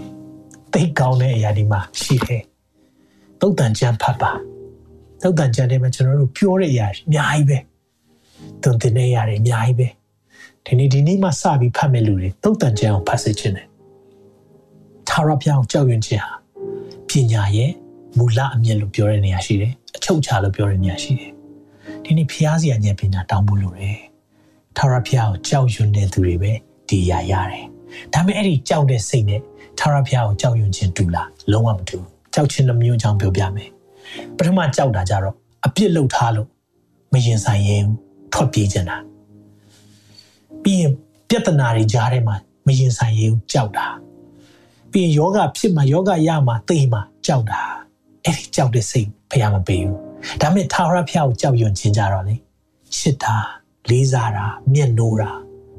။သိကောင်းတဲ့အရာဒီမှာရှိတယ်။သုတ်တန်ကြံဖတ်ပါ။သုတ်တန်ကြံထဲမှာကျွန်တော်တို့ပြောတဲ့အရာအများကြီးပဲ။သွန်သင်တဲ့အရာတွေအများကြီးပဲ။ဒီနေ့ဒီနေ့မှစပြီးဖတ်မဲ့လူတွေသုတ်တန်ကြံအောင်ဖတ်စေခြင်းတယ်။သာရပြောင်းကြောက်ရွံ့ခြင်းဟာပညာရဲ့မူလအမြင့်လို့ပြောတဲ့နေရာရှိတယ်အချုပ်ချလို့ပြောတဲ့နေရာရှိတယ်ဒီနေ့ဖျားစရာဉာဏ်ပညာတောင်းဖို့လိုတယ်ထာဝရဘုရားကိုကြောက်ရွံ့တဲ့သူတွေပဲ ဒီရရတယ်ဒါပေမဲ့အဲ့ဒီကြောက်တဲ့စိတ်နဲ့ထာဝရဘုရားကိုကြောက်ရွံ့ခြင်းတူလားလုံးဝမတူကြောက်ခြင်းတစ်မျိုးကြောင့်ပြောပြမယ်ပထမကြောက်တာကြတော့အပြစ်လုပ်ထားလို့မရင်ဆိုင်ရင်ထွက်ပြေးကြတာပြီးရင်ပြဿနာတွေကြားထဲမှာမရင်ဆိုင်ရင်ကြောက်တာပြီးရင်ယောဂဖြစ်မှာယောဂရမှာသိမှာကြောက်တာအဲ့ဒီကြောက်တဲ့စိတ်ဖះမပေးဘူးဒါပေမဲ့ထာဝရဘုရားကိုကြောက်ရွံ့ခြင်းကြတော့လေချစ်တာလေးစားတာမျက်နှိုးတာ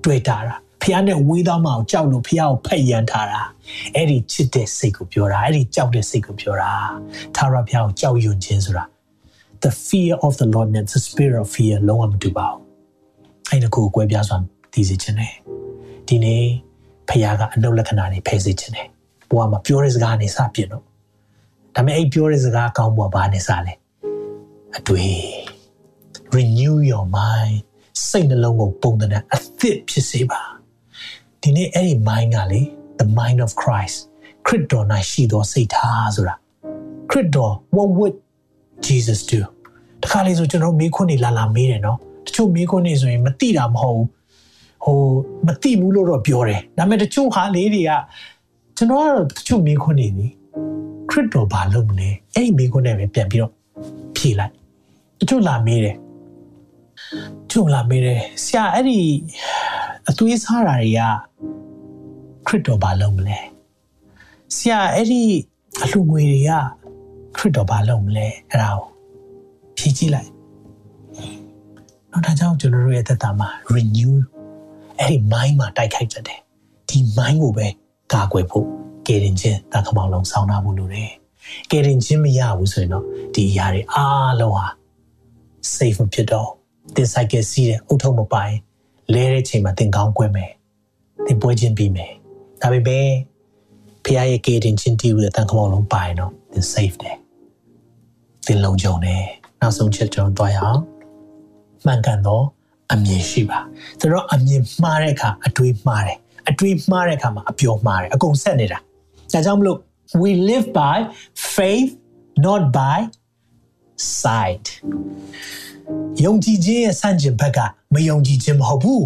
တွေ့တာတာ ဖះနဲ့ဝေးသားမအောင်ကြောက်လို့ဖះကိုဖက်ရန်ထားတာအဲ့ဒီချစ်တဲ့စိတ်ကိုပြောတာအဲ့ဒီကြောက်တဲ့စိတ်ကိုပြောတာထာဝရဘုရားကိုကြောက်ရွံ့ခြင်းဆိုတာ the fear of the lord and the spirit of fear လုံးဝမတူပါဘူးအဲ့ဒါကိုကိုယ်ပြစွာသိစေခြင်းနဲ့ဒီနေ့ဖះကအနုလက္ခဏာတွေဖယ်စေခြင်းနဲ့ဘဝမှာပြောတဲ့စကားနေစပြည့်တော့ဒါပေမဲ့အဲ့ပြောတဲ့စကားကောင်းဖို့ဘာနဲ့စလဲအတွေ့ renew your mind စိတ်နှလုံးကိုပုံသဏ္ဍာန်အသစ်ဖြစ်စေပါ ဒီနေ့အဲ့ဒီ mind ကလေ the mind of Christ ခရစ်တော်၌ရှိသောစိတ်ထားဆိုတာခရစ်တော် what would Jesus do တခါလေဆိုကျွန်တော်မေးခွန်းနေလာလာမေးတယ်နော်တချို့မေးခွန်းနေဆိုရင်မသိတာမဟုတ်ဘူးဟိုမသိဘူးလို့တော့ပြောတယ်ဒါပေမဲ့တချို့ဟာလေးတွေကကျွန်တော်ကတော့တချို့မေးခွန်းနေနေခရစ်တော်ဘာလုပ်မလဲအဲ့ဒီမေးခွန်းနဲ့ပဲပြန်ပြီးတော့ဖြေလိုက်တချို့လာမေးတယ် ကျုံလာမေးတယ်ဆရာအဲ့ဒီအသွေးစားတာတွေကခရစ်တော်ဘာလုပ်မလဲဆရာအဲ့ဒီအလှငွေတွေကခရစ်တော်ဘာလုပ်မလဲအဲ့ဒါကိုဖြေကြည့်လိုက်နောက်ဒါကြောင့်ကျွန်တော်တို့ရဲ့သက်တာမှာ renew အဲ့ဒီ mind မှာတိုက်ခိုက်တတ်တယ်ဒီ mind ကိုပဲကာကွယ်ဖို့ကယ်တင်ခြင်းတာခမောင်လုံးဆောင်းထားဖို့လိုတယ်ကယ်တင်ခြင်းမရဘူးဆိုရင်တော့ဒီအရာတွေအားလုံးဟာ safe မဖြစ်တော့ တင်ဆိုင်ကစီးတဲ့အုတ်ထုံမပိုင်လဲတဲ့ချိန်မှာတင်ကောင်းကွဲမယ်တင်ပွဲချင်းပြီးမယ်ဒါပေမဲ့ဖခင်ရဲ့ကယ်တင်ခြင်းတီးရတဲ့တန်ခမောင်လုံးပိုင်တော့တင် safe တယ်တင်လုံခြုံတယ်နောက်ဆုံးချက်ကျွန်တော်တွားရအောင်မှန်ကန်တော့အမြင်ရှိပါဆိုတော့အမြင်မှားတဲ့အခါအတွေးမှားတယ်အတွေးမှားတဲ့အခါမှာအပျော်မှားတယ်အကုန်ဆက်နေတာဒါကြောင့်မလို့ we live by faith not by sight ယုံကြည်ခြင်းရဲ့ဆန့်ကျင်ဘက်ကမယုံကြည်ခြင်းမဟုတ်ဘူး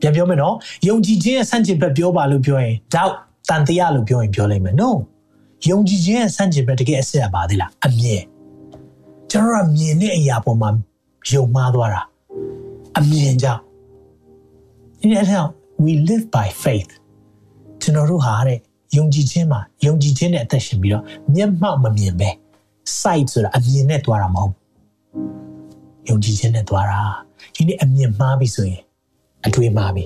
ပြန်ပြောမယ်နော်ယုံကြည်ခြင်းရဲ့ဆန့်ကျင်ဘက်ပြောပါလို့ပြောရင် doubt တန်တရားလို့ပြောရင်ပြောလိုက်မယ် no ယုံကြည်ခြင်းရဲ့ဆန့်ကျင်ဘက်တကယ်အစစ်အပါသေးလားအမြင်ကျွန်တော်ကမြင်တဲ့အရာပေါ်မှာယုံမှားသွားတာအမြင်ကြောင့်ဒီအဲ့ဒါ we live by faith ကျွန်တော်တို့ဟာတဲ့ယုံကြည်ခြင်းမှာယုံကြည်ခြင်းနဲ့အသက်ရှင်ပြီးတော့မျက်မှောက်မမြင်ပဲ sight ဆိုတာအမြင်နဲ့သွားတာမဟုတ် ယုံကြည်ခြင်းနဲ့သွားတာဒီနေ့အမြင်မှားပြီဆိုရင်အတွေးမှားပြီ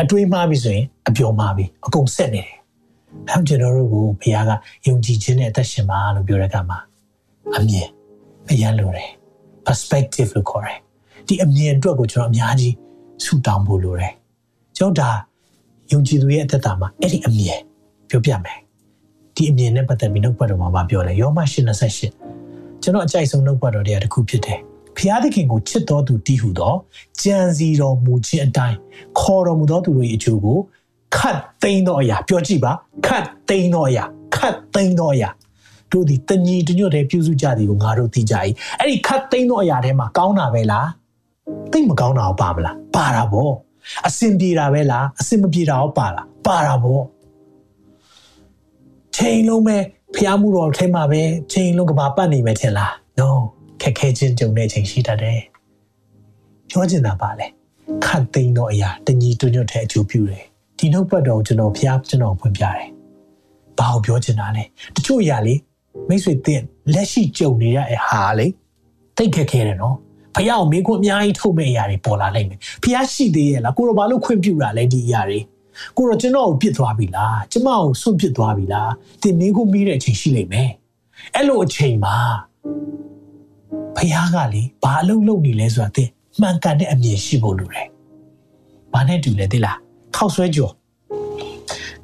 အတွေးမှားပြီဆိုရင်အပြောမှားပြီအကုန်ဆက်နေတယ်။အဲကျွန်တော်တို့ကိုဘုရားကယုံကြည်ခြင်းနဲ့အသက်ရှင်ပါလို့ပြောတဲ့အခါမှာအမြင်အရန်လိုတယ် perspective လို့ခေါ်တယ်။ဒီအမြင်အတွက်ကိုကျွန်တော်အများကြီးဆူတောင်းဖို့လိုတယ်။ကျွန်တော်ဒါယုံကြည်သူရဲ့အသက်တာမှာအဲ့ဒီအမြင်ပြောပြမယ်။ဒီအမြင်နဲ့ပတ်သက်ပြီးနှုတ်ပတ်တော်မှာပြောလဲယောမ8:28ကျွန်တော်အကြိုက်ဆုံးနှုတ်ပတ်တော်တွေကတစ်ခုဖြစ်တယ်။ ဖျားသခင်ကိုချစ်တော်သူတည်ဟုသောကြံစီတော်မူခြင်းအတိုင်းခေါ်တော်မူသောသူတို့၏အကျိုးကိုခတ်သိမ်းသောအရာပြောကြည့်ပါခတ်သိမ်းသောအရာခတ်သိမ်းသောအရာတို့ဒီတညီတညွတ်တဲ့ပြုစုကြသည်ကိုငါတို့သိကြ၏အဲ့ဒီခတ်သိမ်းသောအရာထဲမှာကောင်းတာပဲလားသိမကောင်းတာရောပါမလားပါတာဗောအစင်ပြေတာပဲလားအစင်မပြေတာရောပါလားပါတာဗောချိန်လုံးပဲဖျားမှုတော်ထဲမှာပဲချိန်လုံးကဘာပတ်နေမယ်ထင်လား no ခက်ခဲချင်းကြုံတဲ့အချိန်ရှိတတ်တယ်ပြောချင်တာပါလေခတ်သိမ်းတော့အရာတညီတွညွတ်တဲ့အကျိုးပြုတယ်ဒီနှုတ်ပတ်တော်ကျွန်တော်ဖျားကျွန်တော်ဖွင့်ပြတယ်ဘာကိုပြောချင်တာလဲတချို့အရာလေမိတ်ဆွေတင်လက်ရှိကြုံနေရတဲ့ဟာလေတိတ်ခက်ခဲတယ်နော်ဖះအောင်မင်းကိုအများကြီးထုတ်မဲ့အရာတွေပေါ်လာနိုင်မယ်ဖះရှိသေးရဲ့လားကိုတော့ဘာလို့ခွင့်ပြုတာလဲဒီအရာတွေကိုတော့ကျွန်တော်ကိုပြစ်သွားပြီလားကျမကိုဆွန့်ပစ်သွားပြီလားတင်မင်းကိုမေးတဲ့အချိန်ရှိလိမ့်မယ်အဲ့လိုအချိန်မှာ ဖះကလေဘာအလုပ်လုပ်နေလဲဆိုတာသိမှန်ကန်တဲ့အမြင်ရှိဖို့လိုတယ်။ဘာနဲ့တူလဲသိလား။ခောက်ဆွဲကြော်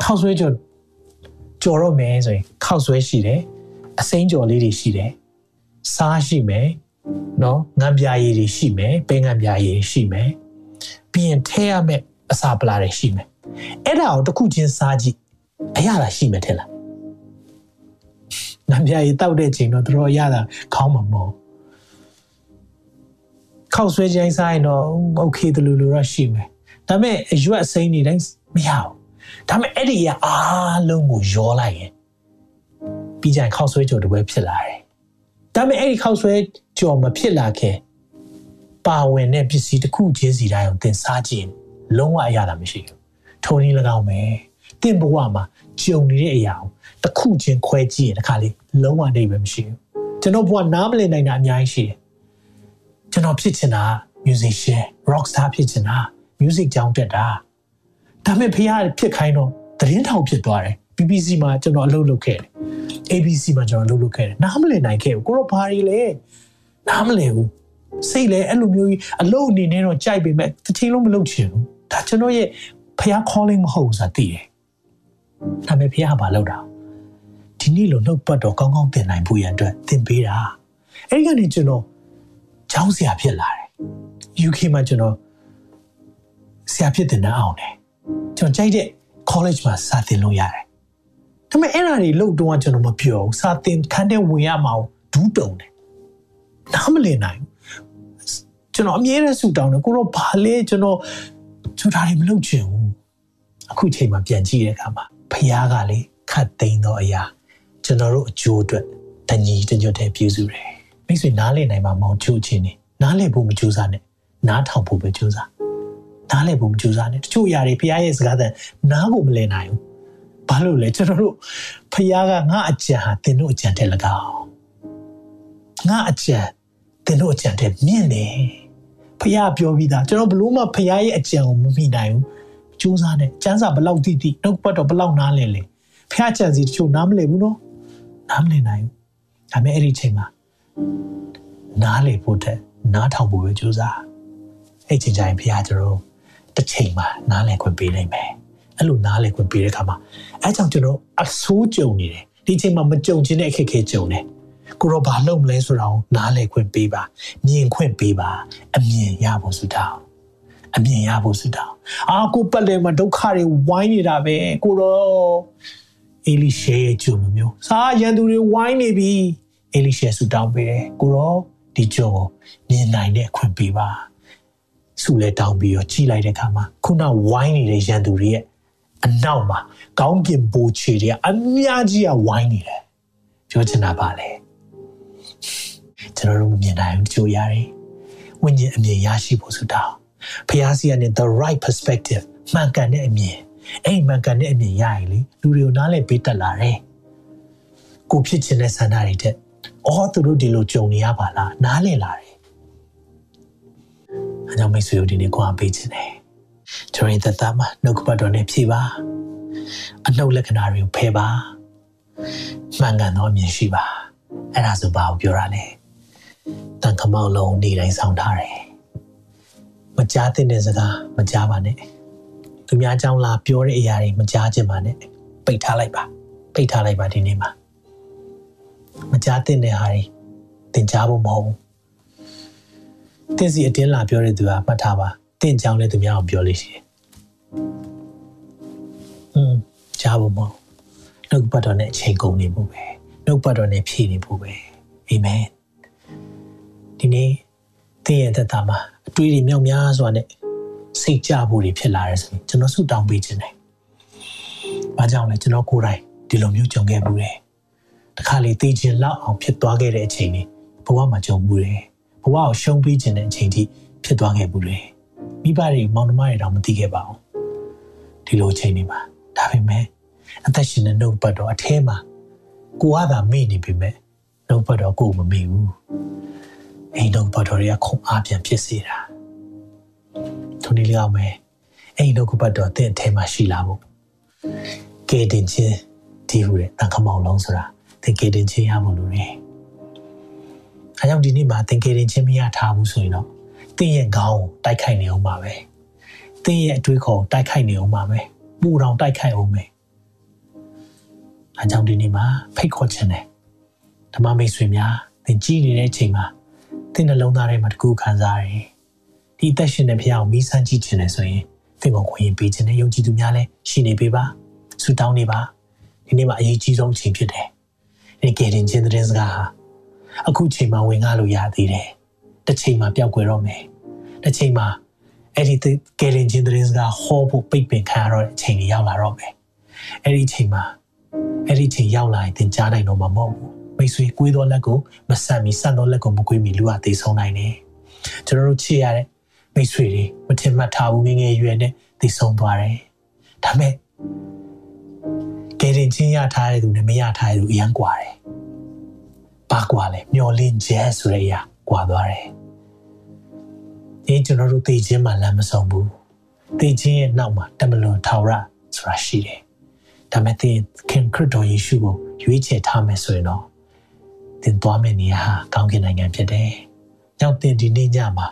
ခောက်ဆွဲကြော်ကြော်တော့မယ်ဆိုရင်ခောက်ဆွဲရှိတယ်။အစိမ်းကြော်လေးတွေရှိတယ်။စားရှိမယ်။နော်ငန်းပြားရည်တွေရှိမယ်။ပဲငန်းပြားရည်ရှိမယ်။ပြီးရင်ထဲရမယ့်အစာပလာတွေရှိမယ်။အဲ့ဒါကိုတစ်ခုချင်းစားကြည့်အရသာရှိမယ်ထင်လား။ငန်းပြားရည်တောက်တဲ့ချိန်တော့တို့ရတာခေါင်းမမော ခောက်ဆွဲခြင်းစားရင်တော့ okay တလူလူတော့ရှိမယ်ဒါပေမဲ့အရွက်အစိမ်းနေတိုင်းမရဘူးဒါပေမဲ့အဲ့ဒီကအားလုံးကိုရောလိုက်ရင်ပြီးကြရင်ခောက်ဆွဲကြော်တပွဲဖြစ်လာတယ်ဒါပေမဲ့အဲ့ဒီခောက်ဆွဲကြော်မဖြစ်လာခင်ပါဝင်တဲ့ပစ္စည်းတစ်ခုချင်းစီတိုင်းကိုသင်စားခြင်းလုံးဝအရသာမရှိဘူးထုံးရင်း၎င်းပဲတင့်ဘဝမှာကြုံနေတဲ့အရာကိုတစ်ခုချင်းခွဲကြည့်ရင်တခါလေးလုံးဝအိပ်ပဲမရှိဘူးကျွန်တော်ဘဝနားမလည်နိုင်တာအများကြီးရှိတယ် ကျွန်တော်ဖြစ်ချင်တာ musician rock star ဖြစ်ချင်တာ music ကြောင်းတက်တာဒါပေမဲ့ဖခင်ဖြစ်ခိုင်းတော့သတင်းထောင်ဖြစ်သွားတယ် BBC မှာကျွန်တော်အလုပ်လုပ်ခဲ့တယ် ABC မှာကျွန်တော်အလုပ်လုပ်ခဲ့တယ်နားမလည်နိုင်ခဲ့ဘူးကိုတော့ဘာတွေလဲနားမလည်ဘူးစိတ်လည်းအဲ့လိုမျိုးကြီးအလုပ်အနေနဲ့တော့ကြိုက်ပေမဲ့တစ်ချိန်လုံးမလုပ်ချင်ဘူးဒါကျွန်တော်ရဲ့ဖခင် calling မဟုတ်ဘူးဆိုတာသိတယ်ဒါပေမဲ့ဖခင်ကဘာလုပ်တာဒီနေ့လိုနှုတ်ပတ်တော့ကောင်းကောင်းသင်နိုင်ဖို့ရန်အတွက်သင်ပေးတာအဲ့ဒီကနေကျွန်တော် ကျောင်းဆရာဖြစ်လာတယ် UK မှာကျွန်တော်ဆရာဖြစ်တင်တဲ့အောင်တယ်ကျွန်တော်ကြိုက်တဲ့ college မှာစာသင်လို့ရတယ်ဒါပေမဲ့အဲ့ဒါတွေလို့တော့ကျွန်တော်မပြောဘူးစာသင်ခန်းထဲဝင်ရမှာဒူးတုံတယ်နားမလည်နိုင်ကျွန်တော်အမြဲတမ်းဆူတောင်းတယ်ကိုတော့ဘာလဲကျွန်တော်ကျွန်တော်ဒါတွေမလုပ်ချင်ဘူးအခုချိန်မှာပြန်ကြည့်တဲ့အခါမှာဖခင်ကလေခတ်သိမ်းတော့အရာကျွန်တော်တို့အကျိုးအတွက်တညီတညွတ်တဲ့ပြုစုတယ် မိတ်ဆွေနားလည်နိုင်မှာမဟုတ်ချို့ချင်းနေနားလည်ဖို့မကြိုးစားနဲ့နားထောင်ဖို့ပဲကြိုးစားနားလည်ဖို့မကြိုးစားနဲ့တချို့အရာတွေဖခင်ရဲ့စကားသံနားကိုမလည်နိုင်ဘူးဘာလို့လဲကျွန်တော်တို့ဖခင်ကငါအကြံဟာသင်တို့အကြံတဲ့၎င်းငါအကြံသင်တို့အကြံတဲ့မြင့်တယ်ဖခင်ပြောပြီးသားကျွန်တော်ဘလို့မှဖခင်ရဲ့အကြံကိုမမိနိုင်ဘူးကြိုးစားနဲ့စံစာဘလောက်တိတိနှုတ်ပတ်တော့ဘလောက်နားလဲလေဖခင်ကြံစီတချို့နားမလည်ဘူးနော်နားမလည်နိုင်ဘူးဒါပေမဲ့အဲ့ဒီချိန်မှာ နားလေဖို့တဲ့နားထောင်ဖို့ပဲကြိုးစားအဲ့ချိန်ကျရင်ဖခင်ကျွန်တော်တစ်ချိန်မှာနားလည်ခွင့်ပေးနိုင်မယ်အဲ့လိုနားလည်ခွင့်ပေးတဲ့အခါမှာအဲကြောင့်ကျွန်တော်အဆိုးကြုံနေတယ်ဒီချိန်မှာမကြုံခြင်းတဲ့အခက်အခဲကြုံတယ်ကိုရောဘာလုပ်မလဲဆိုတာကိုနားလည်ခွင့်ပေးပါမြင်ခွင့်ပေးပါအမြင်ရဖို့ဆုတောင်းအမြင်ရဖို့ဆုတောင်းအာကိုပတ်လည်မှာဒုက္ခတွေဝိုင်းနေတာပဲကိုရောအေလိရှေရဲ့ဂျုံမျိုးစာရန်သူတွေဝိုင်းနေပြီ အေလိရှေဆုတောင်းပေးတယ်ကိုရောဒီဂျုံကိုမြင်နိုင်တဲ့အခွင့်ပေးပါဆုလဲတောင်းပြီးတော့ကြည်လိုက်တဲ့အခါမှာခုနဝိုင်းနေတဲ့ရန်သူတွေရဲ့အနောက်မှာကောင်းကင်ဘိုးချေတွေကအများကြီးကဝိုင်းနေတယ်ပြောချင်တာပါလေကျွန်တော်တို့မမြင်နိုင်ဘူးကြိုရတယ်ဝိညာဉ်အမြင်ရရှိဖို့ဆိုတာဖျားစီကနေ the right perspective မှန်ကန်တဲ့အမြင်အဲ့မှန်ကန်တဲ့အမြင်ရရင်လေလူတွေကိုနားလည်ပေးတတ်လာတယ်ကိုဖြစ်ချင်တဲ့ဆန္ဒတွေတဲ့ အော်သူတို့ဒီလိုကြုံနေရပါလားနားလည်လာတယ်အကြောင်းမိတ်ဆွေတို့ဒီနေ့ကိုအားပေးခြင်းတယ်ကျွန်တော်သက်သားမှာနှုတ်ကပတ်တော်နဲ့ဖြည့်ပါအနှုတ်လက္ခဏာတွေကိုဖယ်ပါမှန်ကန်သောအမြင်ရှိပါအဲ့ဒါဆိုဘာကိုပြောရလဲတန်ခမောက်လုံးနေတိုင်းဆောင်ထားတယ်မကြားတဲ့စကားမကြားပါနဲ့သူများအကြောင်းလာပြောတဲ့အရာတွေမကြားချင်ပါနဲ့ပိတ်ထားလိုက်ပါပိတ်ထားလိုက်ပါဒီနေ့မှာ မကြားတဲ့နေဟာတွေသင်ကြားဖို့မဟုတ်ဘူးသင်စီအတင်းလာပြောတဲ့သူကမှတ်ထားပါသင်ကြောင်းလည်းသူများအောင်ပြောလို့ရှိတယ်อืมကြားဖို့မဟုတ်နှုတ်ပတ်တော်နဲ့အချိန်ကုန်နေဖို့ပဲနှုတ်ပတ်တော်နဲ့ဖြည့်နေဖို့ပဲအာမင်ဒီနေ့သင်ရဲ့သက်တာမှာအတွေ့အကြုံမြောက်များစွာနဲ့စိတ်ကြဖို့တွေဖြစ်လာတယ်ဆိုရင်ကျွန်တော်ဆုတောင်းပေးခြင်းတယ်။ဘာကြောင့်လဲကျွန်တော်ကိုယ်တိုင်ဒီလိုမျိုးကြုံခဲ့မှုတယ်။ တခါလေသိခြင်းလောက်အောင်ဖြစ်သွားခဲ့တဲ့အချိန်တွေဘဝမှာကြုံမှုတယ်။ဘဝကိုရှုံးပေးခြင်းတဲ့အချိန်ထိဖြစ်သွားခဲ့မှုတယ်။မိဘတွေမောင်နှမတွေတောင်မသိခဲ့ပါဘူး။ဒီလိုအချိန်တွေမှာဒါပေမဲ့အသက်ရှင်တဲ့နှုတ်ပတ်တော်အထဲမှာကိုကသာမေ့နေပြီမဲ့နှုတ်ပတ်တော်ကိုမမေ့ဘူး။အိမ်နှုတ်ပတ်တော်တွေကခုံအားပြန်ဖြစ်စေတာ။ထိုနည်းလျောက်မယ်အိမ်နှုတ်ပတ်တော်တဲ့အထဲမှာရှိလာဖို့ကဲတင်ခြင်းဒီဟူတဲ့တန်ခမောင်လုံးဆိုတာ သင်ကဲတင်ခြင်းရဖို့လိုတယ်။အဲကြောင့်ဒီနေ့မှာသင်ကဲတင်ခြင်းမရထားဘူးဆိုရင်တော့သင်ရဲ့ခေါင်းကိုတိုက်ခိုက်နေအောင်ပါပဲ။သင်ရဲ့အတွေးခေါ်တိုက်ခိုက်နေအောင်ပါပဲ။ပူတောင်တိုက်ခိုက်အောင်ပဲ။အဲကြောင့်ဒီနေ့မှာဖိတ်ခေါ်ခြင်းတယ်။ဓမ္မမိတ်ဆွေများသင်ကြည်နေတဲ့အချိန်မှာသင်နှလုံးသားထဲမှာတကူခံစားရတယ်။ဒီအသက်ရှင်တဲ့ဖခင်ကိုမိဆန်းကြည့်ခြင်းနဲ့ဆိုရင်သင်ကိုခွင့်ရပေးခြင်းနဲ့ယုံကြည်သူများလည်းရှိနေပေးပါ။ဆုတောင်းနေပါ။ဒီနေ့မှာအရေးကြီးဆုံးအချိန်ဖြစ်တယ်။ ဒီကယ်တင်ခြင်းတဲ့စကားဟာအခုချိန်မှာဝင်ကားလို့ရသေးတယ်။တစ်ချိန်မှာပျောက်ကွယ်တော့မယ်။တစ်ချိန်မှာအဲ့ဒီကယ်တင်ခြင်းတဲ့စကားဟောဖို့ပိတ်ပင်ခံရတော့တဲ့အချိန်ကြီးရောက်လာတော့မယ်။အဲ့ဒီအချိန်မှာအဲ့ဒီအချိန်ရောက်လာရင်သင်ကြားနိုင်တော့မှာမဟုတ်ဘူး။မိတ်ဆွေကွေးသောလက်ကိုမဆန့်မီဆန့်သောလက်ကိုမကွေးမီလူဟာသိဆုံးနိုင်တယ်။ကျွန်တော်တို့ချစ်ရတဲ့မိတ်ဆွေတွေမထင်မှတ်ထားဘူးငငယ်ရွယ်နဲ့သိဆုံးသွားတယ်။ဒါမဲ့ကယ်တင်ချင်းရထားတဲ့သူနဲ့မရထားတဲ့သူအရန်ကွာတယ်။ ဘာဘာကွာလဲမျောလင်းချက်ဆိုတဲ့အရာကွာသွားတယ်။ဒီကျွန်တော်တို့သိချင်းမှလမ်းမဆုံးဘူး။သိချင်းရဲ့နောက်မှာတမလွန်ထောင်ရဆိုတာရှိတယ်။ဒါမဲ့သင်ခင်ခရစ်တော်ယေရှုကိုရွေးချယ်ထားမယ်ဆိုရင်တော့သင်သွားမယ့်နေရာဟာကောင်းကင်နိုင်ငံဖြစ်တယ်။ကြောင့်သင်ဒီနေ့ညမှာ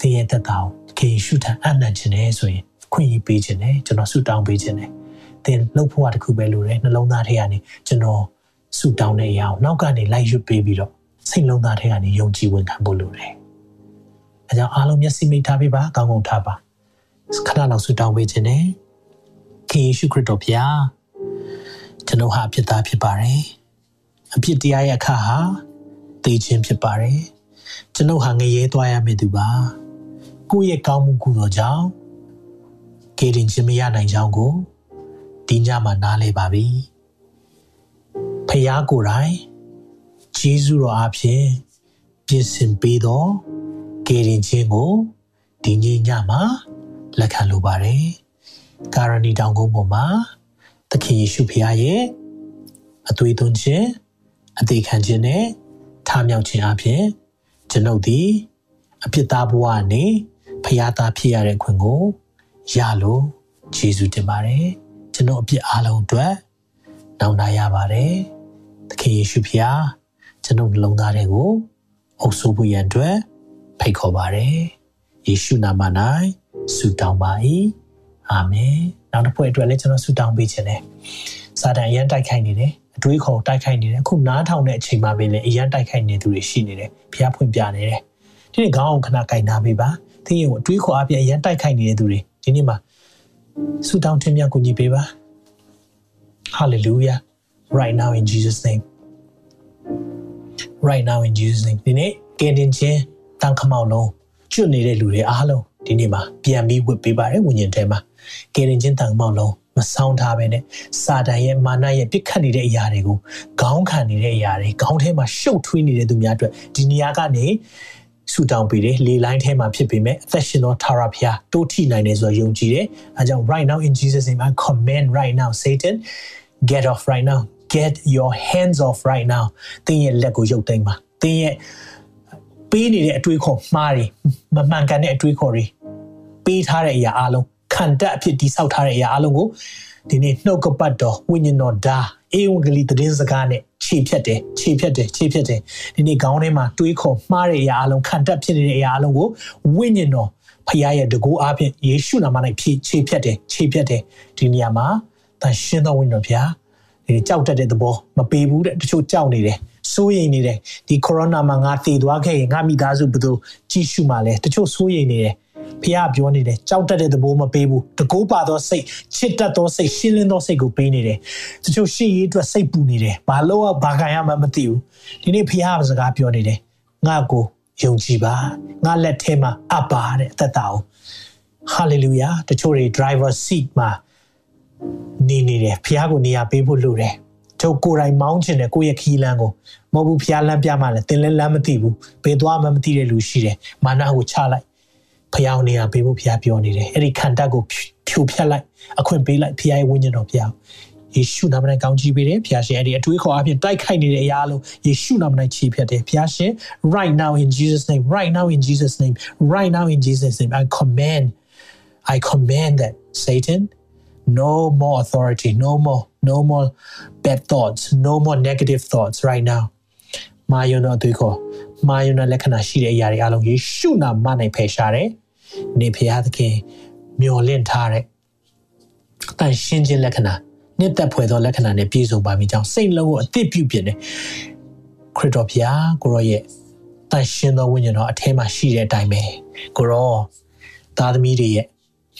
သင်ရဲ့သက်တာကိုခင်ယေရှုထံအနံ့ခြင်းနဲ့ဆိုရင်ခွင့်ရပေးခြင်းနဲ့ကျွန်တော်ဆုတောင်းပေးခြင်းနဲ့သင်လှုပ်ဖို့တခုပဲလိုတယ်နှလုံးသားထဲကနေကျွန်တော် ဆုတောင်းတဲ့အရာကိုနောက်ကနေလိုက်ရွတ်ပေးပြီးတော့စိတ်လုံးသားထဲကနေယုံကြည်ဝင်ခံဖို့လိုတယ်။အဲကြောင့်အားလုံးမျက်စိမိတ်ထားပေးပါကောင်းကောင်းထားပါခဏလောက်ဆုတောင်းပေးခြင်းနဲ့ခင်ယေရှုခရစ်တော်ဖျားကျွန်တော်ဟာအဖြစ်သားဖြစ်ပါတယ်။အဖြစ်တရားရဲ့အခါဟာသိခြင်းဖြစ်ပါတယ်။ကျွန်တော်ဟာငရဲသွားရမယ့်သူပါ။ကိုယ့်ရဲ့ကောင်းမှုကုသိုလ်ကြောင့်ကေရင်ခြင်းမရနိုင်ကြောင်းကိုဒီညမှာနားလည်ပါပြီ ဖယားကိုယ်တိုင်ဂျေဇုတော်အဖြစ်ပြင်ဆင်ပေးတော့ကေရင်ခြင်းကိုဒီညညမှာလက်ခံလိုပါတယ်ကာရဏီတောင်ကုန်းပေါ်မှာသခင်ယေရှုဖခင်ရဲ့အသွေးသွင်းခြင်းအသေးခံခြင်းနဲ့ထားမြောက်ခြင်းအပြင်ကျွန်ုပ်သည်အပြစ်သားဘဝနဲ့ဖခင်သားဖြစ်ရတဲ့ခွင့်ကိုရလို့ယေရှုတင်ပါတယ်ကျွန်တော်အပြစ်အားလုံးအတွက်နောင်တရပါတယ်သ ခင်ယေရှုဖျားကျွန်တော်နှလုံးသားတွေကိုအုပ်စိုးဖို့ရန်အတွက်ဖိတ်ခေါ်ပါတယ်ယေရှုနာမ၌ဆုတောင်းပါ၏အာမင်နောက်တစ်ဖွဲ့အတွက်လည်းကျွန်တော်ဆုတောင်းပေးခြင်းတယ်စာတန်အရန်တိုက်ခိုက်နေတယ်အတွေးခေါ်တိုက်ခိုက်နေတယ်အခုနားထောင်တဲ့အချိန်မှာပဲလေအရန်တိုက်ခိုက်နေသူတွေရှိနေတယ်ဖျားဖွင့်ပြနေတယ်ဒီနေ့ခေါင်းအောင်ခဏကြိုင်နာပေးပါသင်ရဲ့အတွေးခေါ်အပြည့်အရန်တိုက်ခိုက်နေတဲ့သူတွေဒီနေ့မှာဆုတောင်းတင်မြတ်ကူညီပေးပါ hallelujah right now in jesus name right now in jesus name ဒီနေ့ကင်တင်ချင်းတန်ခမောက်လုံးကျွတ်နေတဲ့လူတွေအားလုံးဒီနေ့မှာပြန်ပြီးဝတ်ပေးပါတယ်ဝိညာဉ်ထဲမှာကင်တင်ချင်းတန်ခမောက်လုံးမဆောင်ထားပဲနဲ့စာတန်ရဲ့မာနရဲ့ပြစ်ခတ်နေတဲ့အရာတွေကိုခေါင်းခံနေတဲ့အရာတွေခေါင်းထဲမှာရှုပ်ထွေးနေတဲ့သူများအတွက်ဒီနေရာကနေဆူတောင်းပေးတယ်လေလိုင်းထဲမှာဖြစ်ပေမဲ့အသက်ရှင်သောထာဝရဘုရားတိုးထိနိုင်တယ်ဆိုတော့ယုံကြည်တယ်အဲကြောင့် right now in Jesus name I command right now Satan get off right now get your hands off right now သင်ရဲ့လက်ကိုရုပ်သိမ်းပါသင်ရဲ့ပေးနေတဲ့အတွေးခေါ်မှားတွေမမှန်ကန်တဲ့အတွေးခေါ်တွေပေးထားတဲ့အရာအလုံးခံတက်အဖြစ်တိဆောက်ထားတဲ့အရာအလုံးကိုဒီနေ့နှုတ်ကပတ်တော်ဝိညာဉ်တော်ဓာအေဝံဂေလိသတင်းစကားနဲ့ခြေဖြတ်တယ်ခြေဖြတ်တယ်ခြေဖြတ်တယ်ဒီနေ့ခေါင်းထဲမှာတွေးခေါ်မှားတဲ့အရာအလုံးခံတက်ဖြစ်နေတဲ့အရာအလုံးကိုဝိညာဉ်တော်ဖခင်ရဲ့တကူအားဖြင့်ယေရှုနာမ၌ဖြည့်ခြေဖြတ်တယ်ခြေဖြတ်တယ်ဒီနေရာမှာတန်ရှင်းသောဝိညာဉ်တော်ဖခင်ဒီ ကြောက်တတ်တဲ့သဘောမပေးဘူးတဲ့တချို့ကြောက်နေတယ်စိုးရိမ်နေတယ်ဒီကိုရိုနာမှာငါတည်သွားခဲ့ရင်ငါမိသားစုဘယ်လိုကြည့်ရှုမှာလဲတချို့စိုးရိမ်နေတယ်ဖះပြောနေတယ်ကြောက်တတ်တဲ့သဘောမပေးဘူးတကိုးပါသောစိတ်ချစ်တတ်သောစိတ်ရှင်းလင်းသောစိတ်ကိုပေးနေတယ်တချို့ရှေ့ရေးအတွက်စိတ်ပူနေတယ်ဘာလို့ဘာခံရမှမသိဘူးဒီနေ့ဖះစကားပြောနေတယ်ငါကိုယုံကြည်ပါငါလက်ထဲမှာအပ်ပါတဲ့အသက်တာကိုဟာလေလုယာတချို့တွေ driver seat မှာ နေနေတယ်ဖះကိုနေရာပေးဖို့လိုတယ်တို့ကိုယ်တိုင်မောင်းချင်တယ်ကိုယ့်ရဲ့ခီးလန်းကိုမဟုတ်ဘူးဖះလမ်းပြမှလည်းတင်လဲလမ်းမသိဘူးဘယ်သွားမှမသိတဲ့လူရှိတယ်မာနကိုချလိုက်ဖះနေရာပေးဖို့ဖះပြောနေတယ်အဲ့ဒီခန္ဓာကိုဖြိုဖျက်လိုက်အခွင့်ပေးလိုက်ဖះရဲ့ဝိညာဉ်တော်ဖះယေရှုနာမ၌ကောင်းချီးပေးတယ်ဖះရှင်အဲ့ဒီအတွေးခေါ်အပြင်တိုက်ခိုက်နေတဲ့အရာလုံးယေရှုနာမ၌ချီးဖြတ်တယ်ဖះရှင် right now in Jesus name right now in Jesus name right now in Jesus name I command I command that Satan no more authority no more no more bad thoughts no more negative thoughts right now မာယုံတော်အသွေးခေါ်မာယုံတော်လက္ခဏာရှိတဲ့အရာတွေအလုံးယေရှုနာမ၌ဖယ်ရှားတယ်။နေဖရာသခင်မျော်လင့်ထားတဲ့တန်ရှင်းခြင်းလက္ခဏာနှစ်သက်ဖွယ်သောလက္ခဏာနဲ့ပြည့်စုံပါမိကြောင်းစိတ်လုံးကိုအသစ်ပြုပြင်တယ်။ခရစ်တော်ဖျားကိုရောရဲ့တန်ရှင်းသောဝိညာဉ်တော်အထဲမှာရှိတဲ့အတိုင်းပဲကိုရောသားသမီးတွေရဲ့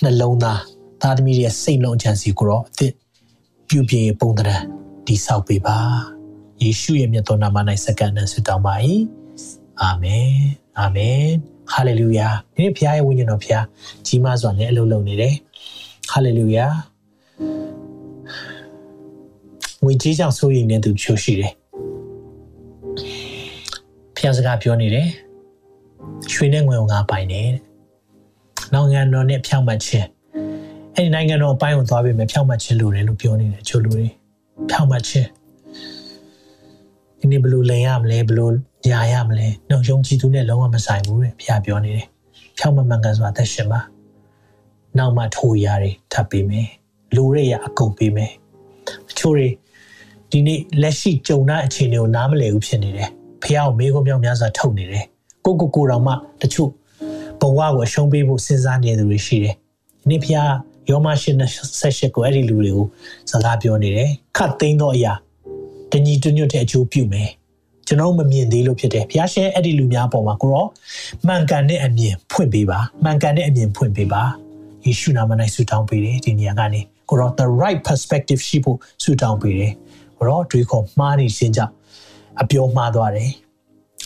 နှလုံးသား သားသမီးတွေရဲ့စိတ်လုံးအချမ်းစီကိုရောအသစ်ပြုပြင်ပုံသဏ္ဍာန်တိဆောက်ပေးပါ။ယေရှုရဲ့မြတ်သောနာမ၌စက္ကန့်နဲ့ဆုတောင်းပါ၏အာမင်အာမင်ဟာလေလုယာဒီနေ့ဘုရားရဲ့ဝိညာဉ်တော်ဘုရားကြီးမားစွာနဲ့အလုပ်လုပ်နေတယ်ဟာလေလုယာငွေကြီးကြောင့်စိုးရိမ်နေသူချို့ရှိတယ်ဘုရားစကားပြောနေတယ်ရွှေနဲ့ငွေကိုငါပိုင်တယ်နိုင်ငံတော်နဲ့ဖြောင့်မတ်ခြင်း အဲ့ဒီနိုင်ငံတော်အပိုင်းကိုသွားပြီးမယ်ဖြောင့်မတ်ခြင်းလိုတယ်လို့ပြောနေတယ်ချို့လူတွေဖြောင့်မတ်ခြင်းဒီနေ့ဘယ်လိုလိန်ရမလဲဘယ်လိုညာရမလဲနှုတ်ယုံကြည်သူနဲ့လုံးဝမဆိုင်ဘူးတဲ့ဘုရားပြောနေတယ်ဖြောင်းမမှန်ကန်စွာသက်ရှင်ပါနောက်မှထိုးရတွေထပ်ပေးမယ်လူတွေရအကုန်ပေးမယ်အချို့တွေဒီနေ့လက်ရှိကြုံတဲ့အခြေအနေကိုနားမလည်ဘူးဖြစ်နေတယ်ဖះကိုမေးခွန်းပြောင်းများစွာထုတ်နေတယ်ကိုကိုကိုတော်မှတချို့ဘဝကိုအရှုံးပေးဖို့စဉ်းစားနေသူတွေရှိတယ်ဒီနေ့ဖះ ယောမရှင်ဆက်ရှစ်ကိုအဲ့ဒီလူတွေကိုစကားပြောနေတယ်ခတ်သိမ်းသောအရာတညီတညွတ်တဲ့အကျိုးပြုမယ်ကျွန်တော်မမြင်သေးလို့ဖြစ်တယ်ဘုရားရှင်အဲ့ဒီလူများပေါ်မှာကိုရောမှန်ကန်တဲ့အမြင်ဖွင့်ပေးပါမှန်ကန်တဲ့အမြင်ဖွင့်ပေးပါယေရှုနာမ၌ဆုတောင်းပေးတယ်ဒီနေရာကနေကိုရော the right perspective ရှိဖို့ဆုတောင်းပေးတယ်ကိုရောတွေးခေါ်မှားနေခြင်းကြောင့်အပြောမှားသွားတယ်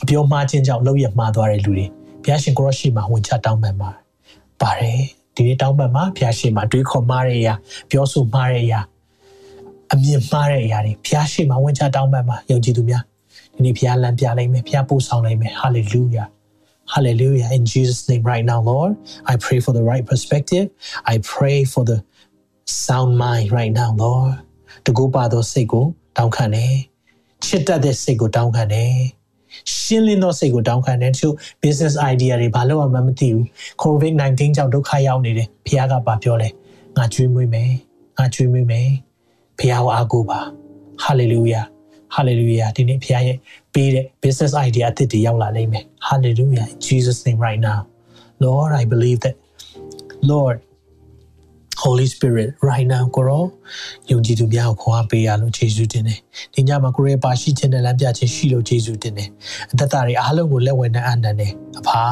အပြောမှားခြင်းကြောင့်လောက်ရမှားသွားတဲ့လူတွေဘုရားရှင်ကိုရောရှိမှဝင်ချတောင်းပန်ပါပါတယ် ဒီနေ့တောင်းပန်မှာဘုရားရှင်မှာတွေးခေါ်မှားတဲ့အရာပြောဆိုမှားတဲ့အရာအမြင်မှားတဲ့အရာတွေဘုရားရှင်မှာဝင်ချတောင်းပန်ပါယုံကြည်သူများဒီနေ့ဘုရားလမ်းပြလိုက်မယ်ဘုရားပို့ဆောင်လိုက်မယ် hallelujah hallelujah in jesus name right now lord i pray for the right perspective i pray for the sound mind right now lord တကူပါသောစိတ်ကိုတောင်းခံတယ်ချစ်တတ်တဲ့စိတ်ကိုတောင်းခံတယ် ရှင်းလင်းသောစိတ်ကိုတောင်းခံတယ်သူ business idea တွေဘာလို့မှမသိဘူး covid 19ကြောင့်ဒုက္ခရောက်နေတယ်ဘုရားကပါပြောလဲငါကြွေးမွေးမယ်ငါကြွေးမွေးမယ်ဘုရားကိုအားကိုးပါ hallelujah hallelujah ဒီနေ့ဘုရားရဲ့ပေးတဲ့ business idea အသစ်တွေရောက်လာလိမ့်မယ် hallelujah in jesus name right now lord i believe that lord Holy Spirit right now ကိုရောယုံကြည်သူများကိုခွန်အားပေးရလို့ယေရှုတင်တယ်။ဒီညမှာကိုရဲပါရှိခြင်းနဲ့လမ်းပြခြင်းရှိလို့ယေရှုတင်တယ်။အသက်တာတွေအားလုံးကိုလက်ဝဲနဲ့အနန္တယ်။အဖာ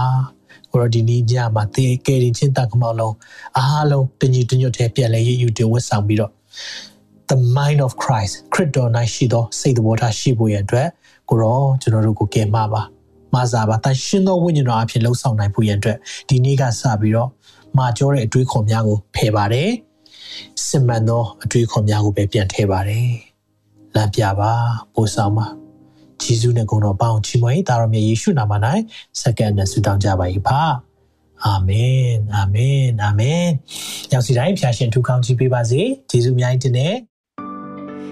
ကိုရောဒီနေ့ညမှာသေကယ်ရင်ချင်းတကမောင်လုံးအားလုံးတညီတညွတ်တဲ့ပြန်လဲရည်ယူတင်ဝတ်ဆောင်ပြီးတော့ the mind of Christ ခရစ်တော်၌ရှိသောစိတ်တော်ထားရှိဖို့ရန်အတွက်ကိုရောကျွန်တော်တို့ကိုကယ်မပါမစားပါတန်ရှင်းသောဝိညာဉ်တော်အဖြစ်လှုပ်ဆောင်နိုင်ဖို့ရန်အတွက်ဒီနေ့ကစပြီးတော့ မာကျောတဲ့အတွေးခေါ်များကိုဖယ်ပါတယ်စင်မှန်သောအတွေးခေါ်များကိုပဲပြန်ထည့်ပါတယ်လမ်းပြပါပို့ဆောင်ပါဂျေဇုနဲ့ဂုဏ်တော်ပေါင်းချီးမွမ်းတာတော်မြတ်ယေရှုနာမ၌စက္ကန့်နဲ့ဆုတောင်းကြပါ၏ပါအာမင်အာမင်အာမင်ရောက်စီတိုင်းဖျာရှင်ထူကောင်းကြီးပေးပါစေဂျေဇုအများကြီးတင်တဲ့